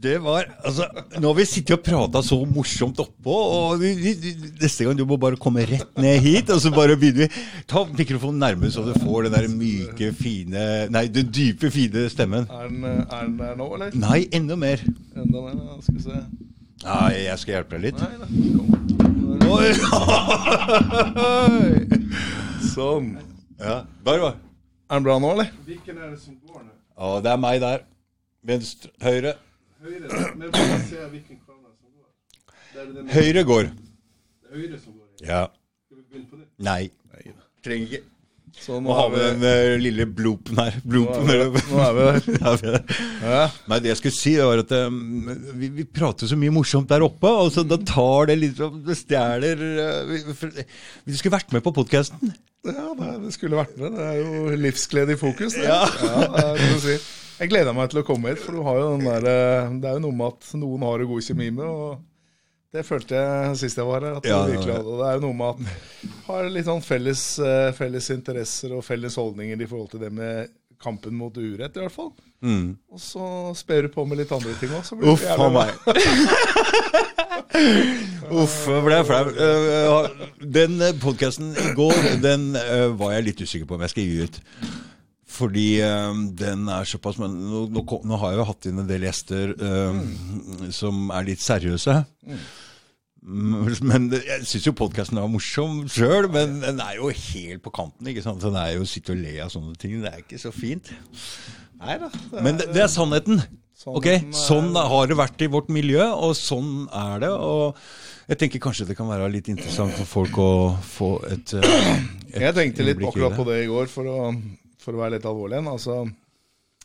Det var Altså, nå har vi sittet og prata så morsomt oppå, og vi, vi, neste gang du må bare komme rett ned hit, og så bare begynner vi. Ta mikrofonen nærmere, så du får den der myke, fine Nei, den dype, fine stemmen. Er den, er den der nå, eller? Nei, enda mer. Enda mer, ja. Skal vi se. Nei, jeg skal hjelpe deg litt. Nei da. Kom. Oi! Sånn. Ja, der var Er den bra nå, eller? Hvilken er det som går nå? Å, det er meg der. Venstre Høyre. Høyre? Men bare se hvilken kamera som går? Det er det Høyre går. høyre som går. Ja. Skal vi begynne på det? Nei. Nei. Trenger ikke. Så Må nå ha er vi, den eh, lille bloopen her. nå er vi, nå er vi der. Ja, vi er der. Ja. Nei, det jeg skulle si, det var at um, vi, vi prater så mye morsomt der oppe, Altså, da tar det litt sånn Det stjeler uh, vi, for- Vi skulle vært med på podkasten. Ja, det, det skulle vært med. Det er jo livsglede i fokus. Det. Ja. det er det å si. Jeg gleder meg til å komme hit, for du har jo den der, eh, det er jo noe med at noen har du god kjemi med. og Det følte jeg sist jeg var her. at Ja, du virkelig hadde. og Det er jo noe med at har litt sånn felles, eh, felles interesser og felles holdninger i forhold til det med kampen mot urett, i hvert fall. Mm. Og så sper du på med litt andre ting òg. Uff a meg. Uff, jeg ble flau. Uh, Den podkasten i går, den eh, var jeg litt usikker på om jeg skal gi ut. Fordi eh, den er såpass Men nå, nå, nå har jeg jo hatt inn en del gjester eh, som er litt seriøse. Mm, Men jeg syns jo podkasten er morsom sjøl, men den er jo helt på kanten. ikke sant? Den er jo sitte og le av sånne ting. Det er ikke så fint. Nei da. Men det, det er sannheten. Ok, Sannheten er- Sånn har det vært i vårt miljø, og sånn er det. Og jeg tenker kanskje det kan være litt interessant for folk å få et, eh, et Jeg tenkte litt akkurat på det i går, for å, for å være litt alvorlig igjen. Altså,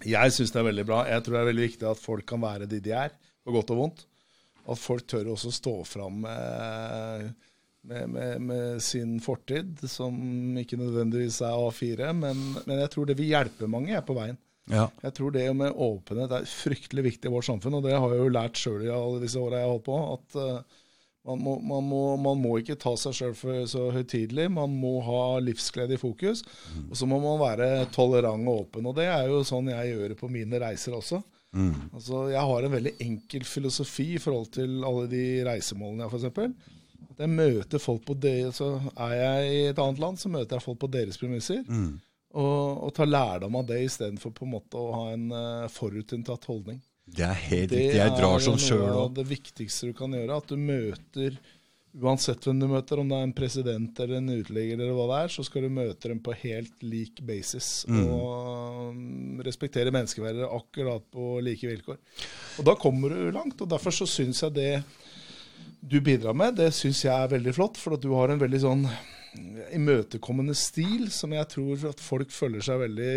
jeg syns det er veldig bra. Jeg tror det er veldig viktig at folk kan være de de er, på godt og vondt. At folk tør også stå fram med, med, med, med sin fortid, som ikke nødvendigvis er A4. Men, men jeg tror det vil hjelpe mange jeg, på veien. Ja. Jeg tror det med åpenhet er fryktelig viktig i vårt samfunn, og det har jeg jo lært sjøl i alle disse åra jeg har holdt på. At man, må, man, må, man må ikke ta seg sjøl så høytidelig. Man må ha livsglede i fokus. Og så må man være tolerant og åpen. Og det er jo sånn jeg gjør det på mine reiser også. Altså, jeg har en veldig enkel filosofi i forhold til alle de reisemålene jeg har, f.eks. At jeg møter folk på det, så Er jeg i et annet land, så møter jeg folk på deres premisser. Og, og tar lærdom av det istedenfor å ha en uh, forutinntatt holdning. Det er helt Det riktig. Jeg drar noe sjøl òg. det viktigste du kan gjøre. At du møter Uansett hvem du møter, om det er en president eller en uteligger, eller hva det er, så skal du møte dem på helt lik basis. Og um, respektere menneskeverdet akkurat på like vilkår. Og da kommer du langt. Og derfor så syns jeg det du bidrar med, det syns jeg er veldig flott. For at du har en veldig sånn imøtekommende stil som jeg tror at folk føler seg veldig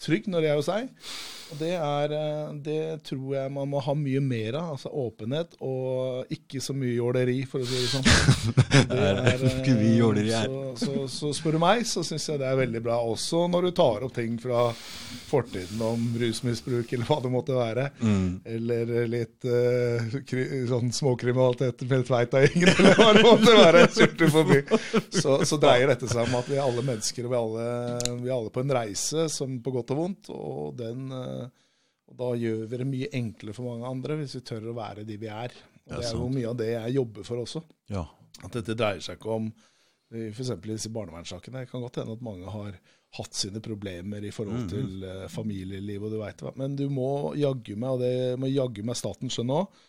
trygg når de er hos deg. Og det, er, eh, det tror jeg man må ha mye mer av. Altså åpenhet og ikke så mye jåleri, for å si det sånn. Det er ikke mye jåleri her. så, så, så spør du meg, så syns jeg det er veldig bra. Også når du tar opp ting fra fortiden om rusmisbruk eller hva det måtte være. Mm. Eller litt uh, kri, sånn småkriminalitet med Tveita-gjengen, eller hva det måtte være. Så, så dreier dette seg om at vi er alle mennesker, og vi er alle, vi er alle på en reise, som på godt og vondt. Og, den, eh, og da gjør vi det mye enklere for mange andre hvis vi tør å være de vi er. Og det er jo mye av det jeg jobber for også. Ja. At dette dreier seg ikke om F.eks. i disse barnevernssakene. Det kan godt hende at mange har hatt sine problemer i forhold til eh, familieliv og du veit hva. Men du må jaggu meg, og det må jaggu meg staten skjønne òg,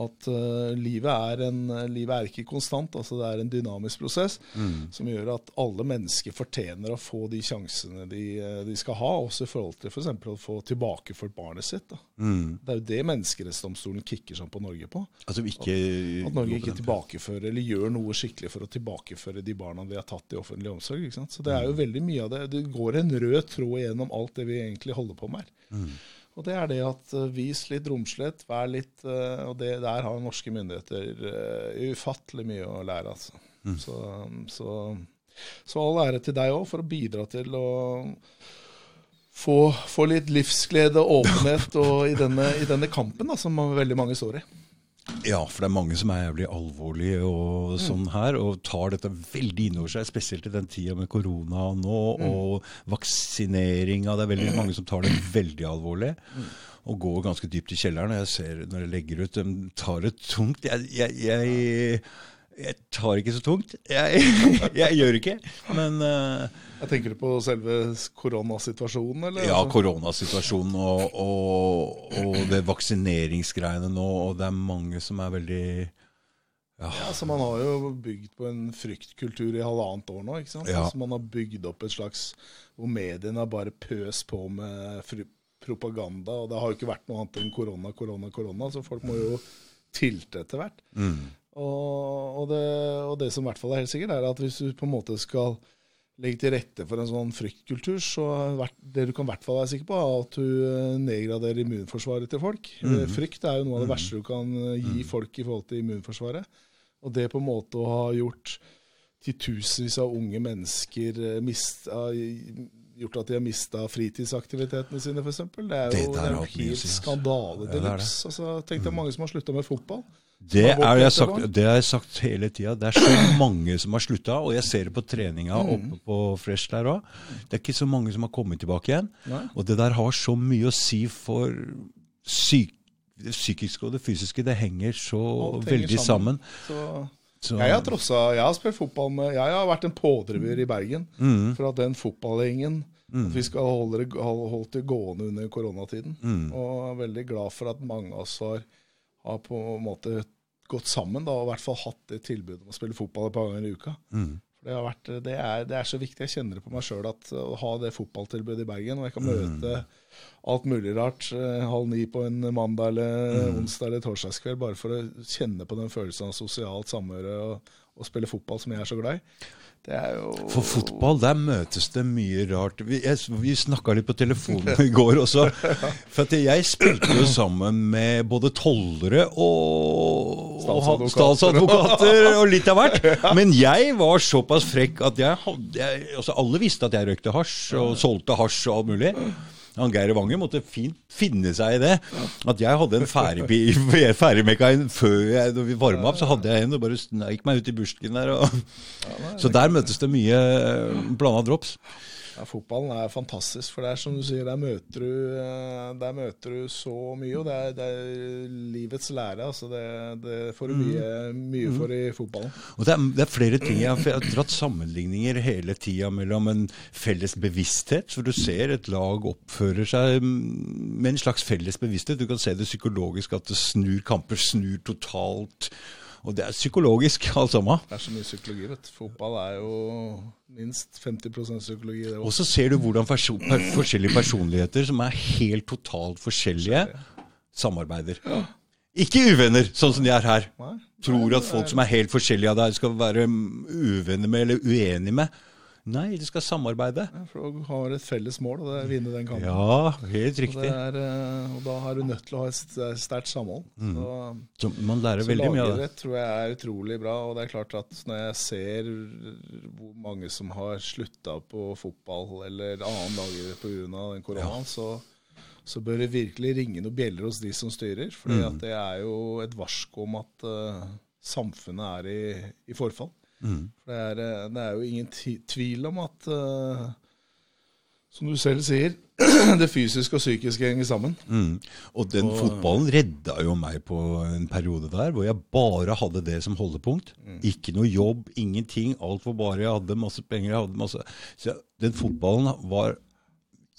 at uh, livet, er en, livet er ikke konstant. altså Det er en dynamisk prosess som gjør at alle mennesker fortjener å få de sjansene de, eh, de skal ha, også i forhold til f.eks. å få tilbakeført barnet sitt. Da. Mm. Det er jo det Menneskerettsdomstolen kicker sånn på Norge på. Altså ikke At Norge ikke tilbakefører eller gjør noe skikkelig for å tilbakeføre de barna vi har tatt i offentlig omsorg. ikke sant? Så Det er jo veldig mye av det. Det går en rød tråd gjennom alt det vi egentlig holder på med her. Og det er det at uh, vis litt romslighet, vær litt uh, Og det, der har norske myndigheter uh, ufattelig mye å lære, altså. Så, så, så all ære til deg òg for å bidra til å få, få litt livsglede og åpenhet og i, denne, i denne kampen da, som veldig mange står i. Ja, for det er mange som er jævlig alvorlige og sånn her, og tar dette veldig innover seg, spesielt i den tida med korona nå, og vaksineringa. Det er veldig mange som tar det veldig alvorlig. Og går ganske dypt i kjelleren. og Jeg ser når jeg legger ut, de tar det tungt. Jeg, jeg, jeg, jeg tar ikke så tungt. Jeg, jeg gjør ikke. Men uh, Jeg tenker du på selve koronasituasjonen, eller? ja, koronasituasjonen og, og, og det vaksineringsgreiene nå, og det er mange som er veldig Ja, så Man har jo bygd på en fryktkultur i halvannet år nå. ikke sant? Ja. Så man har bygd opp et slags Hvor mediene har bare pøst på med propaganda. Og det har jo ikke vært noe annet enn korona, korona, korona. Så folk må jo tilte etter hvert. Og, og, det, og det som i hvert fall er helt sikkert, er at hvis du på en måte skal legge til rette for en sånn fryktkultur, så det du kan i hvert fall være sikker på, er at du eh, nedgraderer immunforsvaret til folk. Mm. Frykt er jo noe av det verste du kan eh, gi folk i forhold til immunforsvaret. Og det på en måte å ha gjort titusenvis av unge mennesker mist, gjort at de har mista fritidsaktivitetene sine, f.eks. Det er Det jo det er å helt skandale de er luxe. Altså, tenk deg mange som har slutta med fotball. Det, har jeg sagt, det har jeg sagt hele tida. Det er så mange som har slutta, og jeg ser det på treninga oppe på Fresh der òg. Det er ikke så mange som har kommet tilbake igjen. Og det der har så mye å si for syk, det psykiske og det fysiske. Det henger så henger veldig sammen. Så Så, Jeg har trossa Jeg har spilt fotball med Jeg har vært en pådriver i Bergen Mm. for at den fotballgjengen At vi skal holde det, hol- det gående under koronatiden. Mm. Og er veldig glad for at mange av oss har, har på en måte gått sammen da, og i hvert fall hatt det tilbudet om å spille fotball et par ganger i uka. Mm. For det, har vært, det, er, det er så viktig. Jeg kjenner det på meg sjøl å ha det fotballtilbudet i Bergen. Og jeg kan møte alt mulig rart eh, halv ni på en mandag eller onsdag eller torsdagskveld bare for å kjenne på den følelsen av sosialt samhøre og, og spille fotball som jeg er så glad i. For fotball, der møtes det mye rart. Vi, jeg, vi snakka litt på telefonen i går også. For jeg spilte jo sammen med både tollere og statsadvokater og litt av hvert. Men jeg var såpass frekk at jeg hadde jeg, altså Alle visste at jeg røykte hasj og solgte hasj og alt mulig. Han Geir Wanger måtte fint finne seg i det. At jeg hadde en ferdigmekka før jeg, når vi varma opp, så hadde jeg en og bare sneik meg ut i busken der. Og, så der møtes det mye blanda drops. Ja, fotballen er fantastisk, for det er som du sier, der møter du, eh, der møter du så mye. Og det er, det er livets lære. altså Det, det får du mye, mye for i fotballen. Og det er, det er flere ting. Jeg har dratt sammenligninger hele tida mellom en felles bevissthet. For du ser et lag oppfører seg med en slags felles bevissthet. Du kan se det psykologisk, at det snur kamper, snur totalt. Og det er psykologisk, alt sammen. Det er så mye psykologi, vet du. Fotball er jo minst 50% psykologi. det Og så ser du hvordan perso per forskjellige personligheter, som er helt totalt forskjellige, samarbeider. Ikke uvenner, sånn som de er her. Nei. Tror at folk som er helt forskjellige av deg, skal være uvenner med eller uenige med. Nei, de skal samarbeide. Ja, For du har et felles mål, og det er å vinne den kampen. Ja, helt Og, det riktig. er, eh, og da er du nødt til å ha et sterkt samhold. Så, Så man lærer Mm. veldig mye av det. lagidrett tror jeg er utrolig bra. Og det er klart at når jeg ser hvor mange som har slutta på fotball eller annen lagidrett pga. den koronaen, så, så bør det virkelig ringe noen bjeller hos de som styrer. For Mm. det er jo et varsko om at uh, samfunnet er i, i forfall. Mm. For det er, eh, det er jo ingen tvil om at uh, som du selv sier, det fysiske og psykiske henger sammen. Mm. Og den fotballen redda jo meg på en periode der hvor jeg bare hadde det som holdepunkt. Mm. Ikke noe jobb, ingenting. Alt var bare Jeg hadde masse penger. jeg hadde masse... Så den fotballen var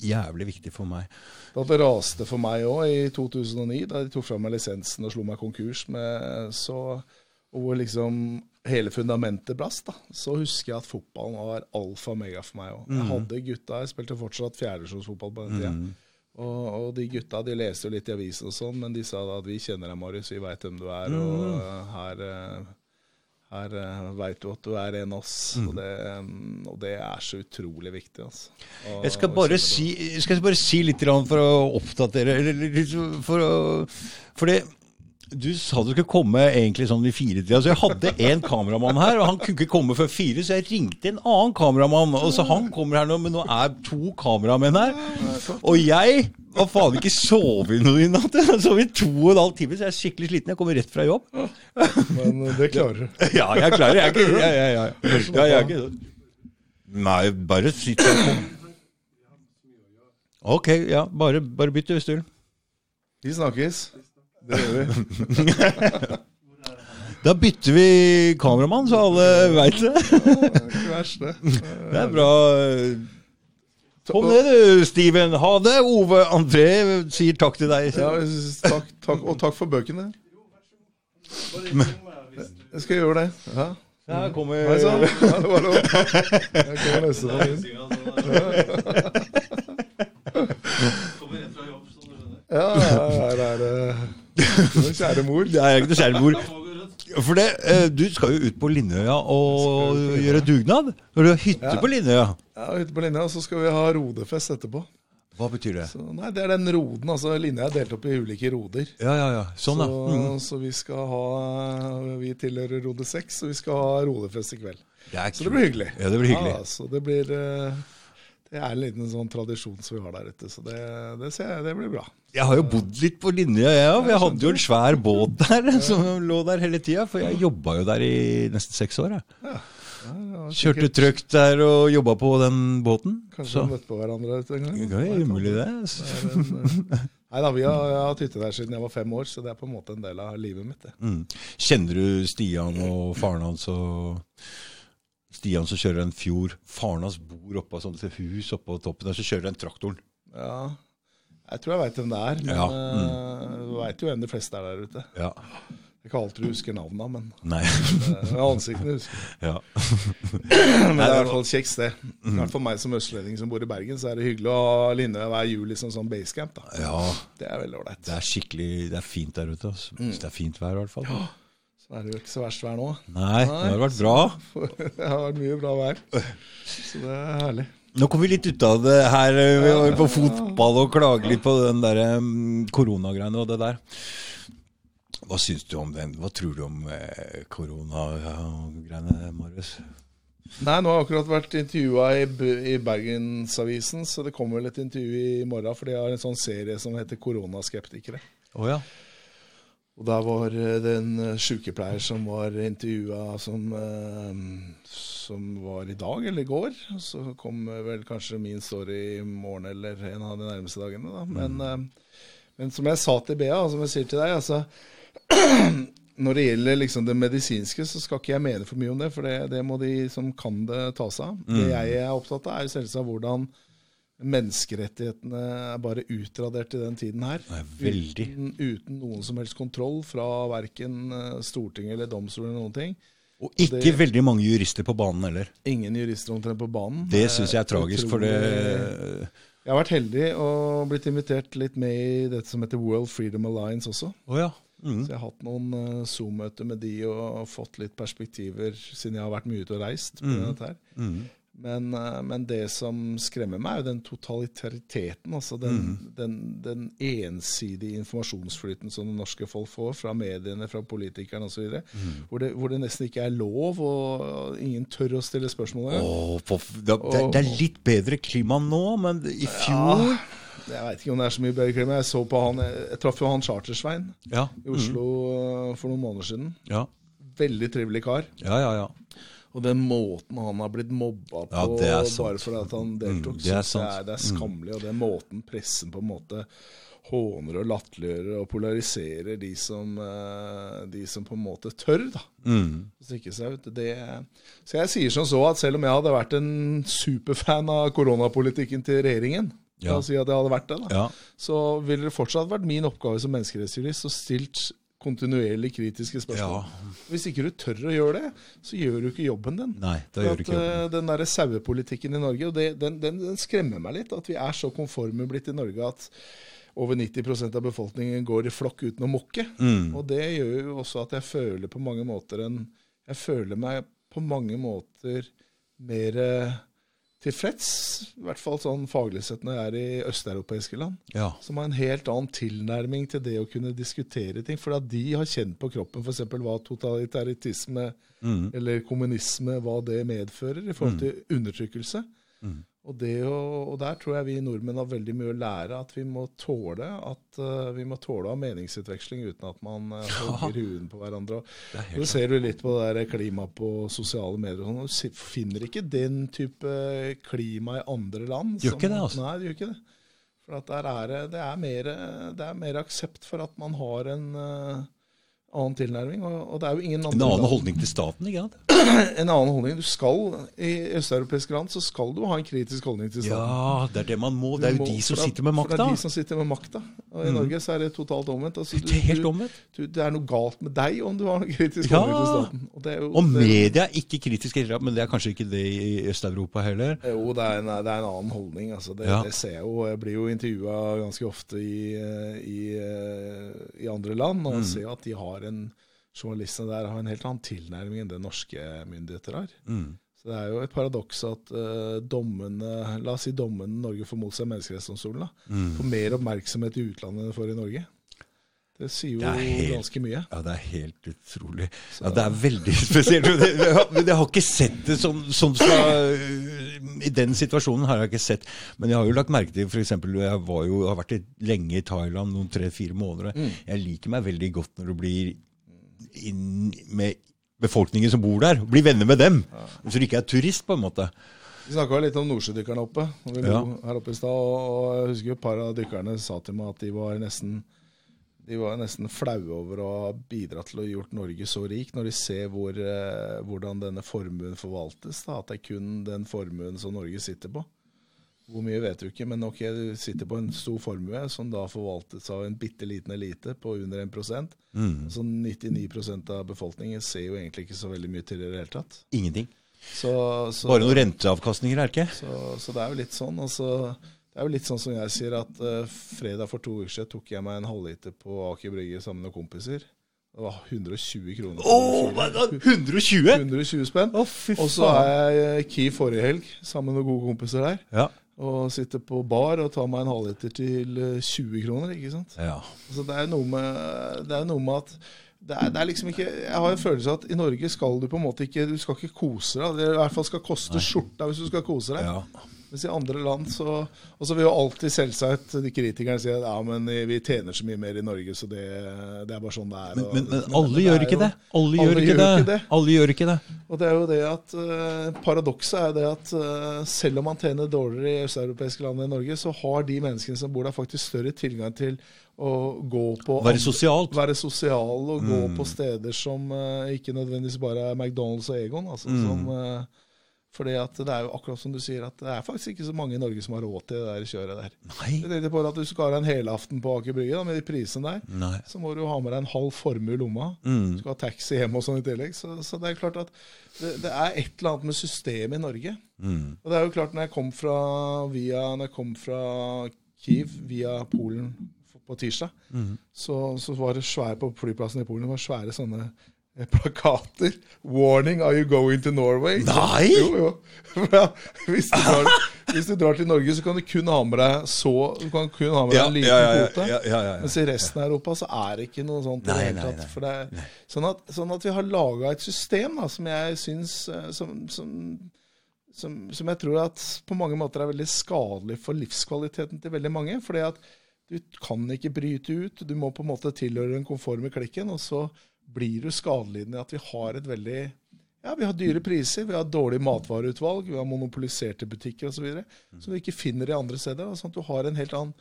jævlig viktig for meg. Da det raste for meg òg i 2009, da de tok fra meg lisensen og slo meg konkurs, med, så, og hvor liksom hele fundamentet brast, da, så husker jeg at fotballen var alfa og mega for meg òg. Jeg hadde gutta, jeg spilte fortsatt fjerdesjonsfotball på den tida. Og, og de gutta de leste jo litt i avisen og sånn, men de sa da at vi kjenner deg, Marius, vi veit hvem du er, og eh, her uh, her veit du at du er en av oss, og, det, mm, og det er så utrolig viktig. Altså. Og- Jeg skal bare si, jeg skal bare si litt for å oppdatere For, å, for det Du sa du skulle komme egentlig sånn i firetida, så jeg hadde en kameramann her, og han kunne ikke komme før fire, så jeg ringte en annen kameramann, og så han kommer her nå, men nå er to kameramenn her. Og jeg har faen ikke sovet noe i natt. Jeg sovet i to og en halv time, så jeg er skikkelig sliten. Jeg kommer rett fra jobb. Men det klarer du. Ja, jeg klarer. Jeg ikke ja, ja, ja. ja, jeg er ikke Nei, bare sitt. Ok, ja. Bare, bare bytt hvis du vil. Vi snakkes. Det gjør vi. Da bytter vi kameramann, så alle veit det. Det er ikke verst, det. Det er bra. Kom ned du, Steven. Ha det. Ove André sier takk til deg. Ja, takk, takk, og takk for bøkene. Jeg skal gjøre det. Ja. Her kommer Hei sann. Ja, det var lov. Jeg kommer neste gang. Ja, her er det Kjære mor. Det er ikke noe kjære mor. For det, eh, du skal jo ut på Linnøya og gjøre dugnad. Når du har hytte Ja. på Linnøya. Ja, hytte på linja, så skal vi ha rodefest etterpå. Hva betyr det? Så, nei, Det er den roden. altså Linnøya er delt opp i ulike roder. Ja, ja, ja. Sånn, ja. så, Mm. så vi skal ha Vi tilhører rode 6, og vi skal ha rodefest i kveld. Det er Så det blir hyggelig. Ja, det blir hyggelig. Ja, så det blir eh, Det er en liten sånn tradisjon som vi har der ute, så det, det ser det blir bra. Jeg har jo bodd litt på linja, jeg òg. Jeg hadde jo en svær båt der som lå der hele tida. For jeg jobba jo der i nesten seks år. Jeg. Ja, Kjørte sikkert- der og jobba på den båten. Kanskje Så vi møtte på hverandre en gang. det er umulig, det. Nei da, vi har, jeg har hatt hytte der siden jeg var fem år, så det er på en måte en del av livet mitt. det. Mm. Kjenner du Stian og faren hans og Stian som kjører en fjord. Faren hans bor oppå et sånt hus oppå toppen der, så kjører den traktoren. Ja, jeg tror jeg veit hvem det er, men Ja, mm. du veit jo hvem de fleste er der ute. Ja. Det er ikke alltid du husker navnene, men Nei. eh, ansiktene husker ja. Men det er i hvert fall et kjekt sted. I hvert fall meg som østlending som bor i Bergen, så er det hyggelig å ha Linnøya hver jul som sånn basecamp. da. ja. Det er veldig ålreit. Det er skikkelig Det er fint der ute. Altså. Mm. det er fint vær, i hvert fall. Så er det jo ikke så verst vær nå. Nei, det har vært bra. Det har vært mye bra vær. Så det er herlig. Nå kom vi litt ut av det her eh, vi var på fotball og klage litt på den der mm, koronagreiene og det der. Hva syns du om den? Hva tror du om eh, koronagreiene, Marius? Nei, nå har jeg akkurat vært intervjua i, i Bergensavisen, så det kommer vel et intervju i morgen, for de har en sånn serie som heter Koronaskeptikere. Oh, ja. Og der var eh, det en eh, sykepleier som var intervjua som, eh, som var i dag eller i går. Så kom vel kanskje min story i morgen eller en av de nærmeste dagene. Da. Men, mm. men som jeg sa til Bea, og som jeg sier til deg altså, Når det gjelder liksom det medisinske, så skal ikke jeg mene for mye om det. For det, det må de som kan det, ta seg av. Det jeg er opptatt av, er selvsagt hvordan menneskerettighetene er bare utradert i den tiden her. Nei, veldig. Uten, uten noen som helst kontroll fra verken Stortinget eller domstolen eller noen ting. Og ikke Det- veldig mange jurister på banen heller. Ingen jurister omtrent på banen. Det syns jeg er tragisk, for det Jeg har vært heldig og blitt invitert litt med i dette som heter World Freedom Alliance også. Å ja. Mm. Så jeg har hatt noen eh, Zoom-møter med de og fått litt perspektiver, siden jeg har vært mye ute og reist. på Mm. dette her. Mm. Men, eh, men det som skremmer meg, er jo den totalitariteten. Altså den, Mm. den, den ensidige informasjonsflyten som det norske folk får fra mediene, fra politikerne osv. Mm. Hvor, det, hvor det nesten ikke er lov, og ingen tør å stille spørsmål. På, det, det, er litt bedre klima nå, men i fjor Jeg veit ikke om det er så mye bedre klima. Jeg så på han, jeg, traff jo han Chartersvein Ja. i Oslo mm. for noen måneder siden. Ja. Veldig trivelig kar. Ja, ja, ja. Og den måten han har blitt mobba på Ja, bare fordi at han deltok, Mm, det er det, er, det er skammelig. Og den måten pressen på en måte håner og latterliggjør og polariserer de som, eh, de som på en måte tør da, Mm. stikke seg ut. Det, så jeg sier som så at selv om jeg hadde vært en superfan av koronapolitikken til regjeringen, la Ja. oss si at jeg hadde vært det, da, ja. så ville det fortsatt vært min oppgave som menneskerettsjurist å stilt kontinuerlig kritiske spørsmål. Ja. Hvis ikke du tør å gjøre det, så gjør du ikke jobben din. Nei, da gjør du ikke jobben. eh, Den der sauepolitikken i Norge, og det, den, den, den skremmer meg litt. At vi er så konforme blitt i Norge at over 90% av befolkningen går i flokk uten å mokke. Mm. Og det gjør jo også at jeg føler på mange måter en Jeg føler meg på mange måter mer eh, tilfreds, i hvert fall sånn faglig sett når jeg er i østeuropeiske land, Ja. som har en helt annen tilnærming til det å kunne diskutere ting. For de har kjent på kroppen f.eks. hva totalitaritisme eller kommunisme hva det medfører i forhold til undertrykkelse. Og, det å, og der tror jeg vi nordmenn har veldig mye å lære. At vi må tåle at uh, vi må tåle å ha meningsutveksling uten at man uh, hogger huden på hverandre. Er Og Du ser du litt på det der klimaet på sosiale medier. og sånn, Du finner ikke den type klima i andre land. Gjør ikke det, altså? Nei, det gjør ikke det. For at der er, det- det, er mer, det er mer aksept for at man har en uh, annen tilnærming. Og, og det er jo ingen andre En annen holdning til staten, ikke sant? en annen holdning. Du skal, I østeuropeiske land så skal du ha en kritisk holdning til staten. Ja, det er det man må. Det er jo må- de som sitter med For det er de som sitter med makta. Og i Norge så er det totalt omvendt. Altså, du- Det er helt omvendt. du- Det er noe galt med deg om du har en kritisk Ja. holdning til staten. Og, det jo, Og det- media er ikke kritisk, men det er kanskje ikke det i Øst-Europa heller. Jo, det er, en, det er en annen holdning. Altså. Det, Ja. det ser jeg jo. Jeg blir jo intervjua ganske ofte i, eh, i, eh, i andre land, og jeg ser at de har en journalistene der har en helt annen tilnærming enn det norske myndigheter har. Mm. Så Det er jo et paradoks at uh, dommene La oss si dommene Norge får mot seg Menneskerettighetsdomstolen, Mm. får mer oppmerksomhet i utlandet enn det får i Norge. Det sier jo Det helt- ganske mye. Ja, det er helt utrolig. Ja, det er veldig spesielt. Men jeg har ikke sett det som, som skal I den situasjonen har jeg ikke sett. Men jeg har jo lagt merke til f.eks. Jeg var jo, har vært lenge i Thailand, noen tre-fire måneder. Jeg liker meg veldig godt når du blir inn med befolkningen som bor der. bli venner med dem. Så du ikke er turist, på en måte. Vi snakka litt om nordsjødykkerne oppe. Ja. her oppe i stad, og, jeg husker et par av dykkerne sa til meg at de var nesten de var nesten flaue over å ha bidratt til å gjort Norge så rik, når de ser hvor, eh, hvordan denne formuen forvaltes. Da, at det er kun den formuen som Norge sitter på. Hvor mye vet du ikke, men ok, du sitter på en stor formue som da forvaltes av en bitte liten elite på under 1 Mm. Så 99% av befolkningen ser jo egentlig ikke så veldig mye til det i det hele tatt. Ingenting. Så, så, Bare noen renteavkastninger, er det ikke? så, så det er jo litt sånn. Og så, det er jo litt sånn som jeg sier at uh, fredag for to uker siden tok jeg meg en halvliter på Aker Brygge sammen med kompiser. Det var 120 kroner. Oh my. God, 120? 120 spenn. Fy Og så er jeg i Kiev forrige helg sammen med noen gode kompiser der. Ja. Og sitter på bar og tar meg en halvliter til eh, 20 kroner. ikke sant? ja. Altså det, er noe med, det er noe med at det er, det er liksom ikke Jeg har en følelse av at i Norge skal du på en måte ikke Du skal ikke kose deg. Det i hvert fall skal koste skjorta hvis du skal kose deg. ja. Mens i andre land så Og så vil jo alltid selvsagt de kritikerne si at ja, men vi tjener så mye mer i Norge, så det, det er bare sånn det er. Men, men, men alle gjør ikke jo- det. Alle gjør ikke det. Alle gjør ikke det. Og det er jo det at eh, Paradokset er det at eh, selv om man tjener dårligere i østeuropeiske land enn i Norge, så har de menneskene som bor der, faktisk større tilgang til å gå på Være sosialt. være sosial og gå Mm. på steder som eh, ikke nødvendigvis bare er McDonald's og Egon. Altså, Mm. som, fordi at det er jo akkurat som du sier, at det er faktisk ikke så mange i Norge som har råd til det der kjøret der. Nei. Jeg tenkte på at Du skal ha en helaften på Aker Brygge med de prisene der. Nei. Så må du ha med deg en halv formue i lomma. Du Mm. skal ha taxi hjem og sånn i tillegg. Så, så det er klart at det, det er et eller annet med systemet i Norge. Mm. Og det er jo klart, når jeg kom fra, via, når jeg kom fra Kiev via Polen på tirsdag, Mm. så, så var det svære på flyplassen i Polen det var svære sånne plakater. 'Warning, are you going to Norway?' Nei! Jo, jo. Hvis, du drar, hvis du drar til Norge, så kan du kun ha med deg så Du kan kun ha med deg Ja, en liten ja, ja, kvote. ja. Mens i resten av Europa så er det ikke noe sånt. Nei, nei, nei. Er, sånn, at, sånn at vi har laga et system da, som jeg syns eh, som, som, som, som jeg tror at på mange måter er veldig skadelig for livskvaliteten til veldig mange. fordi at du kan ikke bryte ut. Du må på en måte tilhøre den konforme klikken, og så blir du skadelidende at vi har et veldig ja, Vi har dyre priser, vi har dårlig matvareutvalg, vi har monopoliserte butikker osv. Som du ikke finner i andre steder. Sånn at du har en helt annen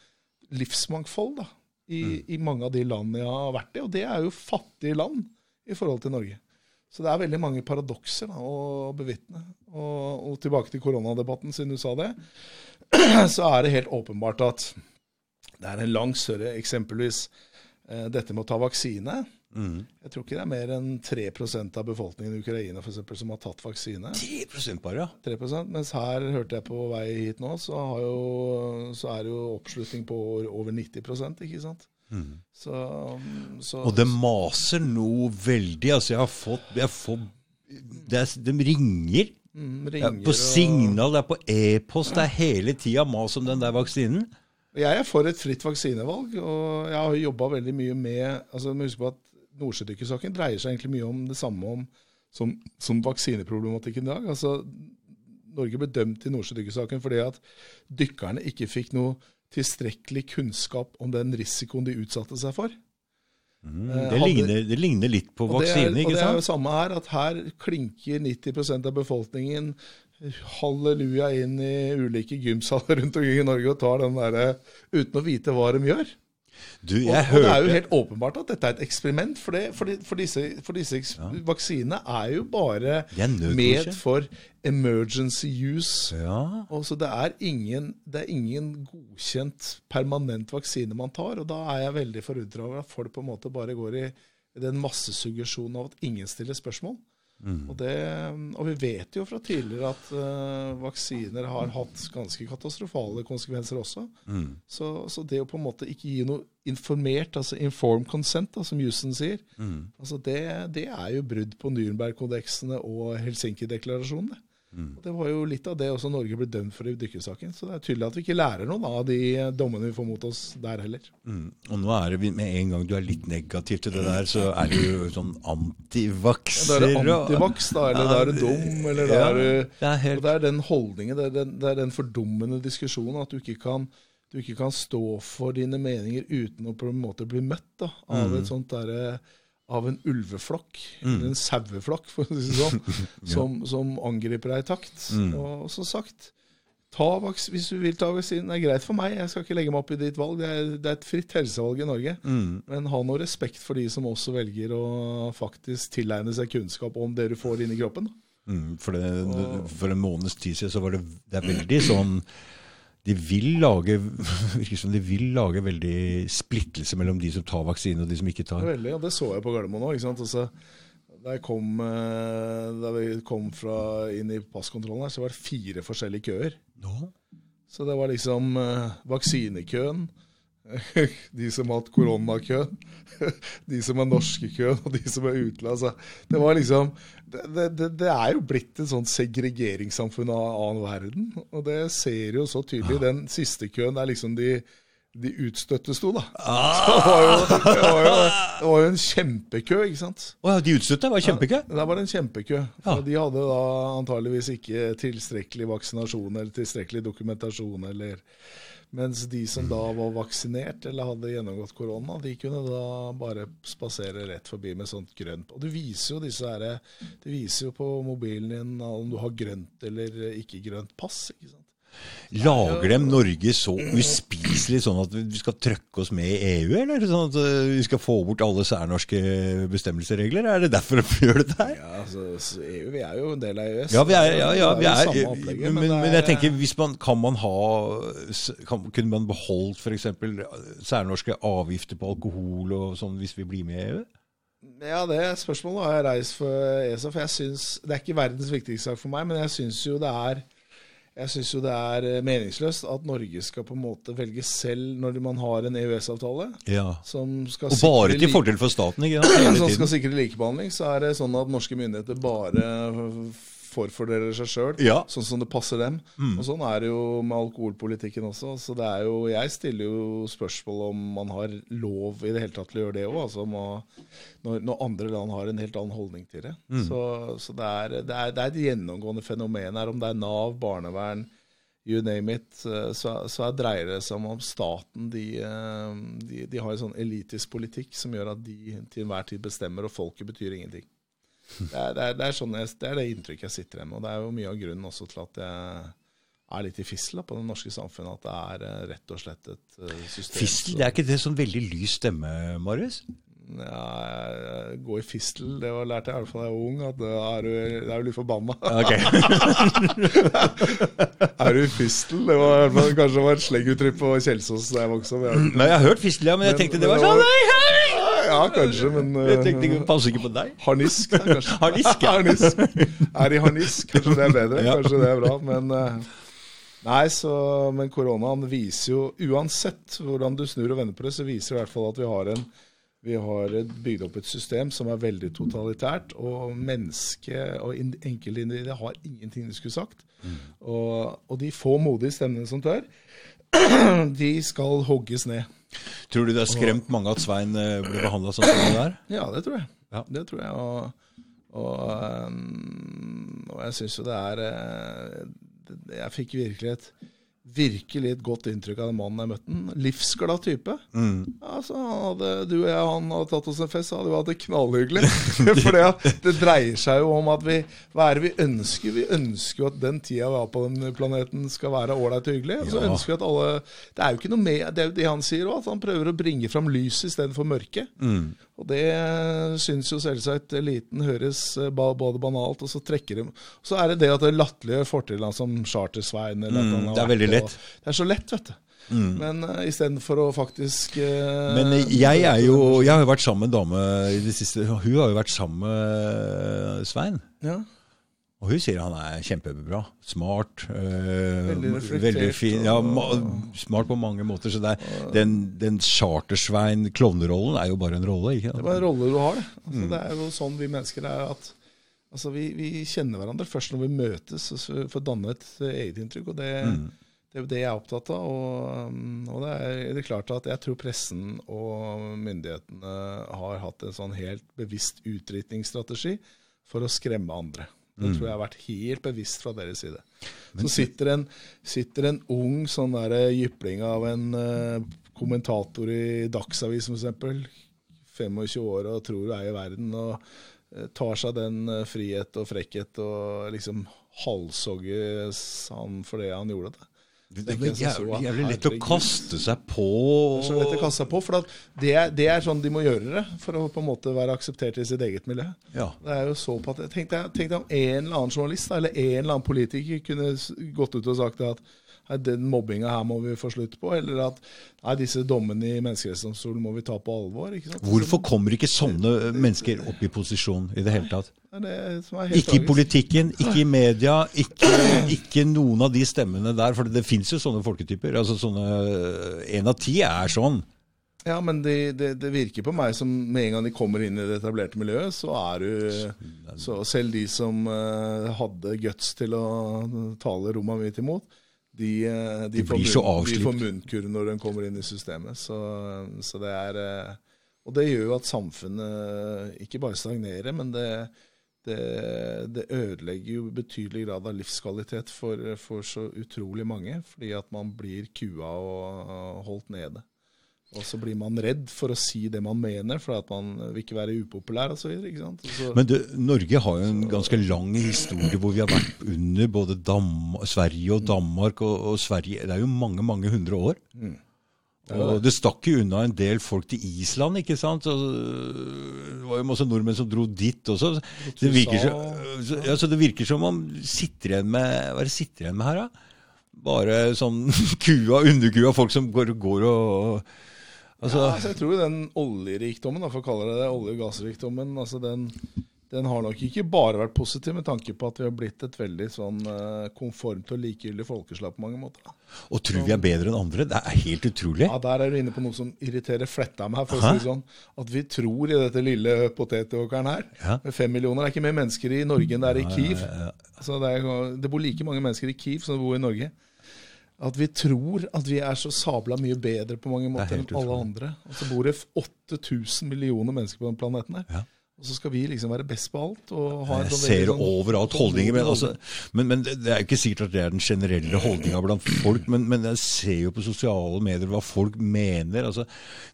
livsmangfold da, i, i mange av de landene jeg har vært i. Og det er jo fattige land i forhold til Norge. Så det er veldig mange paradokser da, å bevitne. Og, og tilbake til koronadebatten, siden du sa det, så er det helt åpenbart at det er en langt større Eksempelvis eh, dette med å ta vaksine. Mm. Jeg tror ikke det er mer enn 3% av befolkningen i Ukraina for eksempel, som har tatt vaksine. 10 bare, ja. 3% Mens her hørte jeg på vei hit nå, så, har jo, så er det jo oppslutning på over- over 90% ikke sant? Så, så Og det maser noe veldig. Altså, jeg har fått, jeg får, det er, De ringer Mm, ringer på signal, det er på e-post, det er hele tida mas om den der vaksinen. Jeg er for et fritt vaksinevalg, og jeg har jobba veldig mye med altså Husk på at Nordsjødykkersaken dreier seg egentlig mye om det samme om, som, som vaksineproblematikken i dag. Altså, Norge ble dømt i Nordsjødykkersaken fordi at dykkerne ikke fikk noe tilstrekkelig kunnskap om den risikoen de utsatte seg for. Mm, Eh, det, hadde- ligner, det ligner litt på vaksine, ikke sant? og det er jo samme her, at her klinker 90% av befolkningen halleluja inn i ulike gymsaler rundt omkring i Norge og tar den derre uten å vite hva de gjør. Du, Og, og det er jo helt åpenbart at dette er et eksperiment, for, det, for, de, for disse, for disse eks- vaksinene er jo bare med for emergency use. Ja. Og så det er, ingen, det er ingen godkjent permanent vaksine man tar, og da er jeg veldig forundra over at folk på en måte bare går i den massesuggesjonen av at ingen stiller spørsmål. Og, det, og vi vet jo fra tidligere at uh, vaksiner har hatt ganske katastrofale konsekvenser også. Mm. Så, så det å på en måte ikke gi noe informert, altså informed consent, da, som jussen sier, Mm. altså det, det er jo brudd på Nürnberg-kodeksene og Helsinki-deklarasjonen. Det. Mm. Det var jo litt av det også Norge ble dømt for i dykkersaken. Så det er tydelig at vi ikke lærer noen av de dommene vi får mot oss der heller. Mm. Og nå er det med en gang du er litt negativ til det der, så er du jo sånn antivakser. Da er du antivaks, da, eller da er du dum, eller da Ja, er du det er helt det er den holdningen, det er den, det er den fordummende diskusjonen, at du ikke kan du ikke kan stå for dine meninger uten å på en måte bli møtt da, av Mm. et sånt derre av en ulveflokk, eller en saueflokk, for å si det sånn, som, som angriper deg i takt. Mm. Og som sagt, ta vaks hvis du vil ta vaksinen, det er greit for meg. Jeg skal ikke legge meg opp i ditt valg. Det er, det er et fritt helsevalg i Norge. mm. Men ha noe respekt for de som også velger å faktisk tilegne seg kunnskap om det du får inn i kroppen. Mm, for, det, for en måneds tid siden så var det, det er veldig sånn De vil lage de vil lage veldig splittelse mellom de som tar vaksine og de som ikke tar. Veldig, og det så jeg på Gardermoen òg. Altså, da, jeg kom, eh, da vi kom fra inn i passkontrollen her, så var det fire forskjellige køer. Nå? Så det var liksom eh, vaksinekøen, de som har hatt koronakøen, de som er norske køen, og de som er utenlands. Altså, det var liksom det, det, det er jo blitt et sånt segregeringssamfunn av annen verden. Og det ser jo så tydelig. Den siste køen er liksom de, de utstøtte sto, da. Så det, var jo, det, var jo, det var jo en kjempekø, ikke sant. Å ja, de utstøtte var kjempekø? Ja, det var en kjempekø. Ja. De hadde da antageligvis ikke tilstrekkelig vaksinasjon eller tilstrekkelig dokumentasjon. eller... Mens de som da var vaksinert eller hadde gjennomgått korona, de kunne da bare spasere rett forbi med sånt grønt. Og du viser jo disse her, Du viser jo på mobilen din om du har grønt eller ikke grønt pass. ikke sant? Lager dem Norge så uspiselig sånn at vi skal trøkke oss med i EU, eller sånn at eh, vi skal få bort alle særnorske bestemmelseregler? Er det derfor de gjør dette her? Ja, altså, EU, Vi er jo en del av EØS. Ja, vi er, ja, ja, vi er, opplegget, men, men er- jeg tenker, hvis man, kan man ha kan, Kunne man beholdt f.eks. særnorske avgifter på alkohol og sånn hvis vi blir med i EU? Ja, det spørsmålet har jeg reist for ESA. For jeg synes, Det er ikke verdens viktigste sak for meg, men jeg syns jo det er jeg synes jo det er eh, meningsløst at Norge skal på en måte velge selv når man har en EØS-avtale Ja. som skal Og bare til fordel for staten, ikke som skal sikre likebehandling, så er det sånn at norske myndigheter bare forfordeler seg sjøl, Ja. sånn som det passer dem. Og sånn er det jo med alkoholpolitikken også. Så det er jo, jeg stiller jo spørsmål om man har lov i det hele tatt til å gjøre det òg. Altså når, når andre land har en helt annen holdning til det. Så, så det, er, det, er, det er et gjennomgående fenomen her. Om det er Nav, barnevern, you name it, eh, så, så er- dreier det seg om om staten de, eh, de, de har en sånn elitisk politikk som gjør at de til enhver tid bestemmer, og folket betyr ingenting. Det er det, er, det, er sånn jeg, det er det inntrykket jeg sitter igjen med. Og det er jo mye av grunnen også til at jeg er litt i fissel på det norske samfunnet. At det er eh, rett og slett et eh, system Fistel, det er ikke det sånn veldig lys stemme, Marius? Ja, gå i fistel, det var lærte jeg i hvert fall da jeg var ung. At da er du, er du litt forbanna. Ok. er du i fistel? Det var i hvert fall kanskje var et slenguttrykk på Kjelsås da jeg vokste opp. Jeg- jeg har hørt fistel, ja, men jeg Men- tenkte men det var sånn Nei! Ja, kanskje, men Jeg tenkte ikke, det passer ikke på deg. Harnisk, da, kanskje. Harnisk, ja. harnisk. Er i harnisk. Kanskje det er bedre. Ja. Kanskje det er bra. Men eh, Nei, så, men koronaen viser jo Uansett hvordan du snur og vender på det, så viser det i hvert fall at vi har en Vi har bygd opp et system som er veldig totalitært, og mennesket og in- enkeltindividet har ingenting de skulle sagt. Og, og de få modige stemmene som tør, de skal hogges ned. Tror du det har skremt mange at Svein eh, ble behandla sånn som det der? Ja, det tror jeg. Ja. Det tror jeg. Og, og, um, og jeg syns jo det er eh, Jeg fikk virkelig et Virkelig et godt inntrykk av den mannen jeg møtte. Livsglad type. Mm. Altså, hadde, du og jeg han hadde tatt oss en fest, så hadde vi hatt det knallhyggelig. For det, det dreier seg jo om at vi Hva er det vi ønsker? Vi ønsker jo at den tida vi har på den planeten, skal være ålreit og hyggelig. Og så Ja. ønsker vi at alle Det er jo ikke noe med Det er jo det han sier òg, at han prøver å bringe fram lyset istedenfor mørket. Mm. Og det syns jo selvsagt eliten høres både banalt, og så trekker de Så er det det at det latterlige fortidene som Charter-Svein eller Mm, han det er veldig lett. Det er så lett, vet du. Men uh, istedenfor å faktisk uh, Men eh, jeg er jo Jeg har jo vært sammen med en dame i det siste. Hun har jo vært sammen med Svein. ja. Og hun sier han er kjempebra. Smart. eh, Veldig reflektert, veldig fin. Ja, ma smart på mange måter. Så det er, den, den Chartersvein-klovnerollen er jo bare en rolle. ikke Det er bare en rolle du har, det. Mm. Altså, Det er jo sånn vi mennesker er. at altså, vi, vi kjenner hverandre først når vi møtes og får danne et eh, eget inntrykk. og det, Mm. Det er jo det jeg er opptatt av. Og, um, og det, er, det er klart at jeg tror pressen og myndighetene har hatt en sånn helt bevisst utritningsstrategi for å skremme andre. Det Mm. tror jeg har vært helt bevisst fra deres side. Så sitter en, sitter en ung sånn der jypling av en uh, kommentator i Dagsavisen f.eks., 25 år og tror du er i verden, og uh, tar seg den uh, frihet og frekkhet og liksom halshogges han for det han gjorde. Det. Det Det er jævlig, jævlig lett å kaste seg på. Det er så lett å kaste seg på, for det, det er sånn de må gjøre det for å på en måte være akseptert i sitt eget miljø. Ja. Det er jo så på at, Tenk deg, om en eller annen journalist eller en eller annen politiker kunne gått ut og sagt at den mobbinga her må vi få slutt på, eller at nei, disse dommene i Menneskerettighetsdomstolen må vi ta på alvor. ikke sant? Hvorfor kommer ikke sånne mennesker opp i posisjon i det hele tatt? Det Ikke i politikken, ikke i media, ikke, ikke noen av de stemmene der. For det fins jo sånne folketyper. altså sånne, En av ti er sånn. Ja, men det, det, det virker på meg som med en gang de kommer inn i det etablerte miljøet, så er du så Selv de som eh, hadde guts til å tale Roma midt imot, de, de, De får blir så De får munnkurv når de kommer inn i systemet. Så, så det er eh, Og det gjør jo at samfunnet ikke bare stagnerer, men det, det, det ødelegger jo betydelig grad av livskvalitet for, for så utrolig mange, fordi at man blir kua og holdt nede. Og så blir man redd for å si det man mener, for at man vil ikke være upopulær osv. Men du, Norge har jo en ganske lang historie hvor vi har vært under både Dam Sverige og Danmark. Og, og Sverige, Det er jo mange mange hundre år. Og det stakk jo unna en del folk til Island, ikke sant? Og det var jo masse nordmenn som dro dit også. Det virker, så, ja, så det virker som om sitter igjen med Hva er det sitter igjen med her, da? Bare sånn kua, underkua folk som går, går og Altså, ja, altså jeg tror den oljerikdommen, for å kalle det det, olje- og gassrikdommen, altså den, den har nok ikke bare vært positiv med tanke på at vi har blitt et veldig sånn eh, konformt og likegyldig folkeslag på mange måter. Og tror vi er bedre enn andre? Det er helt utrolig. Ja, Der er du inne på noe som irriterer fletta meg. for å si sånn. At vi tror i dette lille potetåkeren her, Ja. med fem millioner Det er ikke mer mennesker i Norge enn det er i Kiev. Altså, det, er, det bor like mange mennesker i Kiev som det bor i Norge. At vi tror at vi er så sabla mye bedre på mange måter enn alle andre. Og så bor det 8000 millioner mennesker på den planeten her. Ja. Og så skal vi liksom være best på alt. Jeg sånn ser sånn overalt holdninger, men, altså, men, men det er ikke sikkert at det er den generelle holdninga blant folk. Men, men jeg ser jo på sosiale medier hva folk mener. Altså,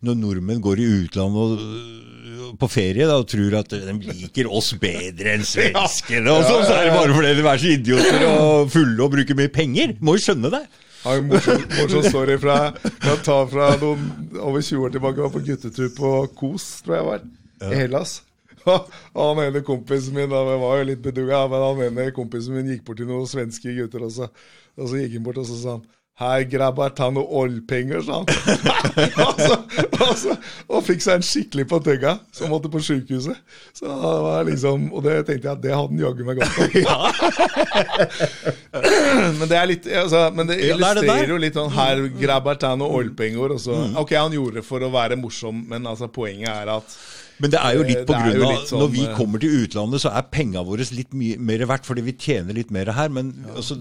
når nordmenn går i utlandet og, øh, på ferie da, og tror at de liker oss bedre enn svenskene, og så, så er det bare fordi de er så idioter og fulle og bruker mye penger. Må jo skjønne det. Har en morsom, morsom story fra, jeg tar fra noen over 20 år tilbake. Jeg var på guttetur på Kos, tror jeg var, i Hellas. Og han ene kompisen min da, jeg var jo litt bedugga, men han ene kompisen min gikk bort til noen svenske gutter, også. og så gikk han bort og så sa han Hei, grabbar, ta noe oljpenger, sa han. og, så, og, fikk seg en skikkelig på tøgga, så måtte på sjukehuset. Så det var liksom, Og det tenkte jeg at det hadde han jaggu meg godt av. men det er litt altså, Men det Ja, er illustrerer jo litt sånn Her, grabbar, ta noe oljpenger. Og så, Ok, han gjorde det for å være morsom, men altså poenget er at Men det er jo litt på Det grunn av sånn, Når vi eh, kommer til utlandet, så er penga våre litt mer verdt, fordi vi tjener litt mer her. Men altså,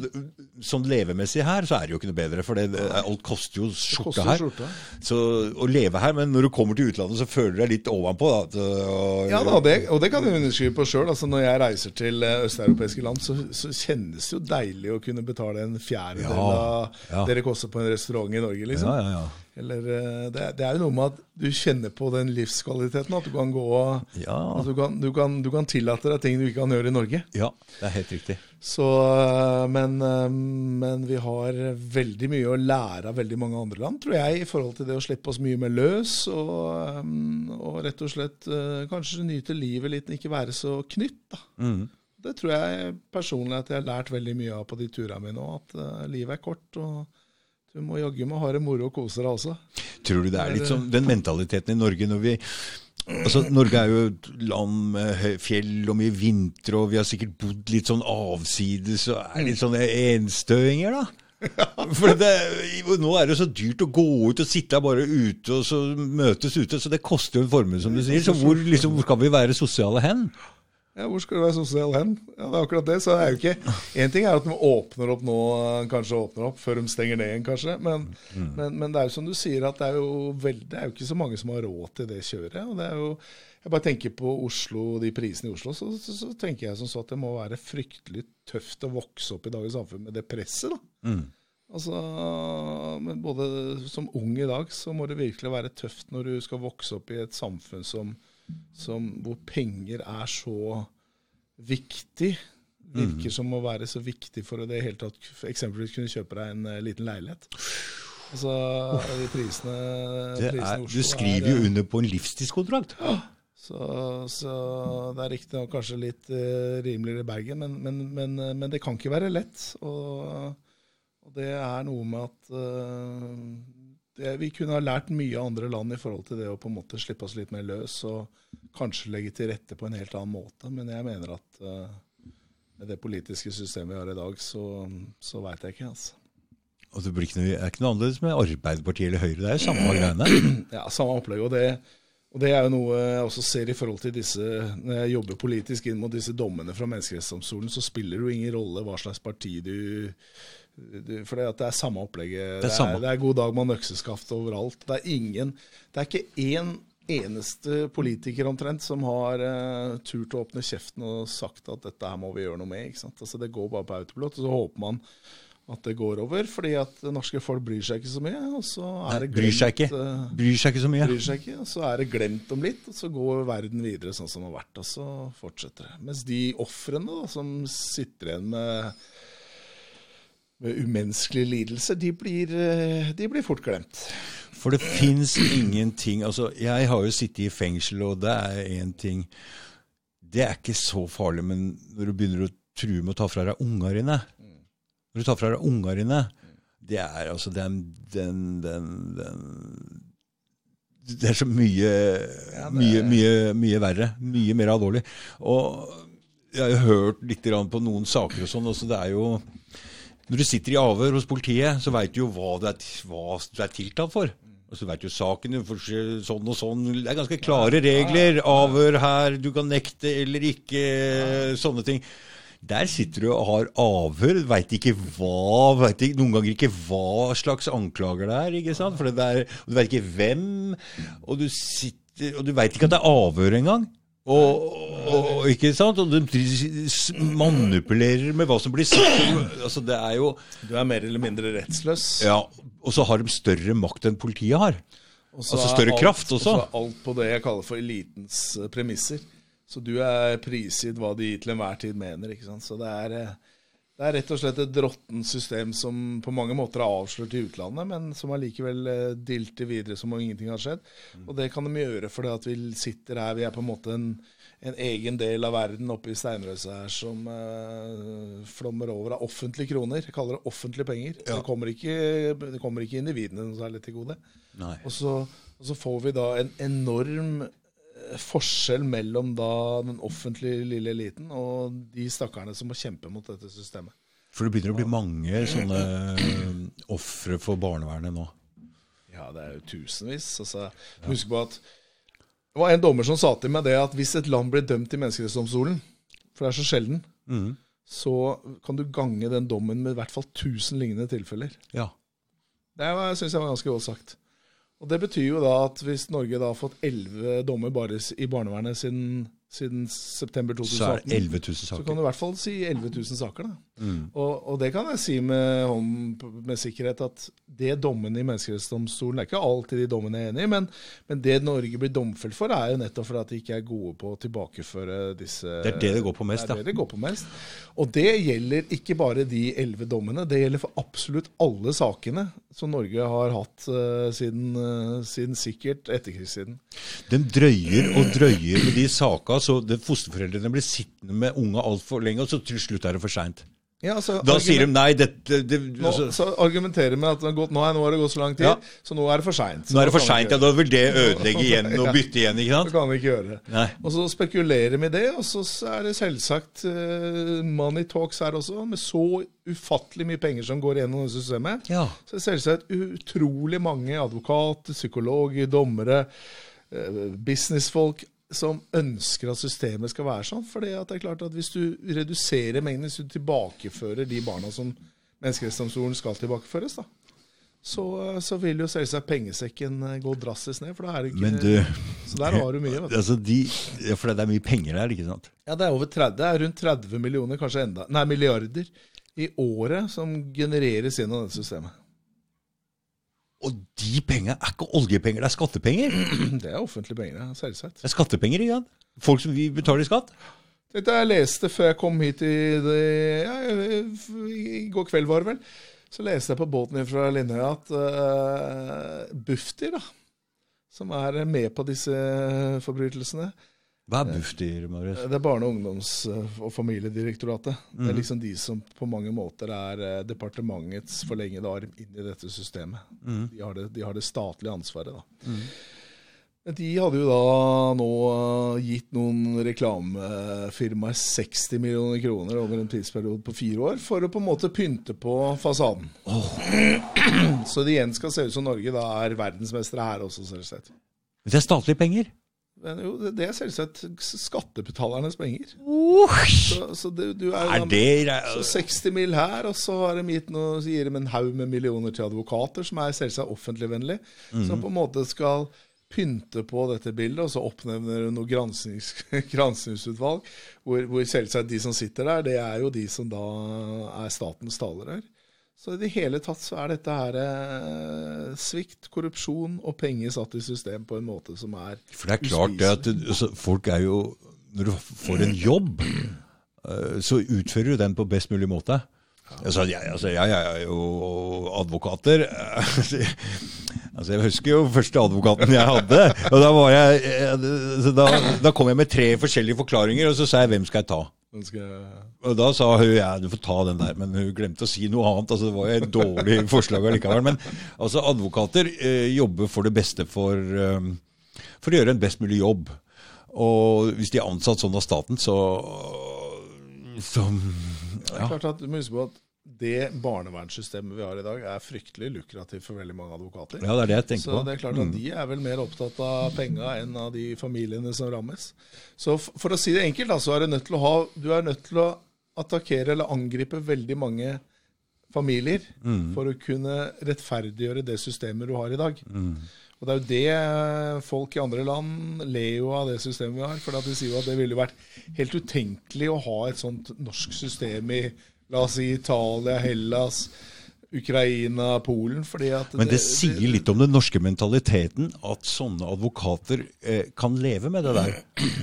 sånn levemessig her, så er det jo ikke noe bedre, for det, alt koster jo skjorte her. skjorte. Så å leve her, men når du kommer til utlandet, så føler du deg litt ovenpå. Da, at, og, Ja, da, det, og det kan du underskrive på sjøl. Altså, når jeg reiser til eh, østeuropeiske land, så, så kjennes det jo deilig å kunne betale en fjerdedel Ja, av ja. det det koster på en restaurant i Norge. liksom. ja, ja, ja. Eller, eh, det, er- det er jo noe med at du kjenner på den livskvaliteten. At du kan gå og Ja. at du, kan, du, kan, du kan tillate deg ting du ikke kan gjøre i Norge. ja, det er helt riktig. Så, eh, men, eh, men vi har veldig mye å lære av veldig mange andre land, tror jeg, i forhold til det å slippe oss mye mer løs. Og, og rett og slett kanskje nyte livet litt, ikke være så knytt. da. Mm. Det tror jeg personlig at jeg har lært veldig mye av på de turene mine òg. At livet er kort. og du må jaggu meg ha det moro og kose deg også. Tror du det er litt sånn den mentaliteten i Norge når vi Altså, Norge er jo et land med fjell og mye vinter, og vi har sikkert bodd litt sånn avsides og er litt sånne enstøinger, da. For det, nå er det så dyrt å gå ut og sitte bare ute og så møtes ute, så det koster jo en formue, som du sier. Så hvor, liksom, hvor skal vi være sosiale hen? Ja, Hvor skal du være sosial hen? Ja, det er akkurat det. Så det er jo ikke Én ting er at de åpner opp nå, kanskje åpner opp før de stenger ned igjen, kanskje. Men, men, men det er jo som du sier, at det er jo, veld, det er jo ikke så mange som har råd til det kjøret. Og det er jo Jeg bare tenker på Oslo, de prisene i Oslo, så, så, så tenker jeg som så at det må være fryktelig tøft å vokse opp i dagens samfunn med det presset, da. Altså, men både som ung i dag så må det virkelig være tøft når du skal vokse opp i et samfunn som, som hvor penger er så viktig. Virker som å være så viktig for å det hele tatt eksempelvis kunne kjøpe deg en eh, liten leilighet. Altså, de prisene, prisene er, du skriver jo er, under på en livstidskontrakt. så, så det er riktignok kanskje litt uh, rimeligere i Bergen, men, men, men, eh, men det kan ikke være lett. Og, og det er noe med at det, vi kunne ha lært mye av andre land i forhold til det å på en måte slippe oss litt mer løs og kanskje legge til rette på en helt annen måte. Men jeg mener at uh, med det politiske systemet vi har i dag, så, så veit jeg ikke. altså. Og det blir ikke noe, er ikke noe annerledes med Arbeiderpartiet eller Høyre. Det er jo samme greiene. Ja, samme opplegg. Og det, og det er jo noe jeg også ser i forhold til disse Når jeg jobber politisk inn mot disse dommene fra Menneskerettighetsdomstolen, så spiller det jo ingen rolle hva slags parti du, du For det, at det er samme opplegget. Det er samme. det er god dag med økseskaft overalt. Det er ingen Det er ikke én eneste politiker omtrent som har uh, turt å åpne kjeften og sagt at dette her må vi gjøre noe med. ikke sant? Altså Det går bare på autopilot, og så håper man at det går over, fordi at det norske folk bryr seg ikke så mye. og så er det Bryr seg ikke. glemt, eh, Bryr seg ikke så mye. bryr seg ikke, og så er det glemt om litt, og så går verden videre sånn som det har vært, og så fortsetter det. Mens de ofrene som sitter igjen med, med umenneskelig lidelse, de blir, eh, de blir fort glemt. For det fins ingenting Altså, jeg har jo sittet i fengsel, og det er én ting Det er ikke så farlig, men når du begynner å true med å ta fra deg unga dine Når du tar fra deg unga dine Det er altså den, den, den, den Det er så mye, mye, mye, mye verre. Mye mer alvorlig. Og jeg har jo hørt litt på noen saker og sånn. også det er jo når du sitter i avhør hos politiet, så veit du jo hva du er, hva er tiltalt for. Og så veit du saken, sånn og sånn. Det er ganske klare regler. Avhør her, du kan nekte eller ikke, sånne ting. Der sitter du og har avhør, veit ikke hva, vet ikke, noen ganger ikke hva slags anklager det er. ikke sant? For det er, og du veit ikke hvem, og du sitter, du veit ikke at det er avhør engang. Og, og, og, ikke sant? og de manipulerer med hva som blir sagt. Altså, det er jo Du er mer eller mindre rettsløs. Ja, Og så har de større makt enn politiet har. Altså større alt- kraft også. Og så er alt på det jeg kaller for elitens eh, premisser. Så du er prisgitt hva de til enhver tid mener. ikke sant? Så det er, eh, Det er rett og slett et råttent system som på mange måter er avslørt i utlandet, men som allikevel eh, dilter videre som om ingenting har skjedd. Og det kan de gjøre fordi at vi sitter her, vi er på en måte en, en egen del av verden oppe i steinrøysa her som eh, flommer over av offentlige kroner. Jeg kaller det offentlige penger. Ja. Det, kommer ikke, det kommer ikke individene noe særlig til gode. Og så, og så får vi da en enorm forskjell mellom da den offentlige lille eliten og de stakkarene som må kjempe mot dette systemet. For det begynner å bli mange sånne øh, ofre for barnevernet nå. Ja, det er jo tusenvis. Altså, Husk på at det var en dommer som sa til meg det at hvis et land blir dømt i Menneskerettighetsdomstolen, for det er så sjelden, mm. så kan du gange den dommen med i hvert fall 1000 lignende tilfeller. Ja. Det syns jeg var ganske godt sagt. Og Det betyr jo da at hvis Norge da har fått elleve dommer bare i barnevernet siden, siden september Så er 2018, det 11 000 så kan du i hvert fall si 11 000 saker. da. Mm. Og, og det kan jeg si med, hånd med sikkerhet at det dommene i Menneskerettighetsdomstolen er ikke alltid de dommene jeg er enig i, men, men det Norge blir domfelt for, er jo nettopp fordi at de ikke er gode på å tilbakeføre disse Det er det det går på mest, Det er det det går på mest. Og det gjelder ikke bare de elleve dommene, det gjelder for absolutt alle sakene som Norge har hatt uh, siden, uh, siden sikkert etterkrigstiden. De drøyer og drøyer med de saka, så fosterforeldrene blir sittende med unga altfor lenge, og så til slutt er det for seint. Ja, altså, Da sier de nei, dette det, nå, altså, så argumenterer med at det har gått, nå, nå har det gått så lang tid, Ja. så nå er det for seint. Nå er det for seint, ja. Da vil det ødelegge igjen og bytte igjen, ikke Det sant? kan vi ikke gjøre. Nei. Og så spekulerer vi i det, og så er det selvsagt uh, money talks her også. Med så ufattelig mye penger som går gjennom systemet, Ja. så er det selvsagt utrolig mange advokater, psykologer, dommere, uh, businessfolk som ønsker at systemet skal være sånn. For det er klart at hvis du reduserer mengden, hvis du tilbakefører de barna som Menneskerettighetsdomstolen skal tilbakeføres, da, så, så vil jo selvsagt pengesekken eh, gå drastisk ned. For da er det ikke Men du Så der har du mye. vet du. altså de, ja, For det er mye penger der, ikke sant? Ja, det er over 30, det er rundt 30 millioner, kanskje enda, nei, milliarder i året som genereres gjennom dette systemet. Og de pengene er ikke oljepenger, det er skattepenger. Det er offentlige penger, ja, selvsagt. Det er skattepenger, ikke? Folk som vi betaler i skatt. Dette jeg leste før jeg kom hit i, det, ja, i går kveld, var det vel. Så leste jeg på båten fra Lindøya at uh, Bufdir, da, som er med på disse forbrytelsene Hva er Bufdir, Marius? Det er Barne-, ungdoms- og familiedirektoratet. Det er liksom de som på mange måter er eh, departementets forlengede arm inn i dette systemet. De, har det, de har det statlige ansvaret. da. Men De hadde jo da nå eh, gitt noen reklamefirmaer 60 millioner kroner over en tidsperiode på fire år for å på en måte pynte på fasaden. Så det igjen skal se ut som Norge da er verdensmestere her også, selvsagt. Det er statlige penger. Men jo, det- det er selvsagt skattebetalernes penger. Så, så det, du er, Er det så 60 mill. her, og så har de gitt noe, så gir de en haug med millioner til advokater, som er selvsagt offentligvennlig, som på en måte skal pynte på dette bildet, og så oppnevner du noe gransknings, granskningsutvalg, hvor, hvor selvsagt de som sitter der, det er jo de som da er statens talerør. Så i det hele tatt så er dette her eh, svikt, korrupsjon og penger satt i system på en måte som er For det er klart det at det- folk er jo Når du får en jobb, eh, så utfører du den på best mulig måte. Altså, jeg, altså, jeg er jo advokater. Altså, jeg husker jo første advokaten jeg hadde. og Da, var jeg, eh, da, da kom jeg med tre forskjellige forklaringer, og så sa jeg 'hvem skal jeg ta'? Skal Og da sa hun ja, du får ta den der, men hun glemte å si noe annet. altså Det var jo et dårlig forslag allikevel. Men altså, advokater eh, jobber for det beste for, eh, for å gjøre en best mulig jobb. Og hvis de er ansatt sånn av staten, så, så Det er klart at Du må huske på at det barnevernssystemet vi har i dag, er fryktelig lukrativt for veldig mange advokater. Ja, det er det jeg tenker på. Så det er klart at de er vel mer opptatt av penga enn av de familiene som rammes. Så for å si det enkelt, da, så er du nødt til å ha Du er nødt til å attakkere eller angripe veldig mange familier Mm. for å kunne rettferdiggjøre det systemet du har i dag. Mm. Og det er jo det folk i andre land ler jo av det systemet vi har. For de sier jo at det ville vært helt utenkelig å ha et sånt norsk system i la oss si Italia, Hellas, Ukraina, Polen. fordi at Men det sier litt om den norske mentaliteten at sånne advokater eh, kan leve med det der.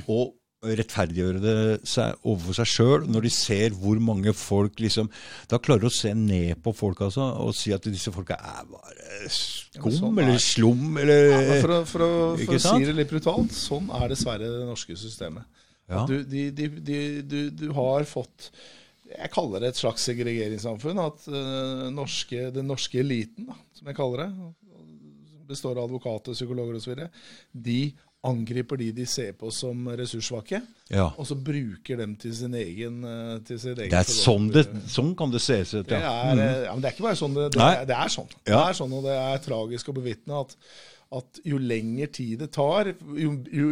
Og rettferdiggjøre det seg overfor seg sjøl, når de ser hvor mange folk liksom Da klarer de å se ned på folk altså, og si at disse folka er bare skum sånn er- eller slum eller Ja, for å, for å, for å si det litt brutalt, sånn er dessverre det norske systemet. Ja. Du, de, de, de, du, du har fått Jeg kaller det et slags segregeringssamfunn. At uh, norske, den norske eliten, da, som jeg kaller det, består av advokater, psykologer osv., de angriper de de ser på som ressurssvake, ja. og så bruker dem til sin egen eh, til sin egen Det er sånn, det, sånn kan det ses ut, Det er, mm. ja, men det er ikke bare sånn. Det, det, er, det er sånn. Det er sånn, Og det er tragisk å bevitne at, at jo lenger tid det tar, jo, jo,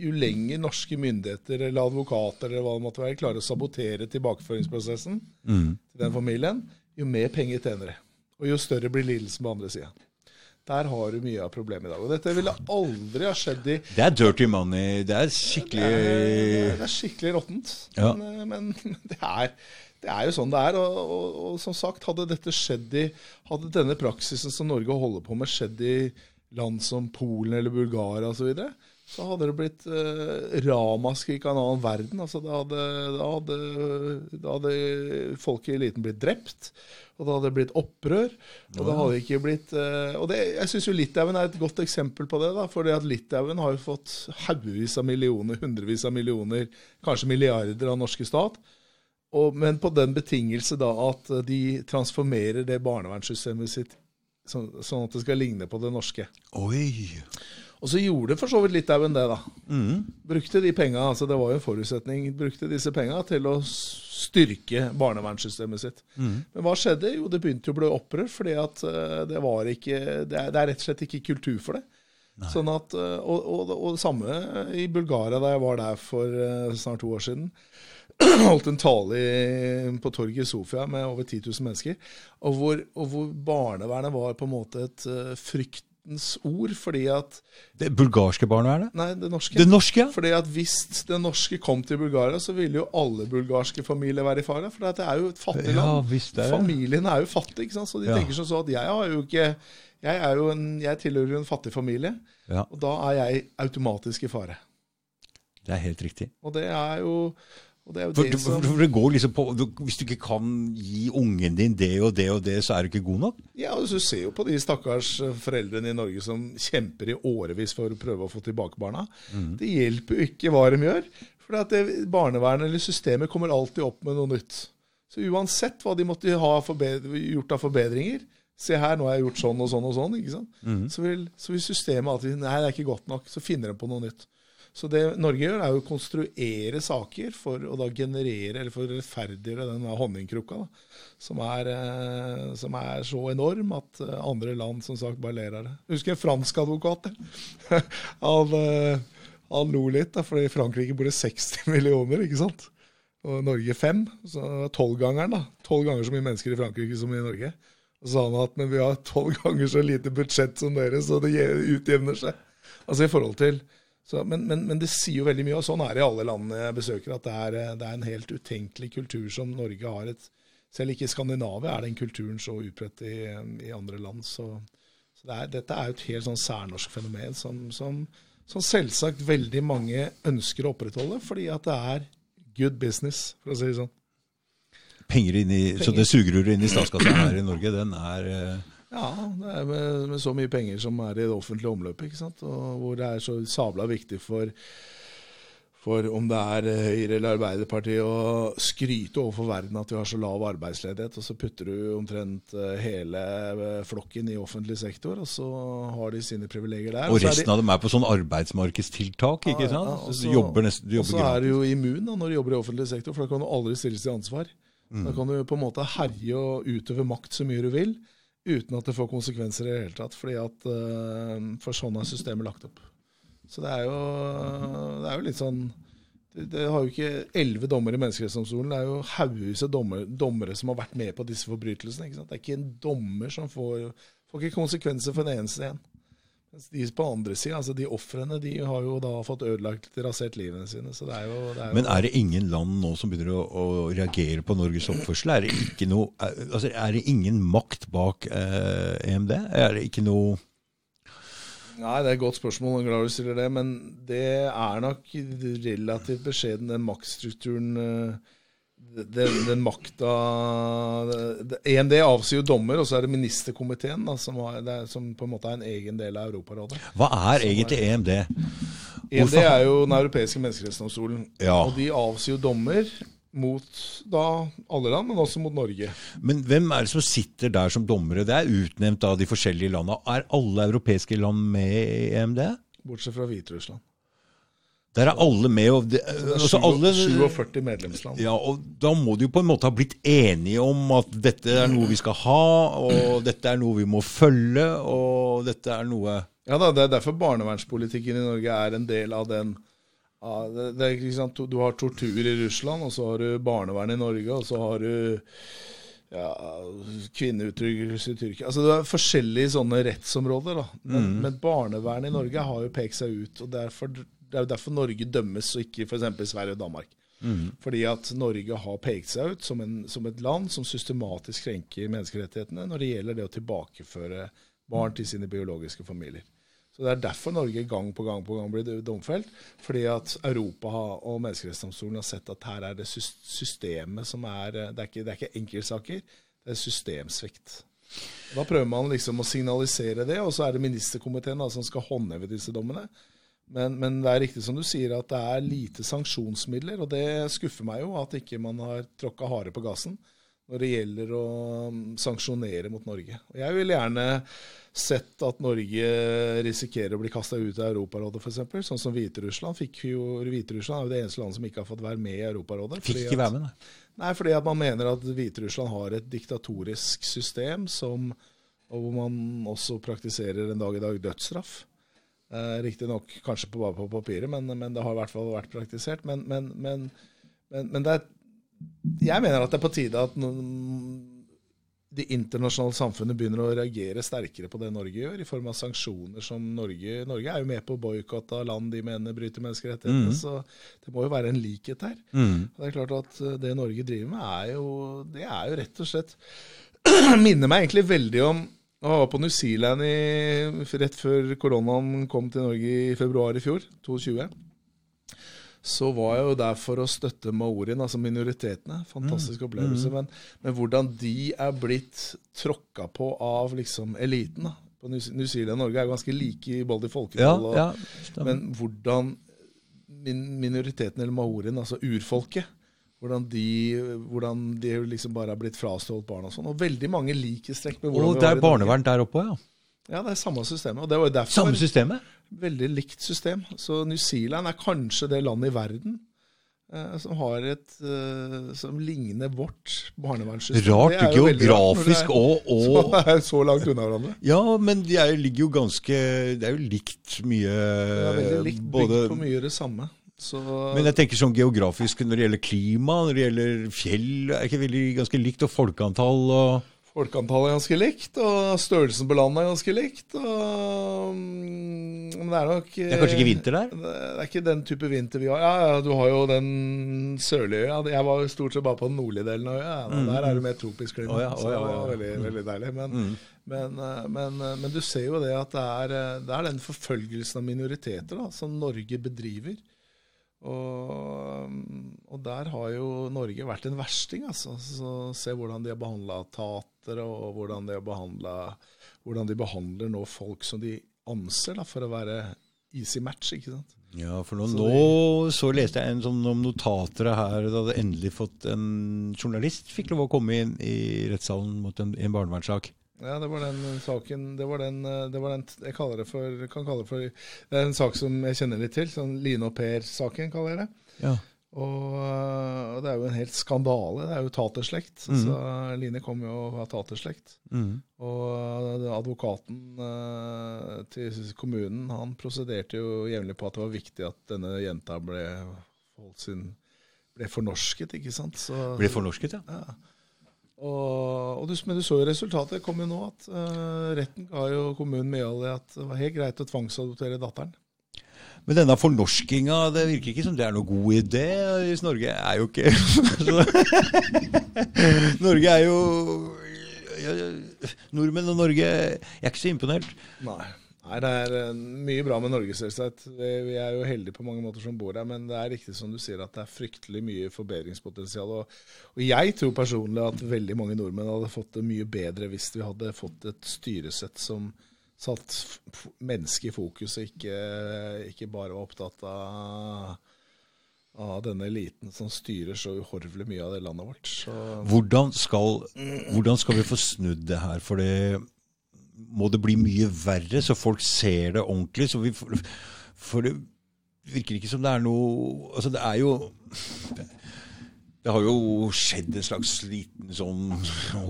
jo lenger norske myndigheter eller advokater eller hva det måtte være, klarer å sabotere tilbakeføringsprosessen Mm. til den familien, jo mer penger tjener de. Og jo større blir lidelsen på andre sida. Der har du mye av problemet i dag. Og dette ville aldri ha skjedd i Det er dirty money. Det er skikkelig det er, det er skikkelig råttent. Ja. Men, eh, men det, er, det er jo sånn det er. Og, og, og som sagt, hadde dette skjedd i Hadde denne praksisen som Norge holder på med, skjedd i land som Polen eller Bulgaria osv., så, videre, så hadde det blitt eh, ramaskrik av en annen verden. Altså, da, hadde, da, hadde, da hadde folk i eliten blitt drept. Og da hadde det blitt opprør. Og det hadde ikke blitt eh, Og det, jeg syns jo Litauen er et godt eksempel på det. da, For Litauen har jo fått haugevis av millioner, hundrevis av millioner, kanskje milliarder av norske stat. Og, men på den betingelse da at de transformerer det barnevernssystemet sitt sånn, sånn at det skal ligne på det norske. Oi. Og så gjorde for så vidt Litauen det, da. Mm. Brukte de penga, altså det var jo en forutsetning, brukte disse penga til å styrke barnevernssystemet sitt. Mm. Men hva skjedde? Jo, det begynte jo å bli opprør, fordi at eh, det var ikke Det er, det er rett og slett ikke kultur for det. Sånn at, eh, og, og, og det samme i Bulgaria, da jeg var der for eh, snart to år siden. Holdt en tale på torget i Sofia med over 10 000 mennesker. Og hvor, og hvor barnevernet var på en måte et eh, fryktens ord, fordi at Det bulgarske barnevernet? Nei, det norske. Det norske, ja. Fordi at Hvis det norske kom til Bulgaria, så ville jo alle bulgarske familier være i fare. For det er jo et fattig land. Ja, visst det er. Familien er jo fattig. ikke sant? Så de Ja. tenker sånn at jeg har jo ikke Jeg, er jo en, jeg tilhører jo en fattig familie, Ja, og da er jeg automatisk i fare. det er helt riktig. Og det er jo, det, For, det som for det går liksom på Hvis du ikke kan gi ungen din det og det og det, så er du ikke god nok? Ja, og Du ser jo på de stakkars eh, foreldrene i Norge som kjemper i årevis for å prøve å få tilbake barna. Mm. Det hjelper jo ikke hva de gjør. For barnevernet eller systemet kommer alltid opp med noe nytt. Så uansett hva de måtte ha gjort av forbedringer Se her, nå har jeg gjort sånn og sånn og sånn. ikke sant? Mm. Så, vil, så vil systemet alltid Nei, det er ikke godt nok. Så finner de på noe nytt. Så det Norge gjør, er å konstruere saker for å da generere, eller for å rettferdiggjøre den der honningkrukka, da, som, er, eh, som er så enorm at eh, andre land som sagt bare ler av det. Jeg husker en fransk advokat. han, eh, han lo litt, da, for i Frankrike bor det 60 millioner, ikke sant? Og Norge fem. Så tolvgangeren, da. Tolv ganger så mye mennesker i Frankrike som i Norge. Og så sa han at men vi har tolv ganger så lite budsjett som dere, så det utjevner seg. Altså i forhold til så, men, men, men det sier jo veldig mye, og sånn er det i alle landene jeg besøker, at det er, det er en helt utenkelig kultur som Norge har. et Selv ikke i Skandinavia er den kulturen så utbredt i, i andre land. Så, så det er, dette er jo et helt sånn særnorsk fenomen som, som, som selvsagt veldig mange ønsker å opprettholde, fordi at det er good business, for å si det sånn. Penger inn i, Så det sugerøret inn i statskassa her i Norge, den er eh, Ja, det er med, med så mye penger som er i det offentlige omløpet, ikke sant? og hvor det er så sabla viktig for, for om det er Høyre eller Arbeiderpartiet å skryte overfor verden at vi har så lav arbeidsledighet, og så putter du omtrent eh, hele eh, flokken i offentlig sektor, og så har de sine privilegier der. Og resten de- av dem er på sånn arbeidsmarkedstiltak, ikke Ja, ja, sant? og Så så- jobber nesten jobber Og så er du jo immun da, når du jobber i offentlig sektor, for da kan du aldri stilles til ansvar. Mm. Da kan du på en måte herje og utøve makt så mye du vil, uten at det får konsekvenser i det hele tatt. fordi at uh, For sånn er systemet lagt opp. Så det er jo, det er jo litt sånn det, det har jo ikke elleve dommere i Menneskerettighetsdomstolen. Det er jo haugevis av dommer, dommere som har vært med på disse forbrytelsene. Det er ikke en dommer som får, får ikke konsekvenser for den eneste en. Mens de på andre sida, altså de ofrene, de har jo da fått ødelagt, rasert livene sine. Så det er jo, det er jo Men er det ingen land nå som begynner å, å reagere på Norges oppførsel? Er det, ikke noe, er, altså, er det ingen makt bak eh, EMD? Er det ikke noe Nei, det er et godt spørsmål. Glad du stiller det. Men det er nok relativt beskjeden, den maktstrukturen eh, Den, den makta EMD avsier jo dommer, og så er det ministerkomiteen, da, som, har, det er, som på en måte er en egen del av Europarådet. Hva er egentlig er, EMD? EMD er jo Den europeiske menneskerettsdomstolen. Ja. Og de avsier jo dommer mot da alle land, men også mot Norge. Men hvem er det som sitter der som dommere? Det er utnevnt av de forskjellige landene. Er alle europeiske land med i EMD? Bortsett fra Hviterussland. Der er alle med. Og det, er altså alle, 47 medlemsland. ja, og Da må de jo på en måte ha blitt enige om at dette er noe vi skal ha, og dette er noe vi må følge, og dette er noe Ja da, Det er derfor barnevernspolitikken i Norge er en del av den ja, det, det er, sant, Du har tortur i Russland, og så har du barnevern i Norge, og så har du ja, kvinneutryggelse i Tyrkia. Altså Det er forskjellige sånne rettsområder. da. Men, men barnevern i Norge har jo pekt seg ut. og derfor, Det er jo derfor Norge dømmes, og ikke f.eks. Sverige og Danmark. Fordi at Norge har pekt seg ut som, en, som et land som systematisk krenker menneskerettighetene når det gjelder det å tilbakeføre barn til sine biologiske familier. Så Det er derfor Norge gang på gang på gang blir domfelt. Fordi at Europa og Menneskerettighetsdomstolen har sett at her er det systemet som er Det er ikke, det er ikke enkeltsaker, det er systemsvikt. Da prøver man liksom å signalisere det, og så er det ministerkomiteen da, som skal håndheve disse dommene. Men, men det er riktig som du sier, at det er lite sanksjonsmidler. Og det skuffer meg jo at ikke man har tråkka hardere på gassen når det gjelder å mm, sanksjonere mot Norge. Og Jeg ville gjerne sett at Norge risikerer å bli kasta ut av Europarådet, f.eks. Sånn som Hviterussland. Fikk jo, Hviterussland er jo det eneste landet som ikke har fått være med i Europarådet. Fikk ikke være med, nei. Nei, fordi at man mener at Hviterussland har et diktatorisk system som, og hvor man også praktiserer en dag i dag dødsstraff. Eh, Riktignok kanskje på, bare på papiret, men, men det har i hvert fall vært praktisert. Men, men, men, men, men det er, jeg mener at det er på tide at noen, det internasjonale samfunnet begynner å reagere sterkere på det Norge gjør, i form av sanksjoner som Norge Norge er jo med på å boikotte av land de mener bryter menneskerettighetene, så det må jo være en likhet her. Mm. Og Det er klart at eh, det Norge driver med, er jo, det er jo rett og slett Minner meg egentlig veldig om Jeg var på New Zealand i, rett før koronaen kom til Norge i februar i fjor, 22. Så var jeg jo der for å støtte maorien, altså minoritetene. Fantastisk opplevelse. Men, men hvordan de er blitt tråkka på av liksom eliten. da. På New Zealand og Norge er ganske like i både Ja, folketall ja, stemmer. men hvordan min minoriteten, eller maorien, altså urfolket, hvordan de, hvordan de liksom bare er blitt frastjålet barn og sånn. Og veldig mange likhetstrekk med hvordan Og det er barnevern der oppe òg, ja. Ja, det er samme systemet. Og det var jo derfor Samme systemet? veldig likt system. Så New Zealand er kanskje det landet i verden eh, som har et eh, som ligner vårt barnevernssystem. Rart Det er geografisk og, og så er så langt unna hverandre. Ja, men de er, ligger jo ganske Det er jo likt mye Det er veldig likt bygd på mye det samme. Så Men jeg tenker sånn geografisk når det gjelder klima, når det gjelder fjell, er ikke veldig ganske likt, og folkeantall og Folkeantallet er ganske likt, og størrelsen på landet er ganske likt. Og, mm, men det er nok Det er kanskje ikke vinter der? Det er ikke den type vinter vi har. Ja, ja, du har jo den sørlige øya. Jeg var jo stort sett bare på den nordlige delen av øya. Ja, Der er det mer tropisk klima. Oh, ja, oh, ja, var veldig, veldig deilig. Men, men, eh, men, eh, men du ser jo det at det er, eh, det er den forfølgelsen av minoriteter da, som Norge bedriver. Og, og der har jo Norge vært en versting, altså. Så se hvordan de har behandla tatere, og hvordan de hvordan de behandler nå folk som de anser da, for å være easy match, ikke sant. Ja, for nå, Så nå så leste jeg en sånn om notatere her. Da hadde endelig fått en journalist fikk lov å komme inn i rettssalen mot en, en barnevernssak. Ja, det var den saken Det var den, det var den jeg kaller det for, kan kalle det for Det er en sak som jeg kjenner litt til. Sånn Line og Per-saken, kaller jeg det. Ja. Og, øh, og det er jo en helt skandale. Det er jo taterslekt. Så Line kom jo av taterslekt. Mm. Og advokaten eh, til kommunen han prosederte jo jevnlig på at det var viktig at denne jenta ble holdt sin ble fornorsket, ikke sant. Så, Ble fornorsket, ja. ja. Og, og du, men du så jo resultatet Det kom jo nå, at uh, retten ga jo kommunen medhold i at det var helt greit å tvangsadoptere datteren. Men denne fornorskinga, det virker ikke som det er noe god idé. Hvis Norge er jo ikke Norge er jo Nordmenn og Norge Jeg er ikke så imponert. Nei. Nei, Det er eh, mye bra med Norge, selvsagt. Vi er jo heldige på mange måter som bor her, men det er riktig som du sier at det er fryktelig mye forbedringspotensial. Og, og jeg tror personlig at veldig mange nordmenn hadde fått det mye bedre hvis vi hadde fått et styresett som satt mennesket i fokus, og ikke, ikke bare var opptatt av, av denne eliten som styrer så uhorvelig mye av det landet vårt. Hvordan skal, hvordan skal vi få snudd det her? For det må det bli mye verre, så folk ser det ordentlig. Så vi, for det virker ikke som det er noe Altså, det er jo Det har jo skjedd en slags liten sånn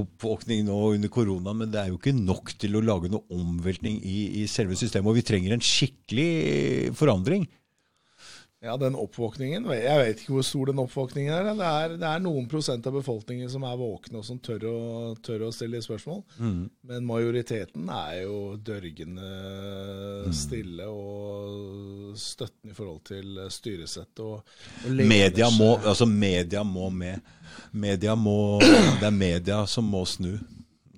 oppvåkning nå under korona, men det er jo ikke nok til å lage noe omveltning i, i selve systemet. Og vi trenger en skikkelig forandring. Ja, den oppvåkningen Jeg vet ikke hvor stor den oppvåkningen er. Det er, det er noen prosent av befolkningen som er våkne og som tør å, tør å stille spørsmål. Men majoriteten er jo dørgende stille og støttende i forhold til styresett. Og, og Media må, altså media må med. Media må, det er media som må snu.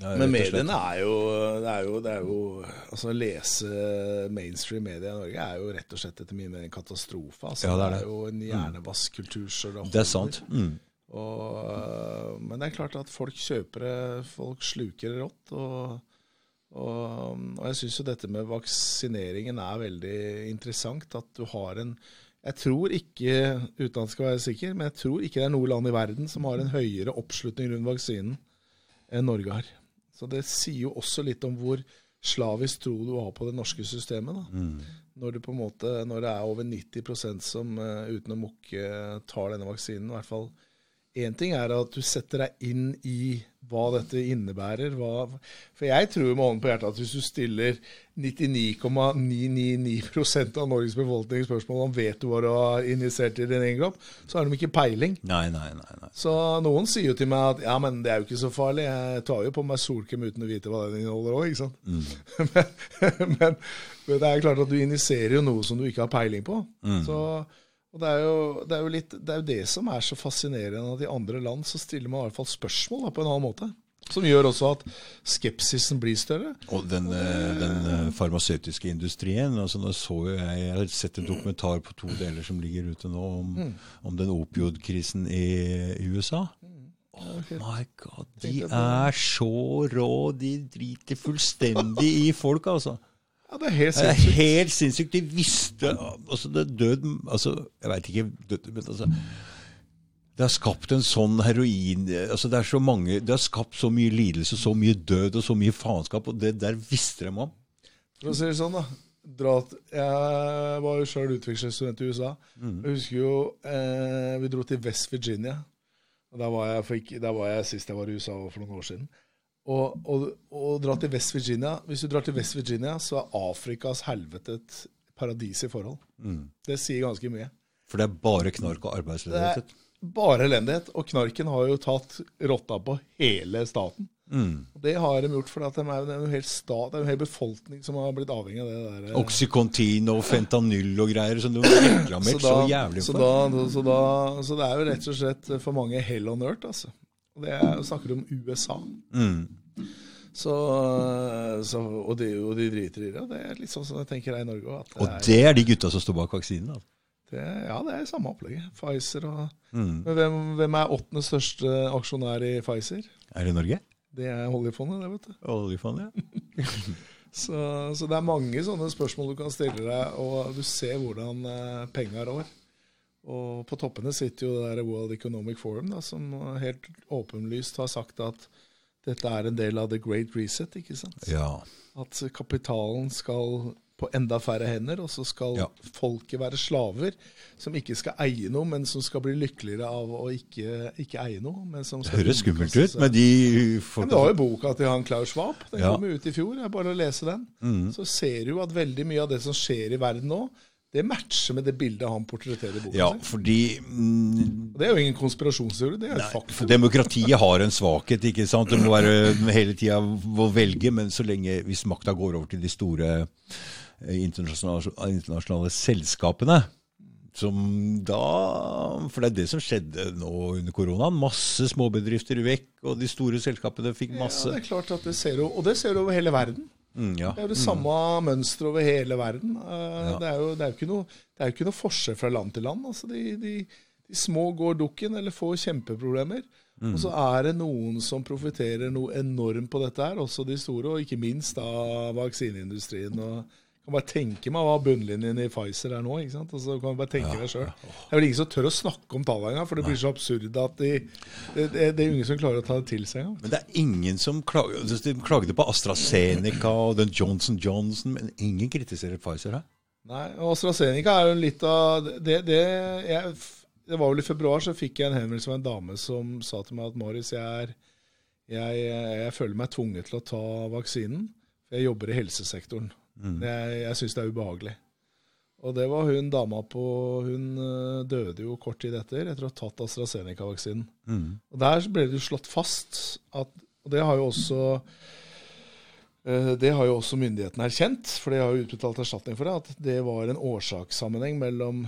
Ja, Men mediene er jo, det er jo, det er jo Altså Å lese mainstream media i Norge er jo rett og slett etter min mening en katastrofe. Altså, Ja, det det, er er jo en hjernevaskkultur så det Det er sant. Mm. Og, men det er klart at folk kjøper det, folk sluker det rått. Og, og, og jeg syns jo dette med vaksineringen er veldig interessant. At du har en Jeg tror ikke, uten at jeg skal være sikker, men jeg tror ikke det er noe land i verden som har en høyere oppslutning rundt vaksinen enn Norge har. Så det sier jo også litt om hvor slavisk tro du har på det norske systemet. da. Når, du på en måte, når det er over 90% som eh, uten å mukke tar denne vaksinen. i hvert fall Én ting er at du setter deg inn i hva dette innebærer. Hva, for jeg tror med hånden på hjertet at hvis du stiller 99,999% av Norges befolkning spørsmål om vet du hva du har injisert i din egen kropp, så har de ikke peiling. Nei, nei, nei. nei. Så noen sier jo til meg at ja, men det er jo ikke så farlig. Jeg tar jo på meg solkrem uten å vite hva den inneholder òg, ikke sant. men, men, men det er klart at du injiserer jo noe som du ikke har peiling på. Så, og det er, jo, det, er jo litt, det er jo det som er så fascinerende, at i andre land så stiller man i hvert fall spørsmål da, på en annen måte. Som gjør også at skepsisen blir større. Og den, eh, den eh, farmasøytiske industrien altså nå så jo jeg, jeg har sett en dokumentar på to deler som ligger ute nå, om, om den opiodkrisen i, i USA. Oh my god, de er så rå. De driter fullstendig i folk, altså. Ja, det er helt Det er sinnssykt. helt sinnssykt. De visste altså det er død altså, Jeg veit ikke død, men altså Det har skapt en sånn heroin altså Det er så mange Det har skapt så mye lidelse, så mye død og så mye faenskap, og det der visste de om. For å si det sånn, da. Drat. jeg var jo sjøl utvekslingsstudent i USA. Jeg husker jo eh, vi dro til West Virginia. Og der var, jeg, for ikke, der var jeg sist jeg var i USA for noen år siden. Og, og, og dra til West Virginia Hvis du drar til West Virginia, så er Afrikas helvete et paradis i forhold. Det sier ganske mye. For det er bare knark og arbeidsledighet? Det er bare elendighet. Og knarken har jo tatt rotta på hele staten. Og Det har de gjort er, det er en hel stat, det er en hel befolkning som har blitt avhengig av det der. Oxycontin og fentanyl og greier som du har reklamert så, jævlig så, for. da, så, da, så det er jo rett og slett for mange hell on earth, altså. Og det er, snakker om USA. Mm. Så, så, og, de, og de driter i det. og Det er litt sånn som jeg tenker her i Norge òg. Og det er de gutta som står bak vaksinen. Altså. det, ja, det er samme opplegget. Pfizer og Mm. Men hvem, hvem er åttende største aksjonær i Pfizer? Er det Norge? Det er oljefondet, det, vet du. Oljefondet, ja. Så, så det er mange sånne spørsmål du kan stille deg, og du ser hvordan eh, penga rår. Og på toppene sitter jo det der World Economic Forum, da, som helt åpenlyst har sagt at dette er en del av the great reset. ikke sant? ja. At kapitalen skal på enda færre hender, og så skal Ja. folket være slaver som ikke skal eie noe, men som skal bli lykkeligere av å ikke, ikke eie noe. Men som Det høres skummelt ut, men de men det du har jo boka til han Klaus Schwab. Den Ja. kom jo ut i fjor. Det er bare å lese den. Så ser du at veldig mye av det som skjer i verden nå, det matcher med det bildet han portretterer i boken Ja, sin. fordi mm, Det er jo ingen konspirasjonsteori, det er nei, faktum. For demokratiet har en svakhet. ikke sant? Det må være hele tida å velge, men så lenge hvis makta går over til de store eh, internasjonale, internasjonale selskapene som da For det er det som skjedde nå under koronaen. Masse småbedrifter vekk, og de store selskapene fikk masse. Ja, det er klart at det ser du, Og det ser du over hele verden. Mm, ja. Det er jo det samme mønsteret over hele verden. Eh, Ja. Det, er jo, det, er jo ikke noe, det er jo ikke noe forskjell fra land til land. Altså, de, de, de små går dukken eller får kjempeproblemer. Og så er det noen som profitterer noe enormt på dette her, også de store, og ikke minst da vaksineindustrien. og kan bare tenke meg hva bunnlinjen i Pfizer er nå. ikke sant? Altså, kan bare tenke deg selv. Det er vel ingen som tør å snakke om tallene engang, for det blir så absurd at de, det, det, er ingen som klarer å ta det til seg engang. Men det er ingen som klager, altså, de klagde på AstraZeneca og den Johnson Johnson, men ingen kritiserer Pfizer her. Nei, og AstraZeneca er jo litt av det, det, jeg, det var vel i februar så fikk jeg en henvendelse fra en dame som sa til meg at Marius, jeg, er, jeg, jeg føler meg tvunget til å ta vaksinen. for Jeg jobber i helsesektoren. Jeg, jeg syns det er ubehagelig. Og det var hun dama på Hun øh, døde jo kort tid etter, etter å ha tatt AstraZeneca-vaksinen. Og Der ble det jo slått fast at Og det har jo også Eh, Det har jo også myndighetene erkjent, for de har jo utbetalt erstatning for det, at det var en årsakssammenheng mellom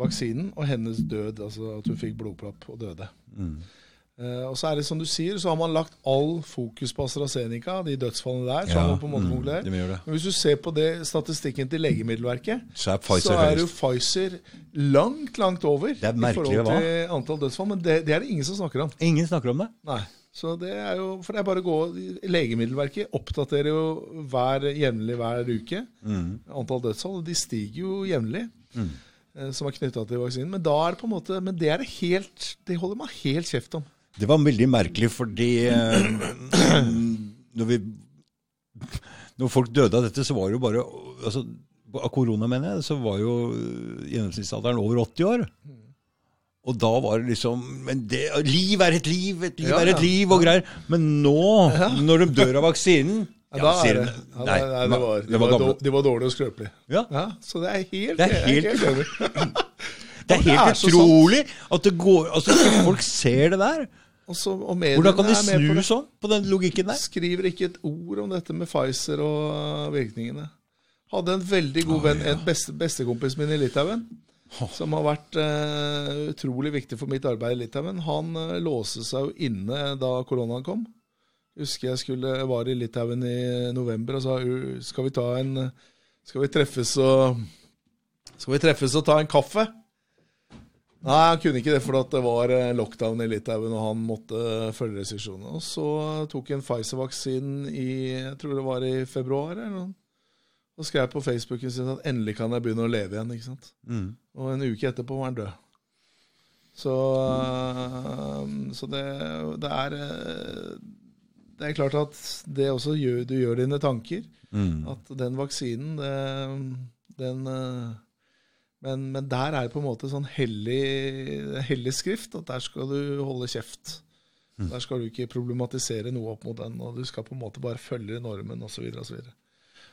vaksinen og hennes død, altså at hun fikk blodpropp og døde. Eh, Og så er det som du sier, så har man lagt all fokus på AstraZeneca, de dødsfallene der. så har man på en måte mm, konkludert. de. Men hvis du ser på det, statistikken til Legemiddelverket, Så er Pfizer så er jo. Pfizer langt, langt over er i forhold forhold hva? til antall dødsfall. Men det, det er det ingen som snakker om. Ingen snakker om det. Nei. Så det er jo, for det er bare å gå, Legemiddelverket oppdaterer jo hver, jevnlig hver uke antall dødsfall. og De stiger jo jevnlig, Mm. som er knytta til vaksinen. Men da er det på en måte, men det er det helt, det holder man helt kjeft om. Det var veldig merkelig, fordi eh, når, vi, når folk døde av dette, så var det jo bare altså, Av korona, mener jeg, så var jo gjennomsnittsalderen over 80 år. Og da var det liksom Men det, liv er et liv, et liv Ja, er et liv, og greier. Men nå, når de dør av vaksinen Ja, det, nei, nei, nei, det var, de var var, de var dårlige og skrøpelige. Ja. Ja, så det er helt, Det er jeg helt- Det er det er helt utrolig at det går Altså, folk ser det der. Og så- og Hvordan kan de er på snu sånn på den logikken der? Skriver ikke et ord om dette med Pfizer og virkningene. Hadde en veldig god venn, en beste, bestekompis min i Litauen, som har vært uh, utrolig viktig for mitt arbeid i Litauen. Han uh, låste seg jo inne da koronaen kom. Husker jeg skulle, var i Litauen i november og sa skal vi ta en Skal vi treffes og Skal vi treffes og ta en kaffe? Nei, han kunne ikke det, for det var eh, lockdown i Litauen, og han måtte følge restriksjonene. Og så tok han Pfizer-vaksinen i jeg tror det var i februar, eller noe. og skrev på Facebooken sin at endelig kan jeg begynne å leve igjen. ikke sant? Og en uke etterpå var han død. Så, eh, så det, det er eh, Det er klart at det også gjør du gjør dine tanker. At den vaksinen, det, den eh, men, men der er det på en måte sånn hellig, hellig skrift, at der skal du holde kjeft. Der skal du ikke problematisere noe opp mot den, og du skal på en måte bare følge normen osv.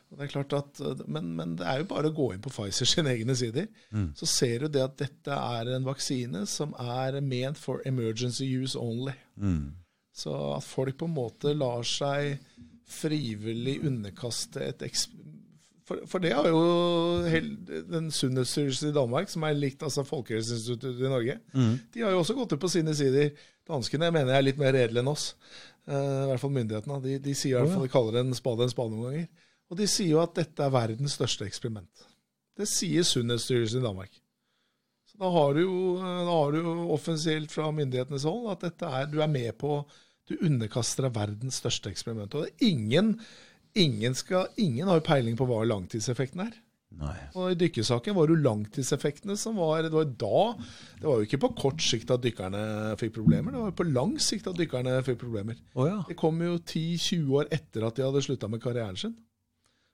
Det er klart at, men, men det er jo bare å gå inn på Pfizer sine egne sider. Så ser du det at dette er en vaksine som er ment for emergency use only. Så at folk på en måte lar seg frivillig underkaste et for, for det har jo den Sunnhetsstyrelsen i Danmark, som er likt altså Folkehelseinstituttet i Norge, de har jo også gått ut på sine sider. Danskene mener jeg er litt mer redelige enn oss. Uh, I hvert fall myndighetene. De, de sier i hvert fall, de kaller en spade en spade noen ganger. Og de sier jo at dette er verdens største eksperiment. Det sier Sunnhetsstyrelsen i Danmark. Så da har du jo, da har du jo offensielt fra myndighetenes hold at dette er, du er med på Du underkaster deg verdens største eksperiment. Og det er ingen Ingen, skal, ingen har jo peiling på hva langtidseffekten er. Nei. Og I dykkersaken var det jo langtidseffektene som var Det var da Det var jo ikke på kort sikt at dykkerne fikk problemer, det var jo på lang sikt at dykkerne fikk problemer. Oh, ja. Det kom jo 10-20 år etter at de hadde slutta med karrieren sin.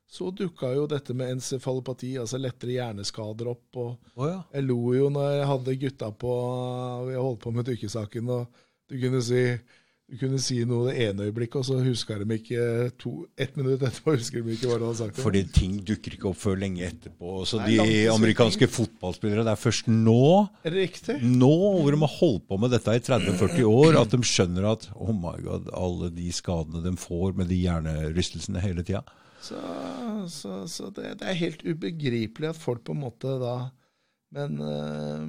Så dukka jo dette med encefalopati, altså lettere hjerneskader, opp. og oh, ja. Jeg lo jo når jeg hadde gutta på Vi holdt på med dykkersaken, og du kunne si du kunne si noe det ene øyeblikket, og så huska de ikke to, ett minutt etterpå husker de ikke hva de hadde sagt. Fordi ting dukker ikke opp før lenge etterpå. Så Nei, de amerikanske fotballspillere, det er først nå Riktig. nå hvor de har holdt på med dette i 30-40 år, at de skjønner at oh my god, alle de skadene de får med de hjernerystelsene hele tida. Så, så, så det, det er helt ubegripelig at folk på en måte da Men eh,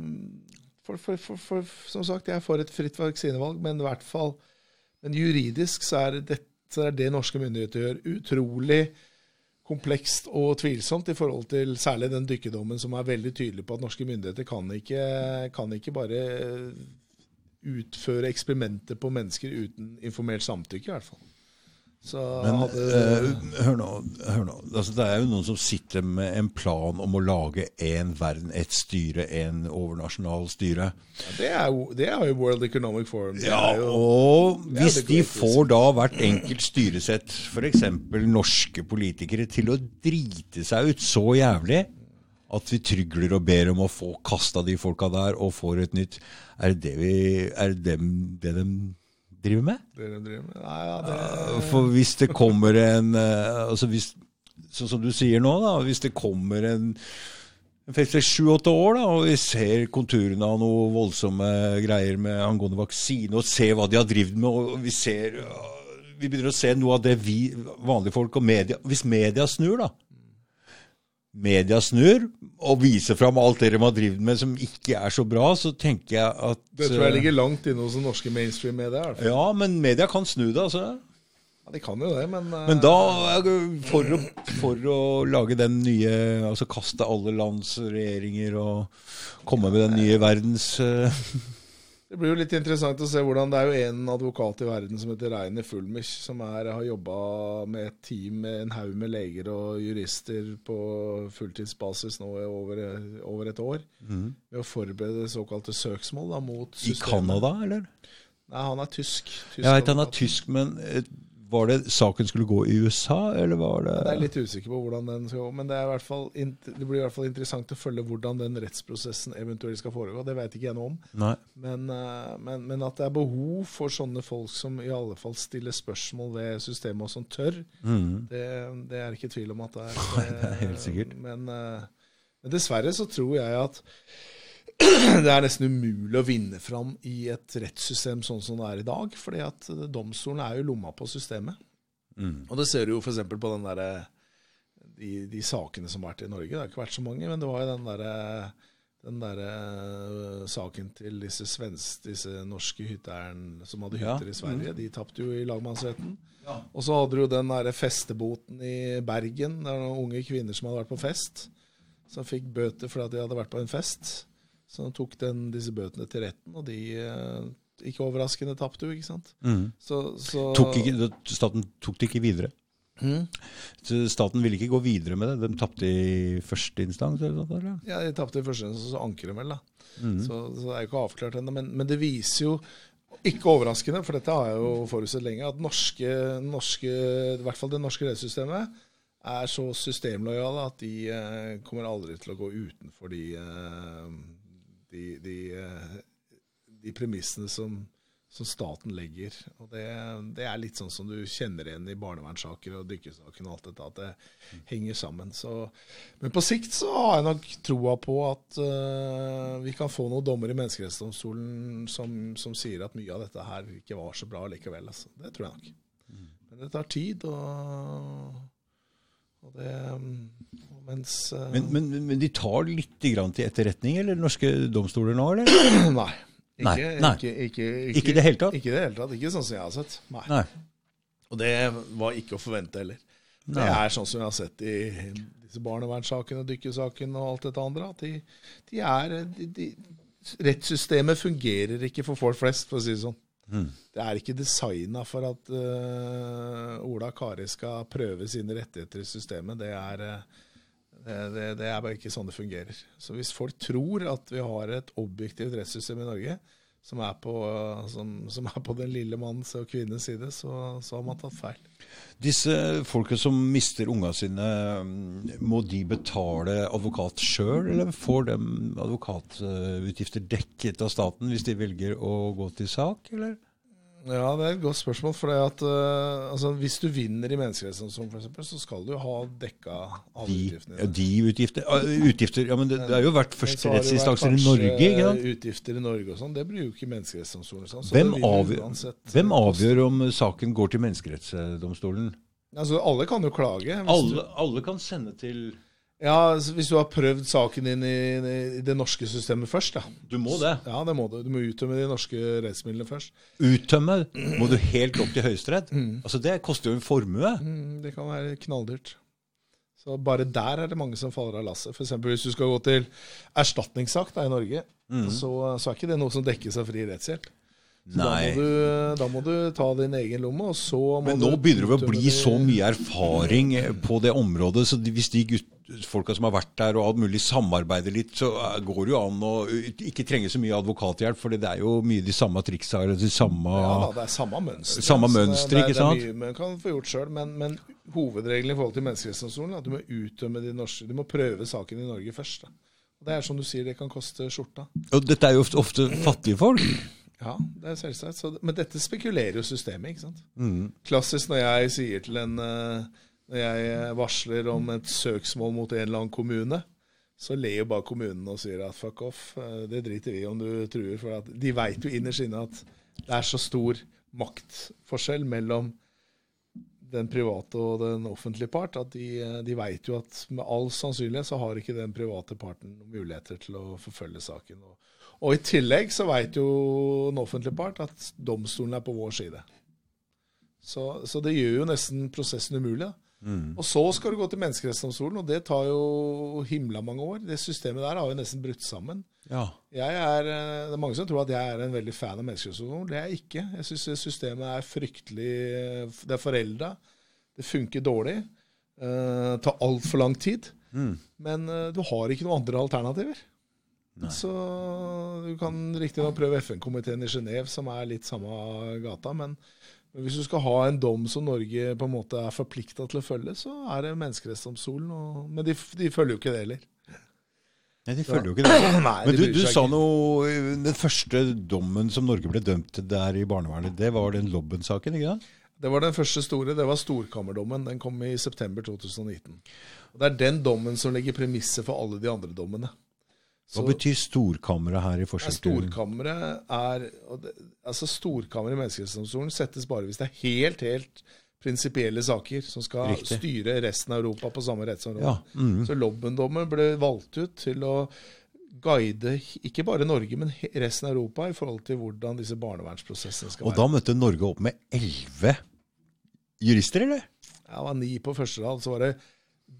for, for, for, for, som sagt, jeg er for et fritt vaksinevalg, men i hvert fall Men juridisk så er det Så er det norske myndigheter gjør. Utrolig komplekst og tvilsomt i forhold til særlig den dykkedommen som er veldig tydelig på at norske myndigheter kan ikke, kan ikke bare utføre eksperimenter på mennesker uten informert samtykke, i hvert fall. Men hadde, eh, hør nå. Hør nå. Altså, det er jo noen som sitter med en plan om å lage én verden, ett styre, en overnasjonal styre. ja, det, er jo, det er jo World Economic Forum. Det Ja, jo, og hvis de får da hvert enkelt styresett, f.eks. norske politikere, til å drite seg ut så jævlig at vi trygler og ber om å få kasta de folka der og får et nytt, er det det, vi, er det dem, det de driver med? det de driver med. Nei, ja, det, For hvis det kommer en eh, altså hvis, Sånn som du sier nå, da. Hvis det kommer en sju-åtte år, da, og vi ser konturene av noe voldsomme greier med angående vaksine, og ser hva de har drevet med, og vi ser øh, Vi begynner å se noe av det vi vanlige folk og media Hvis media snur, da. Media snur og viser fram alt det de har drevet med som ikke er så bra, så tenker jeg at det tror jeg ligger langt inne hos den norske mainstream-media. Ja, men media kan snu det, altså. Ja, de kan jo det, men, eh, Men da, for å, for å lage den nye Altså kaste alle lands regjeringer og komme med den nye verdens eh, Det blir jo litt interessant å se hvordan Det er jo en advokat i verden som heter Reiner Fulmich, som er, har jobba med et team med en haug med leger og jurister på fulltidsbasis nå i over, over et år. Med å forberede såkalte søksmål da, mot I systemet. Canada, eller? Nei, han er tysk. tysk Jeg vet han er tysk, men eh, var det saken skulle gå i USA, eller var det Jeg er litt usikker på hvordan den skal gå, men det, er i hvert fall, det blir i hvert fall interessant å følge hvordan den rettsprosessen eventuelt skal foregå. Det vet ikke jeg noe om. Men, eh, men, men at det er behov for sånne folk som i alle fall stiller spørsmål ved systemet og som tør, mm. det, det er ikke tvil om at det er. det er helt sikkert. Men, eh, men dessverre så tror jeg at det er nesten umulig å vinne fram i et rettssystem sånn som det er i dag. fordi at eh, domstolen er jo lomma på systemet. Mm. Og det ser du jo f.eks. på den der, de, de sakene som har vært i Norge. Det har ikke vært så mange, men det var jo den derre den der, uh, saken til disse, svensk, disse norske hytteeierne som hadde Ja, i Sverige. De tapte jo i lagmannsretten. Og så hadde du jo den der festeboten i Bergen. Det er noen unge kvinner som hadde vært på fest. Som fikk bøter fordi at de hadde vært på en fest. Så han tok den, disse bøtene til retten, og de eh, ikke overraskende tapte jo, ikke sant. Mm. Så, så Tok ikke, staten tok det ikke videre. Mm. Så staten ville ikke gå videre med det. De tapte i første instans? Eller? Ja, de tapte i første instans, så anker de vel, da. Mm. Så, så det er jo ikke avklart ennå. Men, men det viser jo, ikke overraskende, for dette har jeg jo forutsett lenge, at norske, norske, i hvert fall det norske rettssystemet er så systemlojale at de eh, kommer aldri til å gå utenfor de, eh, de, de, eh, de premissene som, som staten legger. Og det, det er litt sånn som du kjenner igjen i barnevernssaker og dykkersaken og alt dette, at det henger sammen. Så, men på sikt så har jeg nok troa på at uh, vi kan få noen dommer i Menneskerettighetsdomstolen som, som sier at mye av dette her ikke var så bra likevel. Altså. Det tror jeg nok. Men det tar tid, og, og det Mens eh, Men, men, men de tar litt grann til etterretning, eller norske domstoler nå, eller? Nei. Ikke, Nei, nei. Ikke, ikke, Ikke i det hele tatt? Ikke det hele tatt. Ikke sånn som jeg har sett. Nei. Nei. Og det var ikke å forvente heller. Det er sånn som jeg har sett i disse barnevernssakene, dykkersaken og alt dette andre. At de, de er de, de, Rettssystemet fungerer ikke for folk flest, for å si det sånn. Mm. Det er ikke designa for at uh, Ola Kari skal prøve sine rettigheter i systemet. Det er, eh, det, det, det er bare ikke sånn det fungerer. Så hvis folk tror at vi har et objektivt rettssystem i Norge som er på, som, som er på den lille manns og kvinnens side, så, så har man tatt feil. Disse folka som mister unga sine, mm, må de betale advokat sjøl, eller får de advokatutgifter dekket av staten hvis de velger å gå til sak, eller? Ja, det er et godt spørsmål. For at, uh, altså, hvis du vinner i Menneskerettighetsdomstolen, f.eks., så skal du ha dekka alle De, utgiftene. ja, de utgifter, uh, utgifter Ja, men det, det har jo vært førsterettsinstanser i Norge, ikke sant? Utgifter i Norge og sånn, det blir jo ikke Menneskerettighetsdomstolen. Sånn, så Hvem, avgjør, hvem avgjør om saken går til Menneskerettsdomstolen? Altså, alle kan jo klage. Alle, alle kan sende til Ja, altså, Hvis du har prøvd saken din i, i det norske systemet først, da. Du må det. Ja, det må du. Du må uttømme de norske rettsmidlene først. Uttømme må du helt opp til Høyesterett. Altså, det koster jo en formue. Mm, det kan være knalldyrt. Så bare der er det mange som faller av lasset. F.eks. hvis du skal gå til erstatningssak da, i Norge, så, så er ikke det noe som dekkes av fri rettshjelp. Så da Nei. må, du, da må du ta din egen lomme, og så må Men du nå begynner det å bli så mye erfaring på det området, så hvis de gutt, folka som har vært der og alt mulig samarbeider litt, så eh, går det jo an å ikke trenge så mye advokathjelp, for det er jo mye de samme triksa, de samme Ja da, det er samme mønster. Samme mønster, er- ikke sant? Det er mye man kan få gjort sjøl, men, men hovedregelen i forhold til Menneskerettighetsdomstolen er at du må utdømme de norske Du må prøve saken i Norge først. Da. Det er som du sier, det kan koste skjorta. Og dette er jo ofte, ofte fattige folk. Ja, det er selvsagt. Så, men dette spekulerer jo systemet, ikke sant. Mm. Klassisk når jeg sier til en eh, Når jeg varsler om et søksmål mot en eller annen kommune, så ler jo bare kommunen og sier at fuck off, eh, det driter vi om du truer. For de veit jo innerst inne at det er så stor maktforskjell mellom den private og den offentlige part, at de, eh, de veit jo at med all sannsynlighet så har ikke den private parten muligheter til å forfølge saken. Og, og i tillegg så veit jo den offentlige part at domstolen er på vår side. Så, så det gjør jo nesten prosessen umulig. da. Og så skal du gå til Menneskerettighetsdomstolen, og det tar jo himla mange år. Det systemet der har jo nesten brutt sammen. Ja. Jeg er, eh, det er mange som tror at jeg er en veldig fan av Menneskerettighetsdomstolen. Det er jeg ikke. Jeg syns systemet er fryktelig Det er forelda. Det funker dårlig. Uh, tar altfor lang tid. Men uh, du har ikke noen andre alternativer. Så du kan riktignok prøve FN-komiteen i Genéve, som er litt samme gata, men men hvis du skal ha en dom som Norge på en måte er forplikta til å følge, så er det Menneskerettsdomstolen. Men de, de følger jo ikke det heller. Nei, de følger jo ikke det. Nei, Men de du, du sa noe Den første dommen som Norge ble dømt til der i barnevernet, det var den Lobben-saken, ikke sant? Det var den første store. Det var Storkammerdommen. Den kom i september 2019. Og Det er den dommen som legger premisset for alle de andre dommene. Hva Så- betyr storkammeret her i forskjell til Storkammeret er og Altså Storkammeret i Menneskerettighetsdomstolen settes bare hvis det er helt, helt prinsipielle saker som skal Riktig. styre resten av Europa på samme rettsområde. Ja, mm. Så Lobben-dommen ble valgt ut til å guide ikke bare Norge, men resten av Europa i forhold til hvordan disse barnevernsprosessene skal Og være. da møtte Norge opp med elleve jurister, eller? Ja, det var ni på første rad, så var det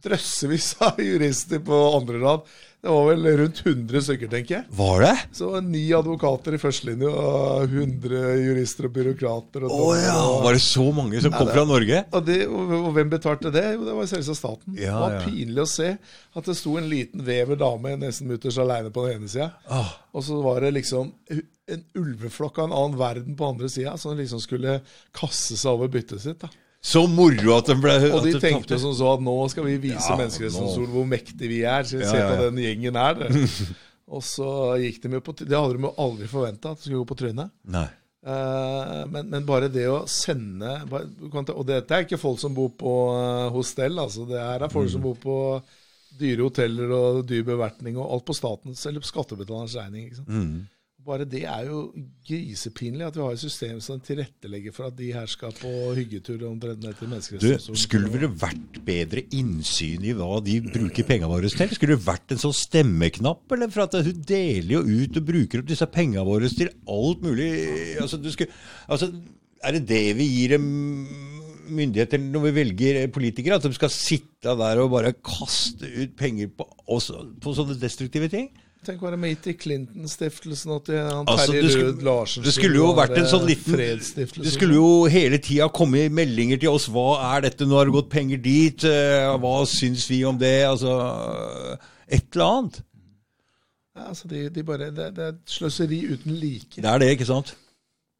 drøssevis av jurister på andre rad. Det var vel rundt 100 stykker, tenker jeg. Var det? Så ni advokater i førstelinje og 100 jurister og byråkrater. Og Å ja! Var det så mange som kom fra Norge? og, det, og, og hvem betalte det? Jo, det var selvsagt staten. Ja, det var ja. pinlig å se at det sto en liten vever dame nesten mutters aleine på den ene sida, Ah, og så var det liksom en ulveflokk av en annen verden på andre sida som liksom skulle kaste seg over byttet sitt. da. Så moro at den ble Og de tenkte som så at nå skal vi vise Ja, Menneskerettighetsdomstolen hvor mektige vi er. Så Ja, se på ja. den gjengen her. Det. Og så gikk de jo på Det hadde de jo aldri forventa at de skulle gå på trynet. Nei. Eh, men, men bare det å sende bare, Og dette er ikke folk som bor på eh, hostell. altså Det her er folk Mm. som bor på dyre hoteller og dyr bevertning og alt på statens eller på skattebetalernes regning. ikke sant? Mm. Bare det er jo grisepinlig at vi har et system som tilrettelegger for at de her skal på hyggetur omtrent ned til Menneskerettighetsdomstolen. skulle det vært bedre innsyn i hva de bruker pengene våre til? Skulle det vært en sånn stemmeknapp? Eller for at hun deler jo ut og bruker opp disse pengene våre til alt mulig altså, du skulle, altså, Er det det vi gir dem myndigheter når vi velger politikere? At de skal sitte der og bare kaste ut penger på, oss på sånne destruktive ting? Tenk å være med til Clinton-stiftelsen og til han Altså, Terje Rød Larsen. Det skulle jo vært en sånn liten Det skulle jo hele tida komme meldinger til oss. Hva er dette? Nå har det gått penger dit. eh, Hva syns vi om det? Altså Et eller annet. ja, altså de, de bare, det, det er et sløseri uten like. Det er det, ikke sant?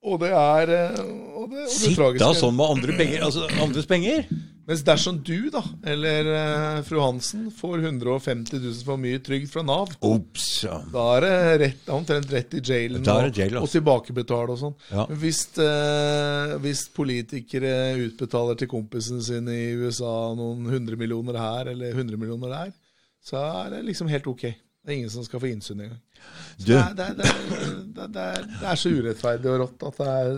Og det er eh, og det, og det Sitte tragiske sånn med andre penger, altså andres penger. Mens dersom du, da, eller eh, fru Hansen, får 150 000 for mye trygd fra Nav, Ops. Ja. da er det rett, omtrent rett i jailen Da er og, det jail, altså. og tilbakebetale og sånn. Ja. Men hvis, eh, hvis politikere utbetaler til kompisen sin i USA noen hundre millioner her eller 100 millioner der, så er det liksom helt ok. Det er ingen som skal få innsyn engang. Det, det, det, det er så urettferdig og rått at det er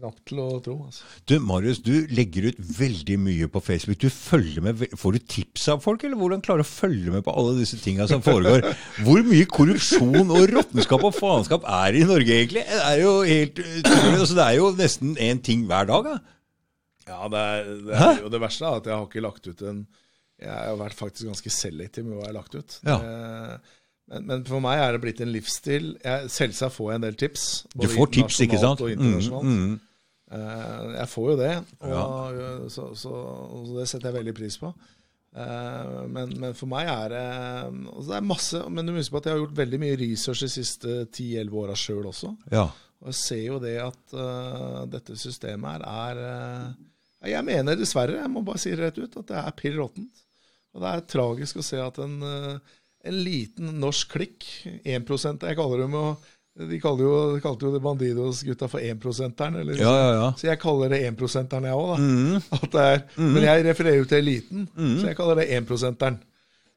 knapt til å tro. altså. Du, Marius, du legger ut veldig mye på Facebook. Du følger med, Får du tips av folk, eller hvordan klarer du å følge med på alle disse tinga som foregår? Hvor mye korrupsjon og råttenskap og faenskap er det i Norge, egentlig? Det er jo helt utrolig. Altså, det er jo nesten én ting hver dag. Da. Ja, det, er, det, er jo det verste er at jeg har ikke lagt ut en Jeg har vært faktisk ganske selektiv med hva jeg har lagt ut. Ja. Eh, Men, men for meg er det blitt en livsstil. Jeg, selvsagt får jeg en del tips. Du får tips, ikke sant? Og internasjonalt. Mm, mm. Eh, Jeg får jo det, og så, så, så det setter jeg veldig pris på. Eh, Men, men for meg er det altså Det er masse Men du må huske på at jeg har gjort veldig mye research de siste 10-11 åra sjøl også. Ja. Og jeg ser jo det at uh, dette systemet her er uh, Jeg mener dessverre, jeg må bare si det rett ut, at det er pill råttent. Og det er tragisk å se at en, uh, en liten norsk klikk, 1% Jeg kaller dem jo De jo, de kalte jo Bandidos-gutta for énprosenteren. Liksom. Ja, ja, ja. Så jeg kaller det 1-prosenteren, jeg òg, Mm. Mm. Men jeg refererer jo til eliten, så jeg kaller det 1-prosenteren.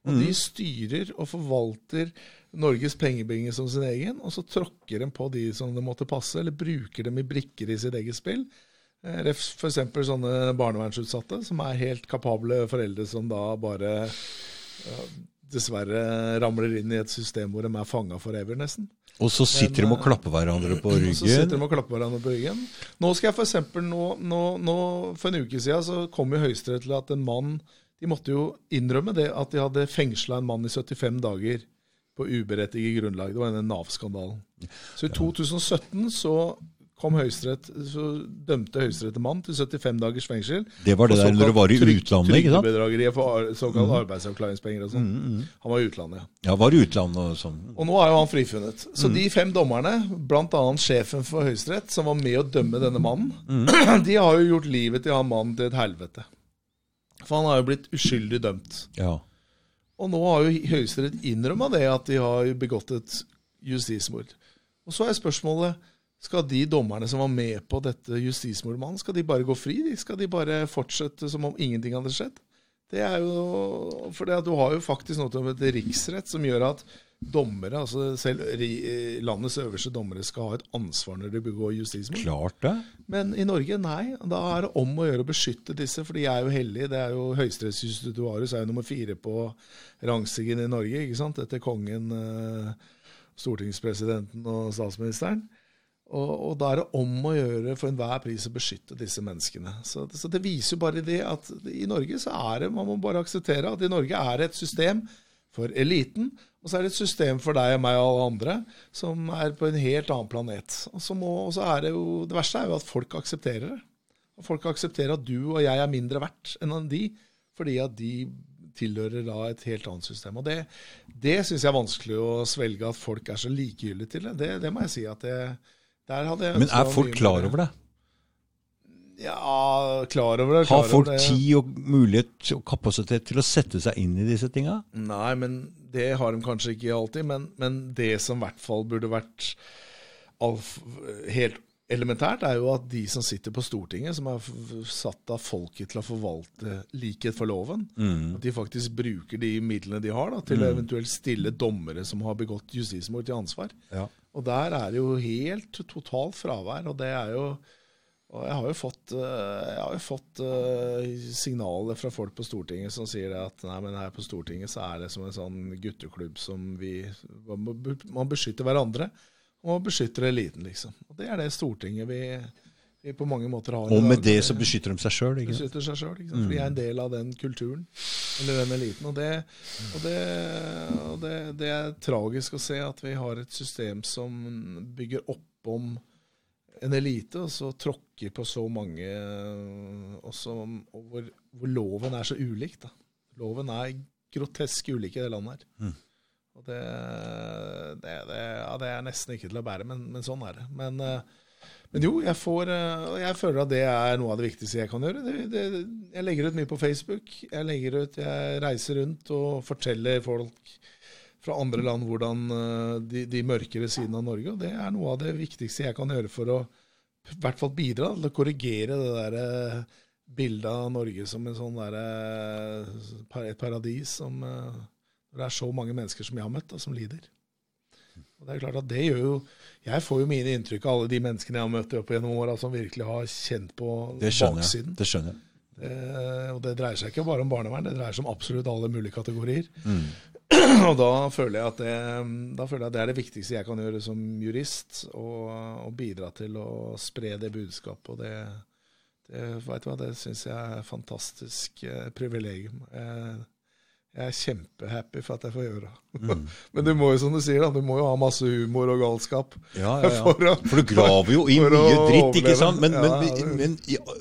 Og de styrer og forvalter Norges pengebinge som sin egen, og så tråkker de på de som det måtte passe, eller bruker dem i brikker i sitt eget spill. Eh, F.eks. sånne barnevernsutsatte, som er helt kapable foreldre som da bare dessverre ramler inn i et system hvor de er fanga forever, nesten. Og så sitter de og klapper hverandre på ryggen. Så sitter de og klapper hverandre på ryggen. Nå skal jeg for eksempel, nå, nå, nå, For en uke siden så kom jo Høyesterett til at en mann De måtte jo innrømme det at de hadde fengsla en mann i 75 dager på uberettiget grunnlag. Det var denne Nav-skandalen. Så i 2017 så kom Høyesterett, så dømte Høyesterett en mann til 75 dagers fengsel. Det var det der når du var i utlandet, ikke sant? Mm. Trygdebedrageriet for såkalt arbeidsavklaringspenger og sånn. Han var i utlandet, ja. Ja, var i utlandet og sånn. Og nå er jo han frifunnet. Så de fem dommerne, bl.a. sjefen for Høyesterett, som var med å dømme denne mannen, de har jo gjort livet til han mannen til et helvete. For han har jo blitt uskyldig dømt. Ja. Og nå har jo Høyesterett innrømma det, at de har begått et justismord. Og så er spørsmålet skal de dommerne som var med på dette justismordmannen, skal de bare gå fri? De? Skal de bare fortsette som om ingenting hadde skjedd? Det er jo For du har jo faktisk noe til et riksrett, som gjør at dommere, altså selv landets øverste dommere, skal ha et ansvar når de begår justismord. Klart det. Men i Norge, nei. Da er det om å gjøre å beskytte disse, for de er jo hellige. Det er jo Høyesterettsjustitiarius er jo nummer fire på rangstigen i Norge, ikke sant? Etter kongen, eh, stortingspresidenten og statsministeren. Og, og da er det om å gjøre for enhver pris å beskytte disse menneskene. Så, så det viser jo bare det at i Norge så er det Man må bare akseptere at i Norge er det et system for eliten, og så er det et system for deg og meg og alle andre som er på en helt annen planet. Og så, må, og så er det jo Det verste er jo at folk aksepterer det. Og folk aksepterer at du og jeg er mindre verdt enn de, fordi at de tilhører da et helt annet system. Og det, det syns jeg er vanskelig å svelge, at folk er så likegyldige til det. Det, det må jeg si at det, Men er folk klar over det? Ja, klar over det. Har folk det. tid og mulighet og kapasitet til å sette seg inn i disse tinga? Nei, men det har de kanskje ikke alltid. Men, men det som i hvert fall burde vært helt elementært, er jo at de som sitter på Stortinget, som er satt av folket til å forvalte likhet for loven, at de faktisk bruker de midlene de har da, til å eventuelt stille dommere som har begått justismord, til ansvar. Ja. Og der er det jo helt totalt fravær. Og det er jo og jeg har jo fått, eh, har jo fått eh, signaler fra folk på Stortinget som sier at nei, men her på Stortinget så er det som en sånn gutteklubb som vi Man beskytter hverandre, og man beskytter eliten, liksom. Og det er det Stortinget vi, på mange måter har. Og med det så beskytter de seg sjøl. beskytter seg sjøl. For de er en del av den kulturen, eller den eliten. Og, det, og, det, og det, det er tragisk å se at vi har et system som bygger opp om en elite, og så tråkker på så mange og, så, og hvor, hvor loven er så ulik. Da. Loven er grotesk ulik i det landet her. Og det, det, det, ja, det er nesten ikke til å bære, men, men sånn er det. Men, eh, men jo, jeg, får, eh, jeg føler at det er noe av det viktigste jeg kan gjøre. Det, det, jeg legger ut mye på Facebook. Jeg legger ut, jeg reiser rundt og forteller folk fra andre land hvordan eh, de, de mørkere sidene av Norge. Og det er noe av det viktigste jeg kan gjøre for å i hvert fall bidra til å korrigere det der eh, bildet av Norge som en sånn der, et paradis som det er så mange mennesker som jeg har møtt, da, som lider. Og det er klart at det gjør jo Jeg får jo mine inntrykk av alle de menneskene jeg har møtt opp gjennom åra som virkelig har kjent på Det skjønner jeg. Det skjønner jeg. Eh, og det dreier seg ikke bare om barnevern, det dreier seg om absolutt alle mulige kategorier. Mm. og da føler, jeg at det, jeg at det er det viktigste jeg kan gjøre som jurist, å bidra til å spre det budskapet. Og det, det, vet du hva, det syns jeg er et fantastisk eh, privilegium. Jeg, jeg er kjempehappy for at jeg får gjøre det. Mm. Men du må jo, som du sier, da, du må jo ha masse humor og galskap. Ja, ja, ja. For å- For du graver jo i mye dritt, ikke sant? Men, men, men,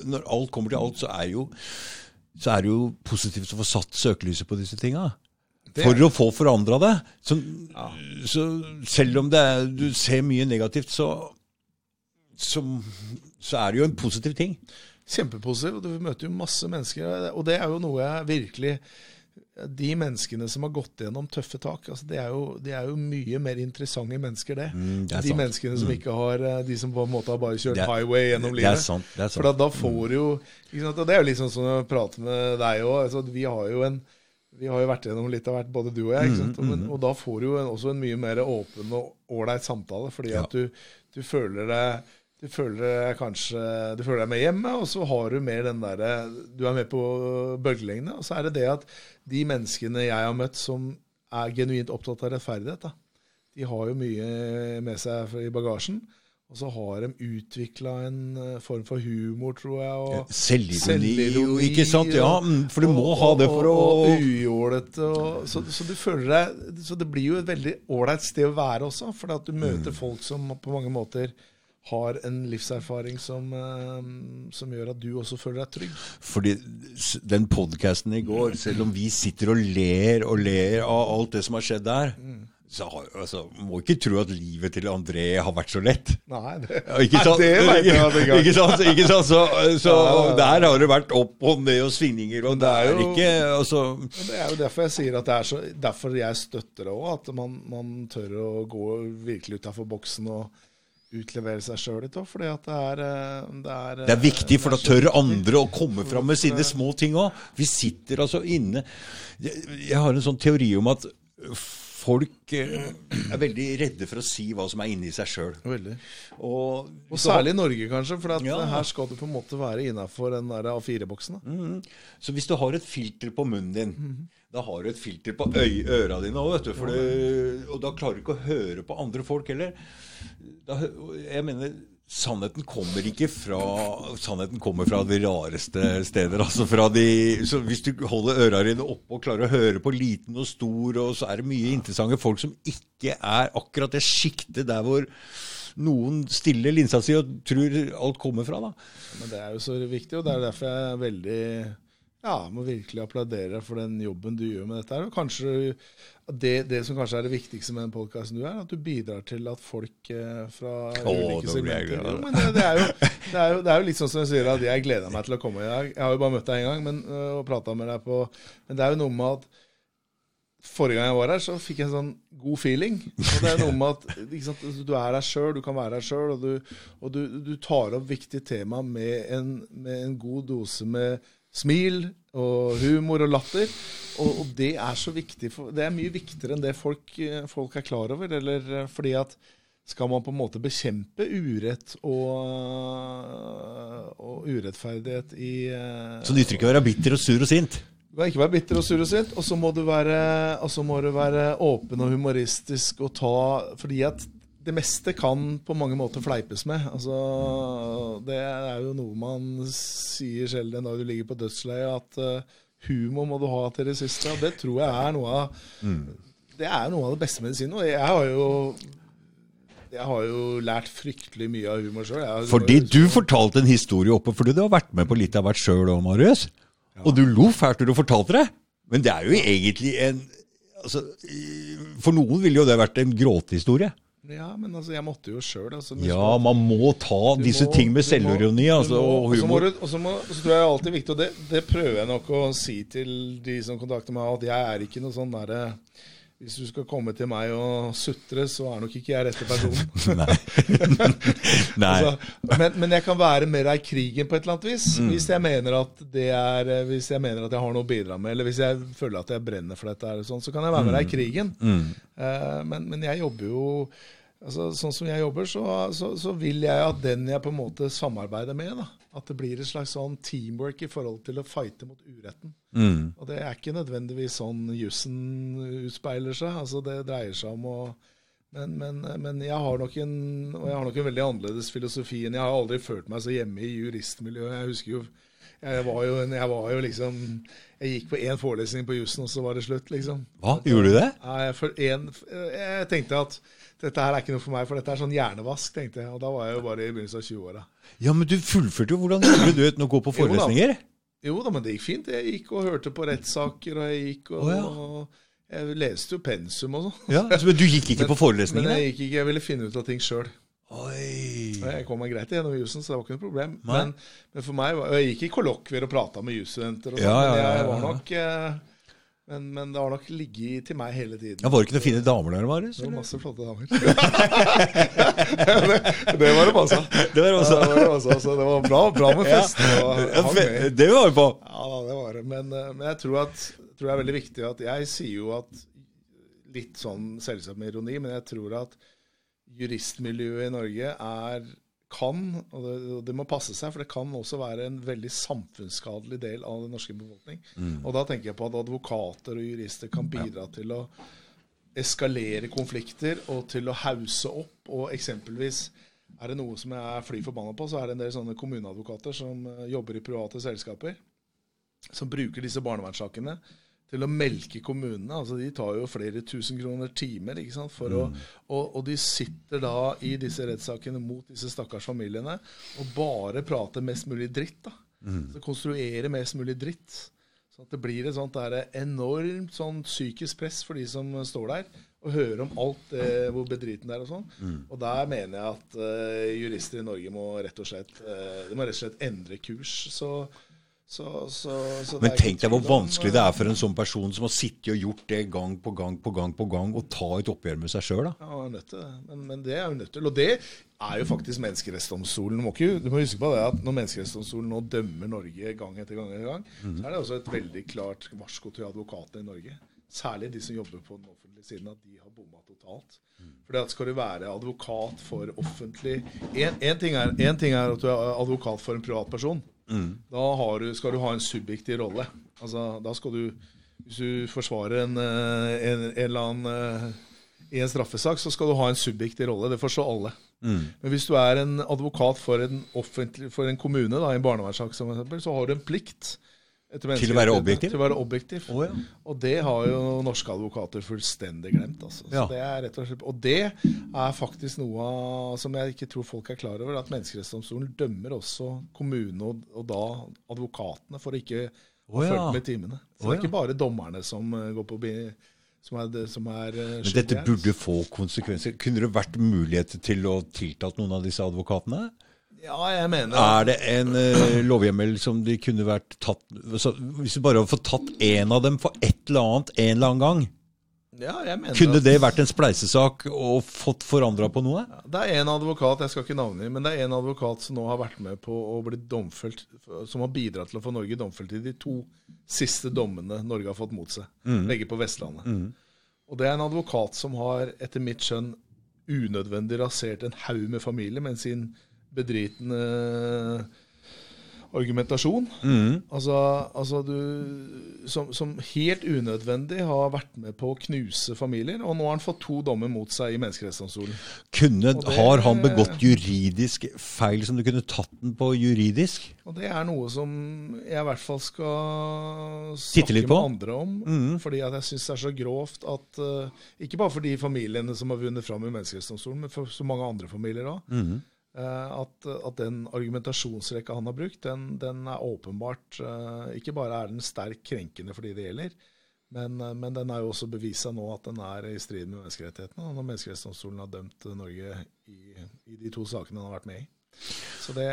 når alt kommer til alt, så er, jo, så er det jo positivt å få satt søkelyset på disse tinga. For å få forandra det. Så, så selv om det er, du ser mye negativt, så, så, så er det jo en positiv ting. Kjempepositiv. og Du møter jo masse mennesker. Og det er jo noe jeg virkelig De menneskene som har gått gjennom tøffe tak, altså det, er jo, er jo mye mer interessante mennesker, det. Mm, det de sant. menneskene som ikke har eh, De som på en måte har bare kjørt er- highway gjennom livet. Det er sant. Det er For da, da får du jo sant? Og det er jo litt sånn som prate med deg òg. Altså, vi har jo en vi har jo vært gjennom litt av hvert, både du og jeg. ikke sant? Men, og da får du jo en, også en mye mer åpen og ålreit samtale, fordi Ja. at du, du føler deg du føler deg kanskje Du føler deg med hjemme, og så har du mer den derre Du er med på bølgelengde. Og så er det det at de menneskene jeg har møtt som er genuint opptatt av rettferdighet, da, de har jo mye med seg i bagasjen. Og så har de utvikla en eh, form for humor, tror jeg. Og, Selvironi, ikke sant? Ja, mm, for du må og- ha det for å Og, og ujålete. Så, så du føler deg Så det blir jo et veldig ålreit sted å være også, fordi at du møter Mm. folk som på mange måter har en livserfaring som, eh, som gjør at du også føler deg trygg. Fordi den podkasten i går, selv om vi sitter og ler og ler av alt det som har skjedd der, så har, altså, må ikke tro at livet til André har vært så lett. Nei, det, Ikke sant? Nei, det vet jeg at ikke ikke sant? Ikke sant? Så, så Ja, der har det vært opp og ned og svingninger, og det er jo- ikke altså, Det er jo derfor jeg sier at det er så Derfor jeg støtter det òg, at man, man tør å gå virkelig utafor boksen og utlevere seg sjøl litt òg, fordi at det er eh, Det er, Det er viktig, for da tør andre å komme fram med sine små ting òg. Vi sitter altså inne jeg har en sånn teori om at folk eh, er veldig redde for å si hva som er inni seg sjøl. Og, Og særlig i Norge, kanskje, for Ja. her skal du på en måte være innafor den der A4-boksen. Mm. Mhm. Så hvis du har et filter på munnen din, Mhm. da har du et filter på øy, øra dine òg, og da klarer du ikke å høre på andre folk heller. Da, jeg mener Sannheten kommer ikke fra Sannheten kommer fra de rareste steder. altså fra de, så Hvis du holder øra dine oppe og klarer å høre på liten og stor, og så er det mye interessante folk som ikke er akkurat det sjiktet der hvor noen stiller linsa si og tror alt kommer fra. da. Men det er jo så viktig, og det er derfor jeg er veldig ja, må virkelig applaudere for den jobben du gjør med dette. her, og kanskje det, det som kanskje er det viktigste med den podkasten du er, at du bidrar til at folk eh, fra ulike segmenter jo, men det, det, er jo, det, er jo, det er jo litt sånn som jeg sier, at jeg gleder meg til å komme i dag. Jeg har jo bare møtt deg én gang men, øh, og prata med deg på Men det er jo noe med at Forrige gang jeg var her, så fikk jeg en sånn god feeling. Og det er noe med at sant, altså, du er deg sjøl, du kan være deg sjøl, og, du, og du, du tar opp viktige tema med en, med en god dose med smil og humor og latter. Og, og det er så viktig. For, det er mye viktigere enn det folk, eh, folk er klar over. Eller eh, fordi at skal man på en måte bekjempe urett og, og urettferdighet i Så Så nytter det ikke å være bitter og sur og sint. du kan ikke være bitter og sur og sint, og så må du være, og så må du være åpen og humoristisk og ta Fordi at det meste kan på mange måter fleipes med. Altså, det er jo noe man sier sjelden når du ligger på dødsleiet, at eh, humor må du ha til det siste. Og det tror jeg er noe av Det er noe av det beste medisinen. Og jeg har jo jeg har jo lært fryktelig mye av humor sjøl. Fordi du fortalte en historie oppe, fordi du har vært med på litt av hvert sjøl òg, Marius. Og du lo fælt da du fortalte det. Men det er jo egentlig en altså, For noen ville jo det vært en gråtehistorie. Ja, men altså, jeg måtte jo sjøl. Altså, Ja, man må ta disse må- ting med selvironi altså, og humor. Og så tror jeg alltid viktig, og det, det prøver jeg nok å si til de som kontakter meg, at jeg er ikke noe sånn derre hvis du skal komme til meg og sutre, så er nok ikke jeg rette personen. Nei. Nei. Altså, men, men jeg kan være med deg i krigen på et eller annet vis. Hvis, jeg mener at det er, eh, hvis jeg mener at jeg har noe å bidra med, eller hvis jeg føler at jeg brenner for dette, eller sånn, så kan jeg være med deg i krigen. Eh, men, men jeg jobber jo altså, Sånn som jeg jobber, så, så, så vil jeg at den jeg på en måte samarbeider med, da, at det blir et slags sånn teamwork i forhold til å fighte mot uretten. Mm. Og det er ikke nødvendigvis sånn jussen utspeiler seg. altså Det dreier seg om å men, men, men jeg har nok en og jeg har nok en veldig annerledes filosofi enn Jeg har aldri følt meg så hjemme i juristmiljøet. Jeg husker jo jeg var jo, jeg var jo liksom Jeg gikk på én forelesning på jussen, og så var det slutt, liksom. Hva? Gjorde du det? Ja, jeg, for en, jeg tenkte at dette her er ikke noe for meg, for dette er sånn hjernevask, tenkte jeg. Og da var jeg jo bare i begynnelsen av 20-åra. Ja, men du fullførte jo. Hvordan gjorde du uten å gå på Jo da. forelesninger? Jo da, men det gikk fint. Jeg gikk og hørte på rettssaker, og jeg gikk og, oh, ja. og Jeg leste jo pensum og sånn. Ja, Men du gikk ikke på Men jeg gikk ikke, jeg ville finne ut av ting sjøl. Jeg kom meg greit gjennom jussen, så det var ikke noe problem. Men, men for meg, Jeg gikk i kollokvier og prata med jusstudenter, og sånn, Ja, ja, men jeg var nok eh, men, men det har nok ligget til meg hele tiden. Ja, var det ikke noen fine damer der, Marius? Det var masse flotte damer. det, det var det masse. Det var Ja, også det var det. Altså, det var bra, bra med fest. Ja. Det var vi på. Ja, det var det. Men, eh, men jeg tror, at, tror det er veldig viktig at Jeg sier jo at Litt sånn selvsagt med ironi, men jeg tror at juristmiljøet i Norge er kan, og det, og det må passe seg, for det kan også være en veldig samfunnsskadelig del av den norske befolkning. Og da tenker jeg på at advokater og jurister kan bidra til å eskalere konflikter og til å hause opp. Og eksempelvis er det noe som jeg er fly forbanna på, så er det en del sånne kommuneadvokater som eh, jobber i private selskaper, som bruker disse barnevernssakene til å melke kommunene. altså De tar jo flere tusen kroner timer. ikke sant, for å, og, og de sitter da i disse rettssakene mot disse stakkars familiene og bare prater mest mulig dritt. da. Så Konstruerer mest mulig dritt. Så at det blir et sånt der enormt sånn psykisk press for de som står der, og hører om alt det, hvor bedriten det er og sånn. Og der mener jeg at eh, jurister i Norge må rett og slett, eh, de må rett og slett endre kurs. Så, så, så, så Men tenk deg hvor vanskelig det er for en sånn person som har sittet og gjort det gang på gang på gang på gang, og ta et oppgjør med seg sjøl, da. Ja. Men, men det er jo nødt til. Og det er jo faktisk Menneskerettsdomstolen. Du må, ikke, du må huske på det at når Menneskerettsdomstolen nå dømmer Norge gang etter gang, etter gang så er det også et veldig klart varsko til advokatene i Norge. Særlig de som jobber på den offentlige siden, at de har bomma totalt. Fordi at Skal du være advokat for offentlig Én ting, en ting er at du er advokat for en privatperson. Da har du, skal du ha en subjektiv rolle. Altså, da skal du Hvis du forsvarer en, eh, en, en eller annen eh, i en straffesak, så skal du ha en subjektiv rolle. Det forstår alle. Men hvis du er en advokat for en, offentlig, for en kommune, da, i en barnevernssak eksempel, så har du en plikt Til å være objektiv? Til å være objektiv. Oh, ja. Og det har jo norske advokater fullstendig glemt. Altså. Ja. Det er og, og det er faktisk noe som jeg ikke tror folk er klar over, at Menneskerettighetsdomstolen dømmer også kommunene og, og da advokatene for å ikke ha Å, ja. fulgt med timene. Så oh, det er ikke bare dommerne som eh, går på som er, som er eh, Men dette burde få konsekvenser. Kunne det vært muligheter til å tiltalt noen av disse advokatene? Ja, jeg mener Er det en uh, lovhjemmel som de kunne vært tatt så, Hvis du bare hadde fått tatt én av dem for et eller annet en eller annen gang, ja, jeg mener kunne det vært en spleisesak og fått forandra på noe? Det er en advokat jeg skal ikke navne, men det er en advokat som nå har vært med på å bli domfelt, som har bidratt til å få Norge domfelt i de to siste dommene Norge har fått mot seg. Begge på Vestlandet. Og det er en advokat som har, etter mitt skjønn, unødvendig rasert en haug med familier med sin bedritne argumentasjon. Altså, altså du som, som helt unødvendig har vært med på å knuse familier. Og nå har han fått to dommer mot seg i Menneskerettighetsdomstolen. Kunne, det- har han begått juridisk feil som du kunne tatt den på juridisk? Og det er noe som jeg i hvert fall skal snakke med andre om. Fordi at jeg syns det er så grovt at eh, Ikke bare for de familiene som har vunnet fram i Menneskerettighetsdomstolen, men for så mange andre familier òg. At, at den argumentasjonsrekka han har brukt, den, den er åpenbart eh, Ikke bare er den sterkt krenkende for de det gjelder, men, eh, men den er jo også bevisa nå at den er i strid med menneskerettighetene. Når Menneskerettighetsdomstolen har dømt Norge i, i de to sakene han har vært med i. Så det,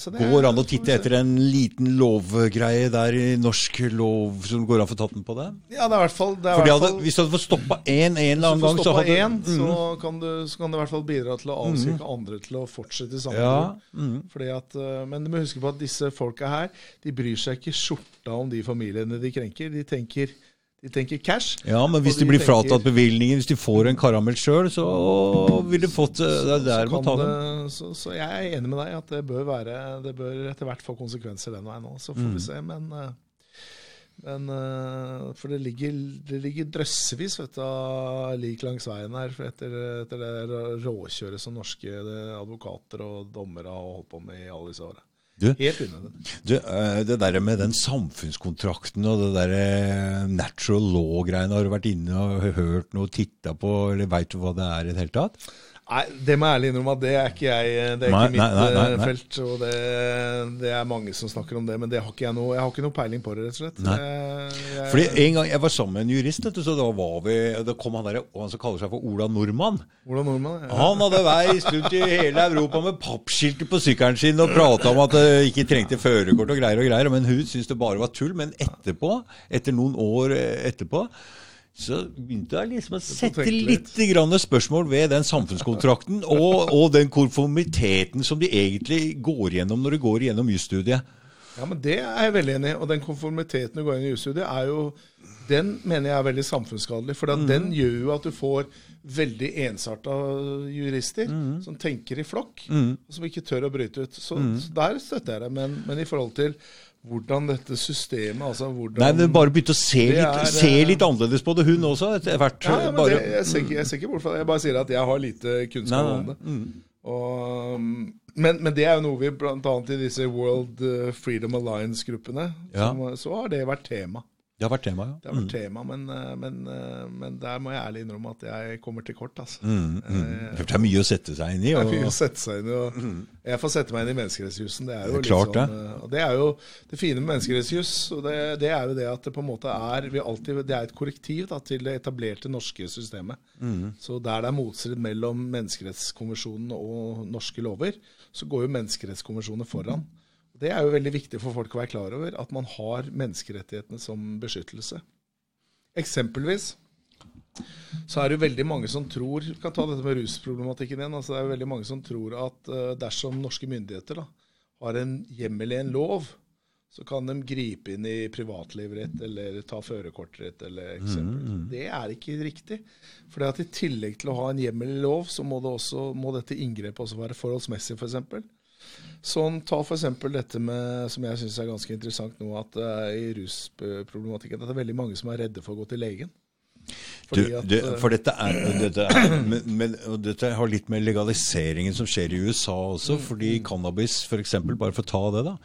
så det Går an å titte etter en liten lovgreie der i norsk lov som går an å få tatt den på det? Ja, det er i hvert fall, det hadde, Hvis du hadde fått stoppa én en eller annen gang, så hadde én, Mm. så, kan du, så kan det i hvert fall bidra til å avskrekke andre til å fortsette i samme Ja. Mm. At, eh, Men du må huske på at disse folka her, de bryr seg ikke skjorta om de familiene de krenker. De tenker, de tenker cash. Ja, men hvis de de blir tenker- fratatt bevilgningen, hvis de får en karamell sjøl, så vil de fått eh, Det er der man tar dem. så, så jeg er enig med deg at det bør være Det bør etter hvert få konsekvenser den veien òg. Så får Mm. vi se. Men, eh, men eh, For det ligger, det ligger drøssevis vet du, av lik langs veien her for etter, etter det råkjøret som norske advokater og dommere har holdt på med i alle disse åra. Du, Helt du, eh, det der med den samfunnskontrakten og det der eh, natural law-greiene, har du vært inne og hørt noe, titta på, eller veit du hva det er i det hele tatt? Nei, det må jeg ærlig innrømme at det er ikke jeg Det er Nei, ikke mitt nei, nei, nei, eh, felt. Og det, det er mange som snakker om det, men det har ikke jeg noe Jeg har ikke noe peiling på det, rett og slett. Jeg, jeg, Fordi En gang jeg var sammen med en jurist, vet du, så da var vi, da kom han der, og han som kaller seg for Ola Nordmann. Ola nordmann? Ja. Han hadde veist rundt i hele Europa med pappskilter på sykkelen sin og prata om at det ikke trengte førerkort og greier og greier. Men hun syntes det bare var tull. Men etterpå, etter noen år eh, etterpå, så begynte jeg liksom å sette litt. litt grann spørsmål ved den samfunnskontrakten og, og den konformiteten som de egentlig går gjennom når de går gjennom jusstudiet. Ja, men Det er jeg veldig enig i. Og den konformiteten du går inn i jusstudiet, er jo Den mener jeg er veldig samfunnsskadelig. For Mm. den gjør jo at du får veldig ensarta jurister Mm. som tenker i flokk, og som ikke tør å bryte ut. Så, Mm. så der støtter jeg deg. Men, men i forhold til hvordan dette systemet altså hvordan, Nei, men Bare begynte å se litt, er, se eh, litt annerledes på det, hun også. etter hvert. ja, ja, bare, det, jeg, ser ikke, jeg ser ikke bort fra det. Jeg bare sier at jeg har lite kunnskap Nei, om det. det. Og, um, men, men det er jo noe vi bl.a. i disse World uh, Freedom Alliance-gruppene, Ja. så har det vært tema. Det har vært tema, ja. Det har vært tema, men, uh, men, uh, men der må jeg ærlig innrømme at jeg kommer til kort. altså. Mm, mm. For det er mye å sette seg inn i. Det er mye å sette seg inn i. og Jeg får sette meg inn i menneskerettsjussen. Det er jo Det er klart litt sånn, og det er jo det fine med menneskerettsjuss. og det, det er jo det at det på en måte er vi alltid, det er et korrektiv da, til det etablerte norske systemet. Mm. Så der det er motstrid mellom menneskerettskonvensjonen og norske lover, så går jo menneskerettskonvensjonen foran. Det er jo veldig viktig for folk å være klar over, at man har menneskerettighetene som beskyttelse. Eksempelvis så er det jo veldig mange som tror Vi kan ta dette med rusproblematikken igjen. altså Det er jo veldig mange som tror at eh, dersom norske myndigheter da, har en hjemmel i en lov, så kan de gripe inn i privatlivet ditt eller ta førerkortet ditt. eller eksempel. Det er ikke riktig. For i tillegg til å ha en hjemmel i lov, så må, det også, må dette inngrepet også være forholdsmessig, f.eks. For eksempel. Sånn, ta f.eks. dette med, som jeg syns er ganske interessant nå, at uh, i rusproblematikken at det er veldig mange som er redde for å gå til legen. du, at, du, eh, for dette er, dette er men, men, dette har litt med legaliseringen som skjer i USA også, Mm, fordi cannabis f.eks., bare for å ta det, da.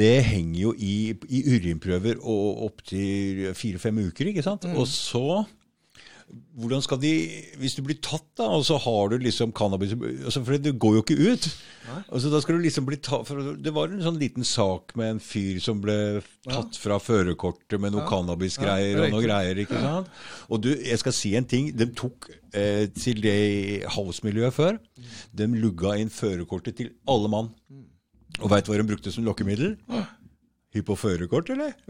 Det henger jo i, i urinprøver og opptil fire-fem uker, ikke sant? Mm. Og så hvordan skal de, Hvis du blir tatt, da, og så har du liksom cannabis altså For det går jo ikke ut. Altså, da skal du liksom bli tatt, for Det var en sånn liten sak med en fyr som ble tatt fra førerkortet med noe cannabisgreier Ja, og noe greier. ikke sant? Og du, jeg skal si en ting. De tok eh, til det havsmiljøet før. De lugga inn førerkortet til alle mann. Og veit hva de brukte som lokkemiddel? Hypp på førerkort, eller?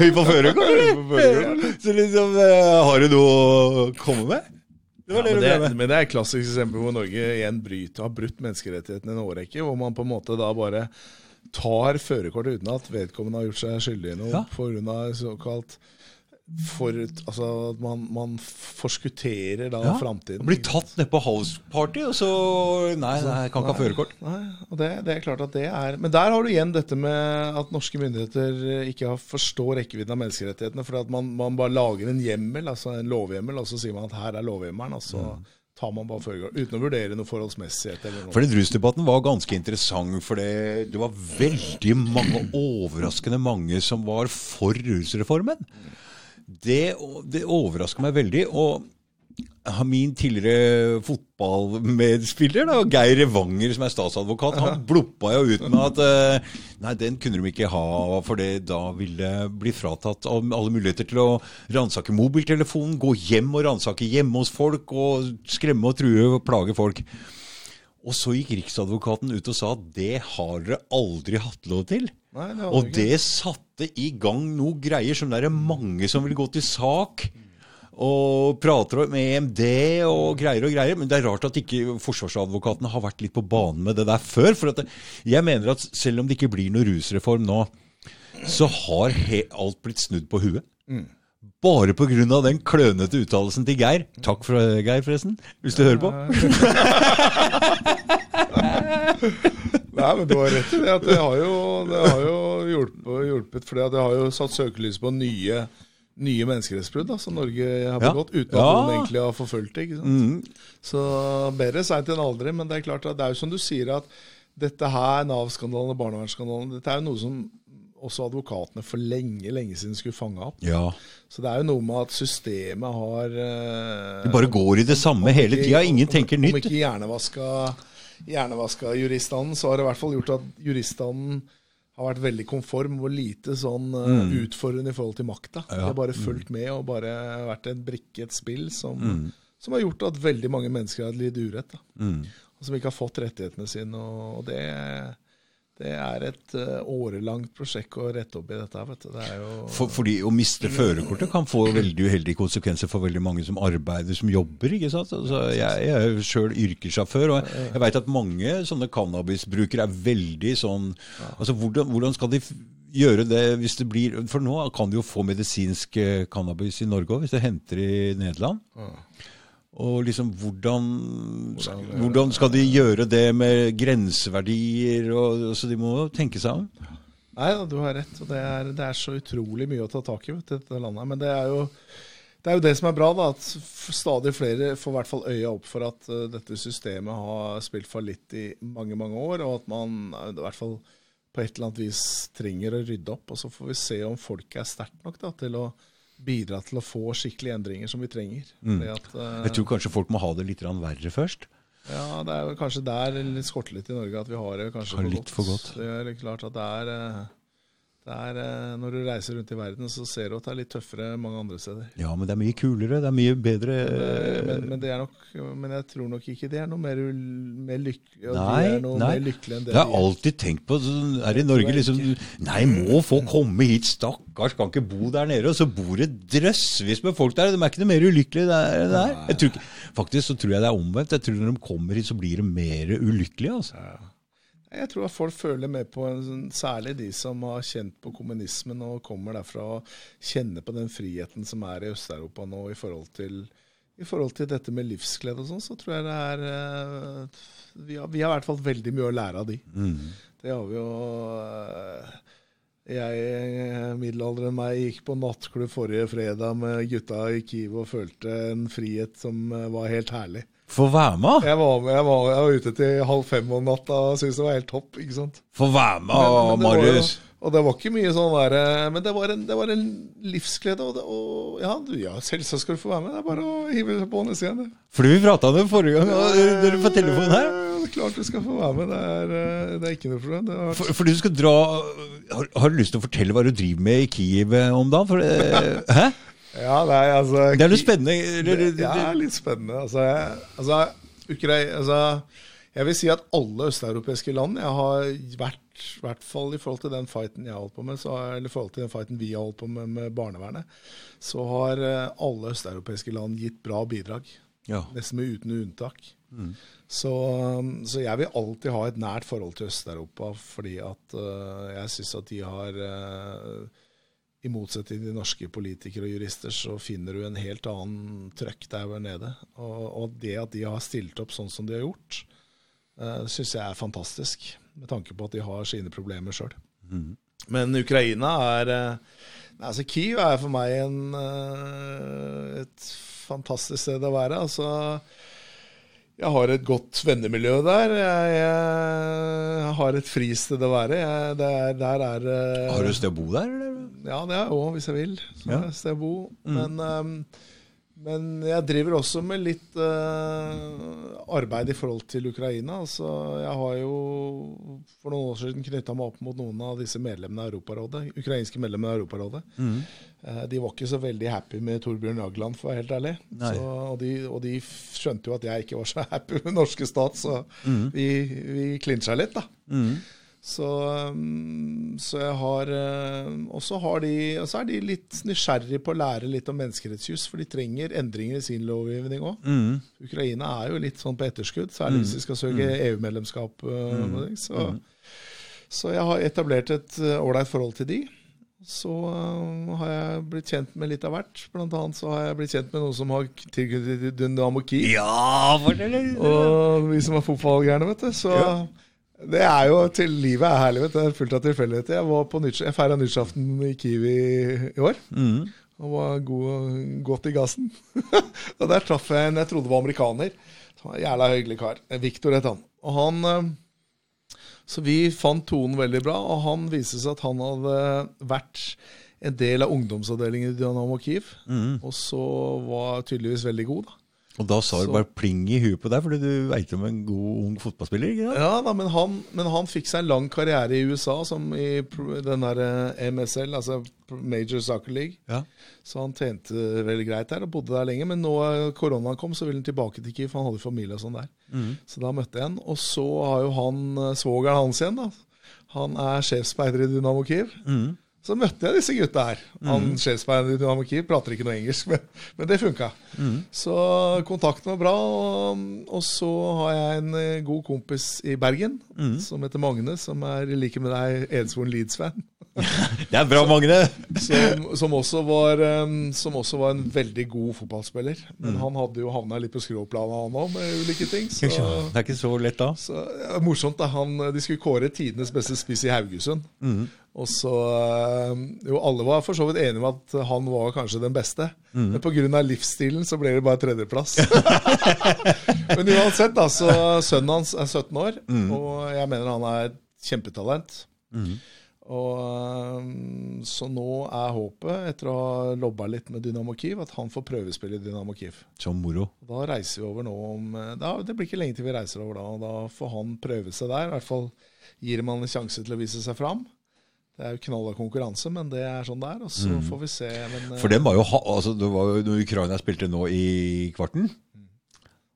Hypp på førerkort, eller? Så liksom eh, Har du noe å komme med? Det Ja, det men, det, men det er et klassisk eksempel hvor Norge igjen bryter, har brutt menneskerettighetene en årrekke. Hvor man på en måte da bare tar førerkortet uten at vedkommende har gjort seg skyldig i noe Ja. grunn av såkalt forut, altså at man, man forskutterer da Ja, framtiden. Blir tatt ned på houseparty, og så Nei, nei kan ikke ha førerkort. Nei, og det, det er klart at det er Men der har du igjen dette med at norske myndigheter ikke har- forstår rekkevidden av menneskerettighetene. For man, man bare lager en hjemmel, altså en lovhjemmel, og så sier man at her er lovhjemmelen, og så tar man bare førerkort. Uten å vurdere noe forholdsmessighet eller noe. For den rusdebatten var ganske interessant, for det, det var veldig mange, overraskende mange, som var for rusreformen. Det, det overrasker meg veldig. Og min tidligere fotballmedspiller, da, Geir Revanger, som er statsadvokat, han bloppa jo ut med at eh, nei, den kunne de ikke ha, for det da ville bli fratatt av alle muligheter til å ransake mobiltelefonen, gå hjem og ransake hjemme hos folk, og skremme og true og plage folk. Og så gikk Riksadvokaten ut og sa at det har dere aldri hatt lov til. Nei, det Og det satte i gang noe greier som det er mange som vil gå til sak. Og prater om EMD og greier og greier. Men det er rart at ikke forsvarsadvokatene har vært litt på banen med det der før. For at det, jeg mener at selv om det ikke blir noe rusreform nå, så har alt blitt snudd på huet. Bare pga. den klønete uttalelsen til Geir. Takk for Geir, forresten. Hvis du hører på. Nei, men du har rett i det. at Det har jo, det har jo hjulpet, hjulpet fordi at det har jo satt søkelys på nye, nye menneskerettsbrudd som Norge har Ja. begått, uten at Ja. noen egentlig har forfulgt det. Mm. Så bedre seint enn aldri. Men det er klart at det er jo som du sier, at dette her, Nav-skandalen og barnevernsskandalen, dette er jo noe som også advokatene for lenge lenge siden skulle fange opp. Ja. Så det er jo noe med at systemet har eh, Det bare går i det samme hele tida. Ingen tenker Om nytt. ikke hjernevaska, hjernevaska juriststanden, så har det i hvert fall gjort at juriststanden har vært veldig konform og lite sånn mm. utfordrende i forhold til makta. De har bare fulgt med og bare vært en brikke, et spill, som, som har gjort at veldig mange mennesker har lidd urett. Da. Og som ikke har fått rettighetene sine. Og, og det, det er et eh, årelangt prosjekt å rette opp i dette. Vet du. Det er jo For, fordi å miste førerkortet kan få veldig uheldige konsekvenser for veldig mange som arbeider, som jobber. ikke sant? Altså, jeg, jeg er sjøl yrkessjåfør, og jeg veit at mange sånne cannabisbrukere er veldig sånn Altså, hvordan, hvordan skal de gjøre det hvis det blir For nå kan du jo få medisinsk eh, cannabis i Norge òg, hvis du henter i Nederland. Og liksom, hvordan, hvordan skal de gjøre det med grenseverdier? Og, så de må tenke seg om. Nei da, du har rett. og det er, det er så utrolig mye å ta tak i vet dette landet. Men det er jo det er jo det som er bra, da, at stadig flere får i hvert fall øya opp for at uh, dette systemet har spilt fallitt i mange mange år, og at man eh, i hvert fall på et eller annet vis trenger å rydde opp. Og så får vi se om folk er sterkt nok da, til å bidra til å få skikkelige endringer som vi trenger. Fordi at, uh, Jeg tror kanskje folk må ha det litt verre først. ja, det er kanskje der det skorter litt i Norge, at vi har det kanskje for litt for godt. Det er klart at det er, det er eh, Når du reiser rundt i verden, så ser du at det er litt tøffere mange andre steder. Ja, men det er mye kulere. Det er mye bedre Men, Men, men, det er nok, men jeg tror nok ikke det er noe mer, mer lykkelig Nei, noe nei. mer lykkelig enn det Jeg har alltid tenkt på Er her i Norge liksom Nei, må folk komme hit? Stakkars, kan ikke bo der nede. Og så bor det drøssevis med folk der. De er ikke noe mer ulykkelige der. der. Jeg tror ikke, faktisk så tror jeg det er omvendt. Jeg tror når de kommer hit, så blir de mer ulykkelige. altså. Jeg tror at folk føler med på, sånn- særlig de som har kjent på kommunismen og kommer derfra og kjenner på den friheten som er i Øst-Europa nå i forhold til, i forhold til dette med livsglede og sånn, så tror jeg det er eh, vi har, vi har i hvert fall veldig mye å lære av de. Det har vi jo eh, Jeg, eh, middelalderen meg, gikk på nattklubb forrige fredag med gutta i Kiev og følte en frihet som var helt herlig. Få være med! Jeg var, med, jeg var, jeg var ute til halv fem om natta og syntes det var helt topp. ikke sant? Få være med, Men- men Marius. var! Og det var ikke mye sånn der, Men det var en, det var en livsglede. Og, det, og ja, du, ja, selvsagt skal du få være med. Det er bare å hive seg på neste igjen. Fordi vi prata om det forrige gang, og dere på telefonen her. Er klart du skal få være med. Det er, eh, det er ikke noe problem. Vært For, fordi du skal dra har, har du lyst til å fortelle hva du driver med i Kiev eh, om dagen? For, eh, hæ? Ja, nei, altså Det er noe spennende. Det, er litt spennende. Altså, jeg, altså, Ukraina, altså, jeg vil si at alle østeuropeiske land Jeg har vært, i hvert fall i forhold til den fighten jeg holdt på med, så, eller i forhold til den fighten vi har holdt på med med barnevernet, så har eh, alle østeuropeiske land gitt bra bidrag. Ja. Nesten med uten unntak. Så, um, så jeg vil alltid ha et nært forhold til Øst-Europa, fordi at uh, jeg syns at de har eh, I motsetning til norske politikere og jurister, så finner du en helt annen trøkk der nede. Og, og det at de har stilt opp sånn som de har gjort, uh, syns jeg er fantastisk. Med tanke på at de har sine problemer sjøl. Men Ukraina er uh, altså Kyiv er for meg en, uh, et fantastisk sted å være. Altså, jeg har et godt vennemiljø der. Jeg, jeg har et fristed å være. Jeg, det er, der er eh, Har du sted å bo der? Eller? Ja, det har jeg òg, hvis jeg vil. Så Ja. sted å bo. Men ehm, Men jeg driver også med litt uh, arbeid i forhold til Ukraina. Altså, jeg har jo for noen år siden knytta meg opp mot noen av disse medlemmene av Europarådet, ukrainske medlemmer av Europarådet. Eh, de var ikke så veldig happy med Torbjørn Jagland, for å være helt ærlig. Så, og, de, og de skjønte jo at jeg ikke var så happy med norske stat, så vi, vi klinsja litt, da. Så, um, så jeg har uh, Og så har de, er de litt nysgjerrige på å lære litt om menneskerettsjus, for de trenger endringer i sin lovgivning òg. Mm. Ukraina er jo litt sånn på etterskudd, særlig hvis de skal søke EU-medlemskap. uh, ting. Så, så jeg har etablert et uh, ålreit forhold til de. Så uh, har jeg blitt kjent med litt av hvert. Blant annet så har jeg blitt kjent med noen som har tilknyttet Dynamo Kiev. Ja. Og vi som er fotballgærne, vet du. Så Ja. Det er jo til livet er herlig. Det er fullt av tilfeldigheter. Jeg var på feira nyttårsaften i Kiwi i år. Mm. Og var god, godt i gassen. og der traff jeg en jeg trodde var amerikaner. Som var en jævla hyggelig kar. Victor het han. Og han eh, Så vi fant tonen veldig bra, og han viste seg at han hadde vært en del av ungdomsavdelingen i Dynamo Kiev. Og så var tydeligvis veldig god, da. Og da sa du bare pling i huet på deg, fordi du veit om en god ung fotballspiller? ikke sant? Ja da, men han, men han fikk seg en lang karriere i USA, som i den der eh, MSL, altså Major Soccer League. Ja. Så han tjente veldig greit der og bodde der lenge. Men nå eh, koronaen kom, så ville han tilbake til Kiev. Han hadde familie og sånn der. Så da møtte jeg han. Og så har jo han eh, svogeren hans igjen, da. Han er sjefsspeider i Dynamo Kiev. Så møtte jeg disse gutta her. Han sjefsspeider i Dynamo Kiev prater ikke noe engelsk, men, men det funka. Så kontakten var bra. Og, og så har jeg en eh, god kompis i Bergen som heter Magne, som er like med deg Edsvoren Leeds-fan. Det er bra, Magne! Som, som, også var, som også var en veldig god fotballspiller. Men han hadde jo havna litt på skråplanet, han òg, med ulike ting. Så, Det er ikke så lett da. så ja, morsomt, da. Han, de skulle kåre tidenes beste spiss i Haugesund. Og så um, Jo, alle var for så vidt enige om at han var kanskje den beste. Men pga. livsstilen så ble det bare tredjeplass. Men uansett, da, så sønnen hans er 17 år, og jeg mener han er et kjempetalent. Og Så nå er håpet, etter å ha lobba litt med Dynamo Kiev, at han får prøvespille i Dynamo Kiev. Som moro. Da reiser vi over nå om eh, da, Det blir ikke lenge til vi reiser over da. og Da får han prøve seg der. I hvert fall gir man en sjanse til å vise seg fram. Det er jo knall av konkurranse, men det er sånn det er. Og så får vi se. Men For dem var jo ha, altså, det var jo når Ukraina spilte nå i kvarten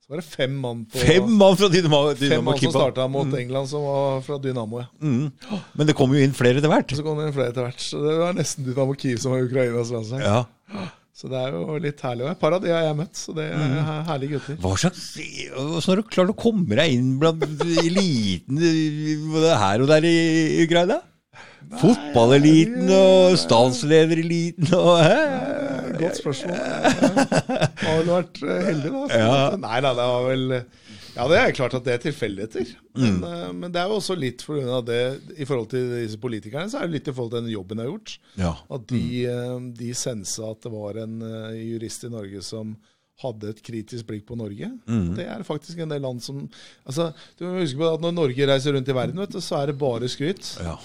så var det fem mann på Fem mann fra Dynamo, fem Dynamo mann som starta mot England, som var fra Dynamo. Ja. Mm. Men det kom jo inn flere etter hvert. Så kom det inn flere etter hvert. Så det var nesten Dynamo Kiev som var Ukrainas landslag. Ja. Så det er jo litt herlig. Og et par av de har jeg møtt, så det er herlige gutter. Hva slags Hvordan har du klart å komme deg inn blant eliten både her og der i Ukraina? Fotballeliten og statsledereliten og hæ? Godt spørsmål. Har vel vært eh, heldig, da. Ja. Nei da, det var vel Ja, det er klart at det er tilfeldigheter. Men, mm. men det er jo også litt for grunn av det I forhold til disse politikerne, så er det litt i forhold til den jobben jeg har gjort. Ja. At de, mm. de sensa at det var en eh, jurist i Norge som hadde et kritisk blikk på Norge. Det er faktisk en del land som altså, Du må huske på at Når Norge reiser rundt i verden, vet du, så er det bare skryt. ja.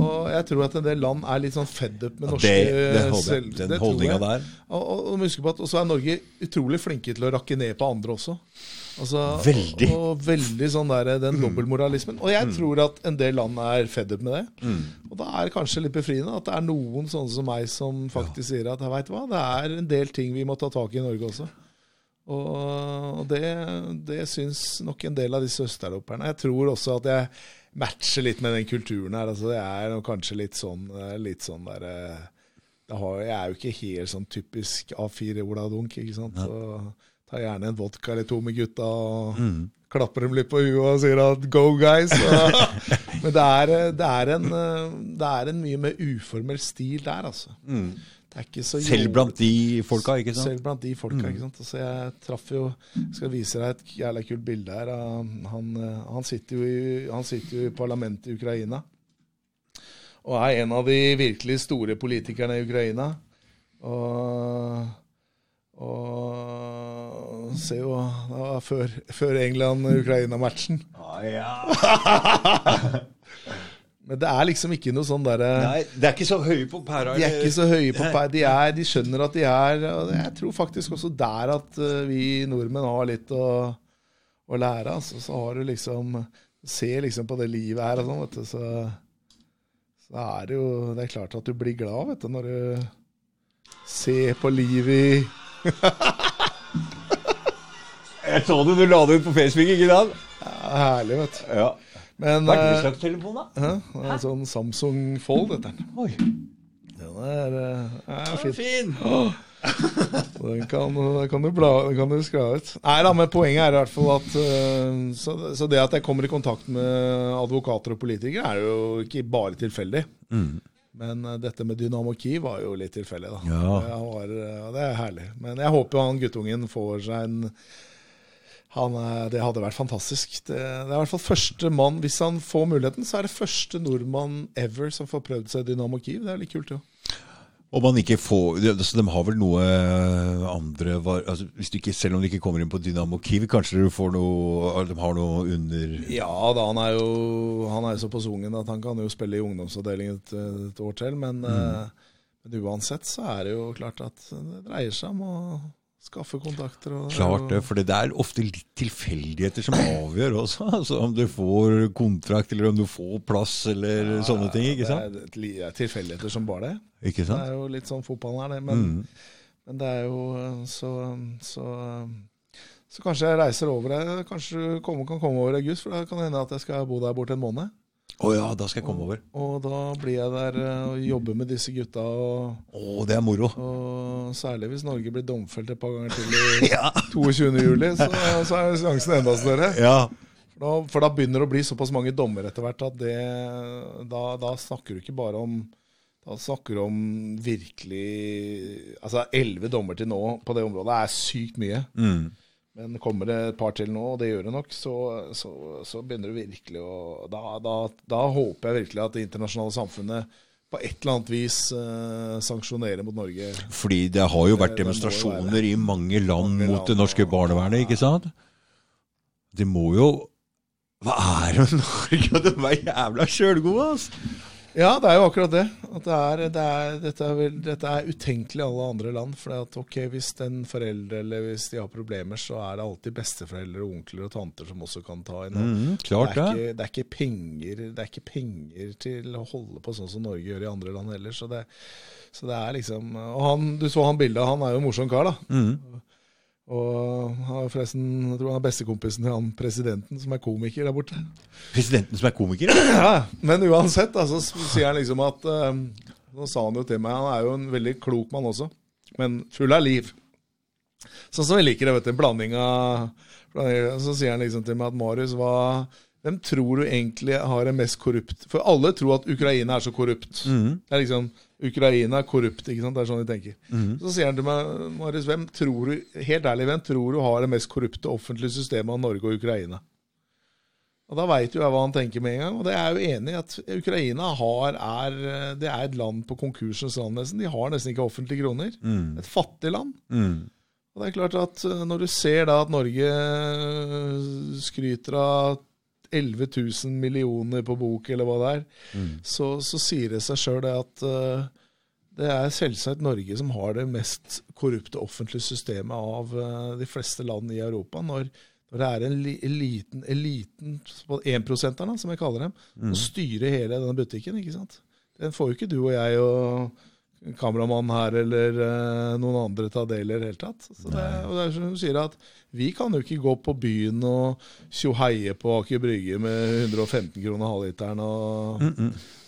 Og jeg tror at en del land er litt sånn fed up med Ja, norske det- det Den det tror holdninga der. Og, og, og må på at også er Norge utrolig flinke til å rakke ned på andre også. Altså, Veldig. Og, og veldig sånn der, den dobbeltmoralismen. Og jeg tror at en del land er fed up med det. Og da er det kanskje litt befriende at det er noen sånne som meg som faktisk sier at du hva, det er en del ting vi må ta tak i i Norge også. Og det, det syns nok en del av disse østeuropeerne. Jeg tror også at jeg matcher litt med den kulturen her. Altså, det er kanskje litt sånn, eh, litt sånn der eh, har, Jeg er jo ikke helt sånn typisk A4-Ola Dunk, ikke sant. Så tar gjerne en vodka eller to med gutta og klapper dem litt på huet og sier at 'go, guys'. Men det er, eh, det, er en, det er en mye mer uformell stil der, altså. Så Selv blant de folka, ikke sant? selv blant de folka. ikke sant? Altså, jeg traff jo Jeg skal vise deg et jævla kult bilde her. Han, eh, han, sitter i, han sitter jo i parlamentet i Ukraina. Og er en av de virkelig store politikerne i Ukraina. Og, og se jo Det var før, før England-Ukraina-matchen. Ah, ja. Det er liksom ikke noe sånn derre Nei, det er ikke så høye på pæra. De er ikke så høye på pæra. De, er- de skjønner at de er og Jeg tror faktisk også der at eh, vi nordmenn har litt å, å lære. Altså. Så har du liksom Ser liksom på det livet her og sånn, vet du, så, så er det jo Det er klart at du blir glad, vet du, når du ser på livet i Jeg så det du la det ut på Facebook, ikke sant? ja, Herlig, vet du. Ja. Men Hva er det eh, slags telefon, da? hæ? det er en sånn Samsung Fold, heter den. Oi, Den er, eh, er fin. fin! Den kan, kan du bla den kan du skra ut. Nei da, men poenget er i hvert fall at øh, så, så det at jeg kommer i kontakt med advokater og politikere, er jo ikke bare tilfeldig. Men øh, dette med Dynamo Kiev var jo litt tilfeldig, da. Ja. Det, var, det er herlig. Men jeg håper han guttungen får seg en han, øh, det hadde vært fantastisk. Det, det er i hvert fall første mann Hvis han får muligheten, så er det første nordmann ever som får prøvd seg Dynamo Kiev. Det er litt kult, jo. Om man ikke får altså, De har vel noe andre var, altså, hvis du ikke, Selv om de ikke kommer inn på Dynamo Kiev, kanskje du får noe De har noe under Ja da, han er jo Han er jo så på sungen at han kan jo spille i ungdomsavdelingen et, et år til. Men, eh, men uansett så er det jo klart at det dreier seg om å skaffe kontakter. Og, Klart det, for det er ofte litt tilfeldigheter som avgjør også. Altså Om du får kontrakt, eller om du får plass, eller sånne ting. ikke sant? Det er, er tilfeldigheter som bare det. Ikke sant? Det er jo litt sånn fotballen er det. Men, Mm. men det er jo eh, så, så så kanskje jeg reiser over her. Kanskje du kan komme over i august, for da kan det hende at jeg skal bo der borte en måned. Å ja, da skal jeg komme over. Og da blir jeg der eh, og jobber med disse gutta. og Å, det er moro. Og særlig hvis Norge blir domfelt et par ganger til i 22. juli, så, så er sjansen enda større. Ja. For da, for da begynner det å bli såpass mange dommer etter hvert at det, da, da snakker du ikke bare om da snakker du om virkelig Altså elleve dommer til nå på det området er sykt mye. Mm. Men kommer det et par til nå, og det gjør det nok, så, så, så begynner det virkelig å da, da, da håper jeg virkelig at det internasjonale samfunnet på et eller annet vis uh, sanksjonerer mot Norge. Fordi det har jo vært jo demonstrasjoner i mange land Mange mot det norske barnevernet, ikke sant? Det må jo Hva er det med Norge? De er jævla sjølgode, altså! Ja, det er jo akkurat det. Det er, det er, dette, er vel, dette er utenkelig i alle andre land. For at ok, hvis en forelder eller hvis de har problemer, så er det alltid besteforeldre, onkler og tanter som også kan ta inn. Mm, klart det, er det. ikke, det, er ikke penger, det er ikke penger til å holde på sånn som Norge gjør i andre land heller. Så det, så det er liksom Og han, du så han bildet, han er jo en morsom kar, da. Mm. Og han er forresten, jeg tror han er bestekompisen til han presidenten som er komiker der borte. Presidenten som er komiker? Ja, men uansett, da, så sier han liksom at eh, Nå sa han jo til meg, han er jo en veldig klok mann også, men full av liv. Sånn som vi liker det, vet du. En blanding av Så sier han liksom til meg at Marius, hva hvem tror du egentlig har det mest korrupt For alle tror at Ukraina er så korrupt. Det er liksom Ukraina er korrupt, ikke sant? Det er sånn de tenker. Så sier han til meg, Marius, hvem tror du helt ærlig, hvem tror du har det mest korrupte offentlige systemet av Norge og Ukraina? Og Da veit jo jeg hva han tenker med en gang. Og det er jeg jo enig i at Ukraina har, er, det er et land på konkursens land, nesten. De har nesten ikke offentlige kroner. Et fattig land. Mm. Og det er klart at eh, når du ser da at Norge eh, skryter av 11 000 millioner på bok, eller hva det er, så, så sier det seg sjøl at uh, det er selvsagt Norge som har det mest korrupte offentlige systemet av uh, de fleste land i Europa. Når, når det er en li, eliten, eliten énprosenterne, som jeg kaller dem, som styrer hele denne butikken. ikke sant? Den får jo ikke du og jeg og kameramann her eller uh, noen andre ta del i det hele tatt. Så det, og det er som du sier at Vi kan jo ikke gå på byen og tjoheie på Aker Brygge med 115 kroner halvliteren. og...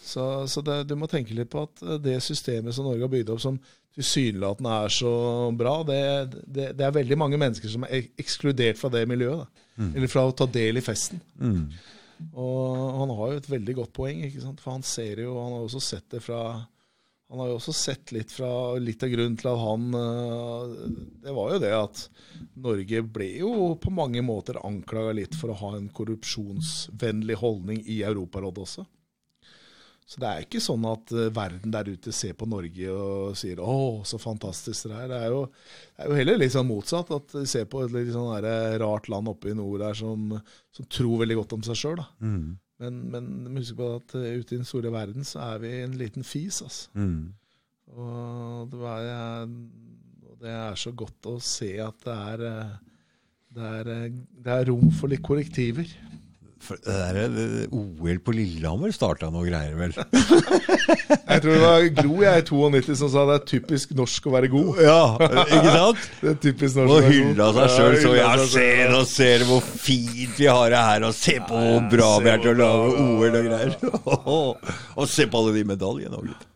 Så, så det, du må tenke litt på at eh, det systemet som Norge har bygd opp, som tilsynelatende er så bra, det, det, det er veldig mange mennesker som er ekskludert fra det miljøet. Da. Eller fra å ta del i festen. Og han har jo et veldig godt poeng, ikke sant? for han ser jo, han har også sett det fra han har jo også sett litt fra litt av grunnen til at han øh, Det var jo det at Norge ble jo på mange måter anklaga litt for å ha en korrupsjonsvennlig holdning i Europarådet også. Så det er ikke sånn at øh, verden der ute ser på Norge og sier 'Å, så fantastisk det er'. Det er jo, det er jo heller litt sånn motsatt. At de ser på et litt sånn rart land oppe i nord der som, som tror veldig godt om seg sjøl. Men, men husk på at eh, ute i den store verden så er vi en liten fis, altså. Mm. Og det er, og det er så godt å se at det er, eh, det er, eh, det er rom for litt korrektiver. For det der, det- OL på Lillehammer starta noe greier, vel? Jeg tror det var Gro jeg i 92 som sa det er typisk norsk å være god. Ja, ikke sant? Det er typisk norsk å Og være god. hylla seg sjøl. Så ja, seg se nå ser du hvor fint vi har det her, og se på hvor bra vi er til å lage OL og greier. Og se på alle de medaljene òg, gitt.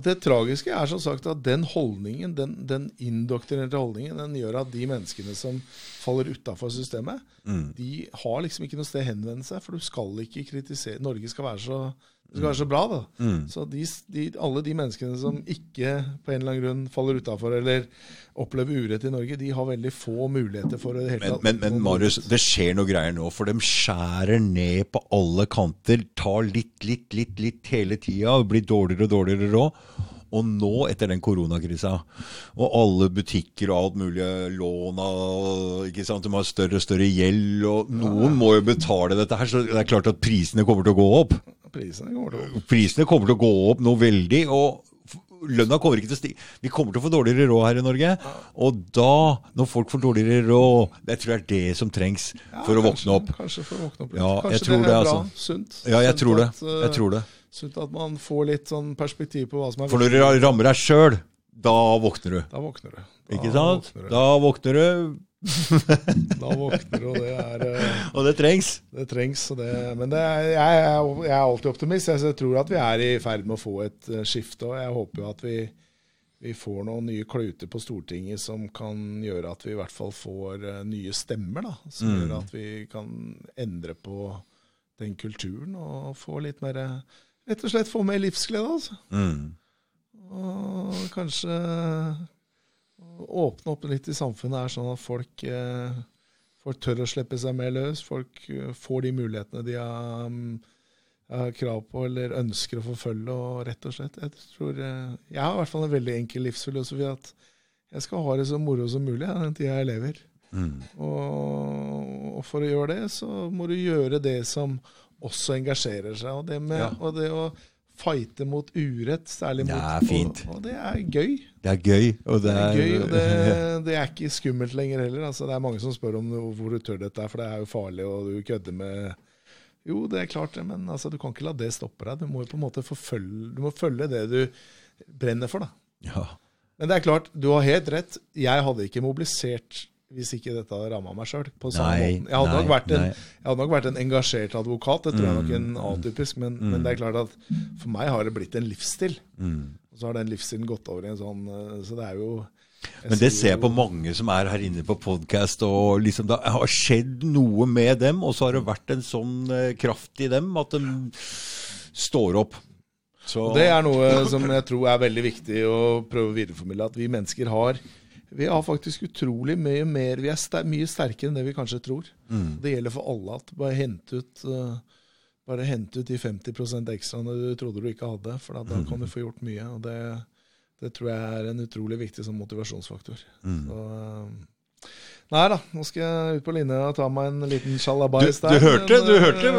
Og Det tragiske er som sagt at den holdningen, den, den indoktrinerte holdningen, den gjør at de menneskene som faller utafor systemet, Mm. de har liksom ikke noe sted å henvende seg, for du skal ikke kritisere Norge skal være så, det skal være så bra, da. Mm. Så de, de, alle de menneskene som ikke på en eller annen grunn faller utafor eller opplever urett i Norge, de har veldig få muligheter for det hele Men, tatt men, men Marius, det skjer noe greier nå, for de skjærer ned på alle kanter. Tar litt, litt, litt, litt hele tida blir dårligere og dårligere råd. Og nå, etter den koronakrisa, og alle butikker og alt mulig lån ikke sant, De har større og større gjeld, og noen må jo betale dette her, så det er klart at prisene kommer til å gå opp. Prisene kommer til å Prisene kommer til å gå opp noe veldig, og lønna kommer ikke til å stige. Vi kommer til å få dårligere råd her i Norge. Og da, når folk får dårligere råd, jeg tror det er det som trengs for å våkne opp. Kanskje for å våkne opp litt. Ja, kanskje det er det, bra, altså. sunt. Ja, jeg Sunt tror det. at, eh, Jeg tror det. Sunt at man får litt sånn perspektiv på hva som er For når du rammer deg sjøl, da våkner du. Da våkner du. Ikke sant? Da våkner du, Da våkner du, og det er eh, og det trengs. Det trengs. Det, men det er, jeg, jeg er alltid optimist. Jeg, jeg tror at vi er i ferd med å få et eh, skifte. Og jeg håper jo at vi, vi får noen nye kluter på Stortinget som kan gjøre at vi i hvert fall får eh, nye stemmer. da, Som Mm. gjør at vi kan endre på den kulturen og få litt mer Rett og slett få mer livsglede, altså. Mm. Og kanskje åpne opp litt i samfunnet er sånn at folk, eh, folk tør å slippe seg mer løs. Folk eh, får de mulighetene de har, mm, har krav på eller ønsker å forfølge. Og rett og slett, jeg tror eh, Jeg har i hvert fall en veldig enkel livsfilosofi at jeg skal ha det så moro som mulig ja, den tida jeg lever. Mm. Og, og for å gjøre det, så må du gjøre det som også engasjerer seg. Og det, med, Ja. og det å fighte mot urett, særlig mot er fint. Og, og det er gøy. Det er gøy, og det Det er er gøy, og det, det er ikke skummelt lenger heller. Altså, det er mange som spør om hvor du tør dette, for det er jo farlig, og du kødder med Jo, det er klart det, men altså, du kan ikke la det stoppe deg. Du må jo på en måte forfølge, du må følge det du brenner for, da. ja. Men det er klart, du har helt rett. Jeg hadde ikke mobilisert hvis ikke dette hadde ramma meg sjøl. Jeg hadde, nei, en, jeg hadde nok vært en engasjert advokat, det tror jeg nok en Mm, atypisk, men, men det er klart at for meg har det blitt en livsstil. Mm. Og så har den livsstilen gått over i en sånn eh, Så det er jo Men det ser jeg på mange som er her inne på podkast, og liksom det har skjedd noe med dem, og så har det vært en sånn eh, kraft i dem at de står opp. Så det er noe som jeg tror er veldig viktig å prøve å videreformidle. At vi mennesker har vi har faktisk utrolig mye mer Vi er ster mye sterkere enn det vi kanskje tror. Mm. Det gjelder for alle at bare hente ut uh, bare hente ut de 50% ekstraene du trodde du ikke hadde. For da, da kan du få gjort mye. Og det, det tror jeg er en utrolig viktig sånn motivasjonsfaktor. Mm. Så, uh, nei da, nå skal jeg ut på linja og ta meg en liten sjalabais der. du du, hørte, men, du eh, hørte,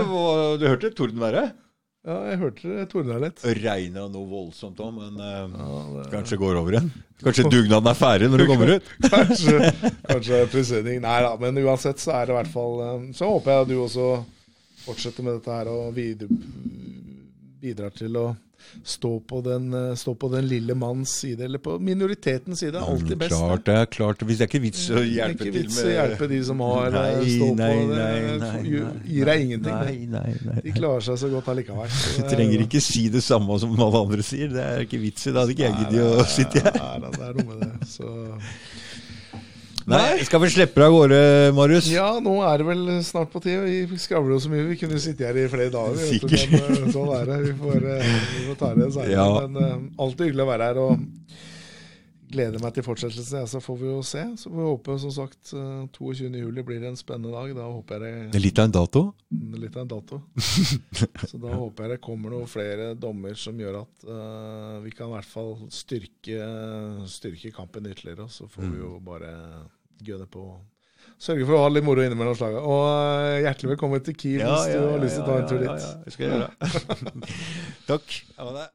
du hørte tordenværet? Ja, jeg hørte det tordna litt. Regna noe voldsomt òg, men eh, Ja, det- kanskje går over igjen. Kanskje dugnaden er ferdig når du kommer ut. kanskje, kanskje presenning. Nei da, men uansett så er det i hvert fall eh, Så håper jeg at du også fortsetter med dette her og videre, bidrar til å stå på, den, eh, stå på den lille manns side, eller på minoritetens side. er Alltid best. Klart det, er klart. Hvis det er ikke vits å hjelpe til med Det er ikke vits å hjelpe de som har eh, Nei, stå på. nei, Det nei, nei, gir- deg ingenting. De klarer seg så godt allikevel. Du er- trenger ikke si det samme som alle andre sier. Det er ikke vits i. Da hadde ikke jeg giddet å sitte her. Nei, det er noe med det. Så Nei, skal vi slippe deg av gårde, Marius? Ja, nå er det vel snart på tide. Vi skravler jo så mye. Vi kunne sitte her i flere dager. Sikkert. Men, eh, sånn er det. Vi får, eh, vi får ta det senere. Ja. Men eh, alltid hyggelig å være her. Og gleder meg til fortsettelsen. Ja, så får vi jo se. Så får vi håpe, som sagt, eh, 22. juli blir en spennende dag. Da håper jeg Det er litt av en dato. det litt av en dato. Så da håper jeg det kommer noen flere dommer som gjør at uh, vi kan i hvert fall styrke, styrke kampen ytterligere. Og så får vi jo bare gønne på Sørge for å ha litt moro innimellom slaga. Og eh, hjertelig velkommen til Kiel hvis du har lyst til å ta en tur dit. Ja, ja, ja, det skal jeg gjøre. Takk. Ha det.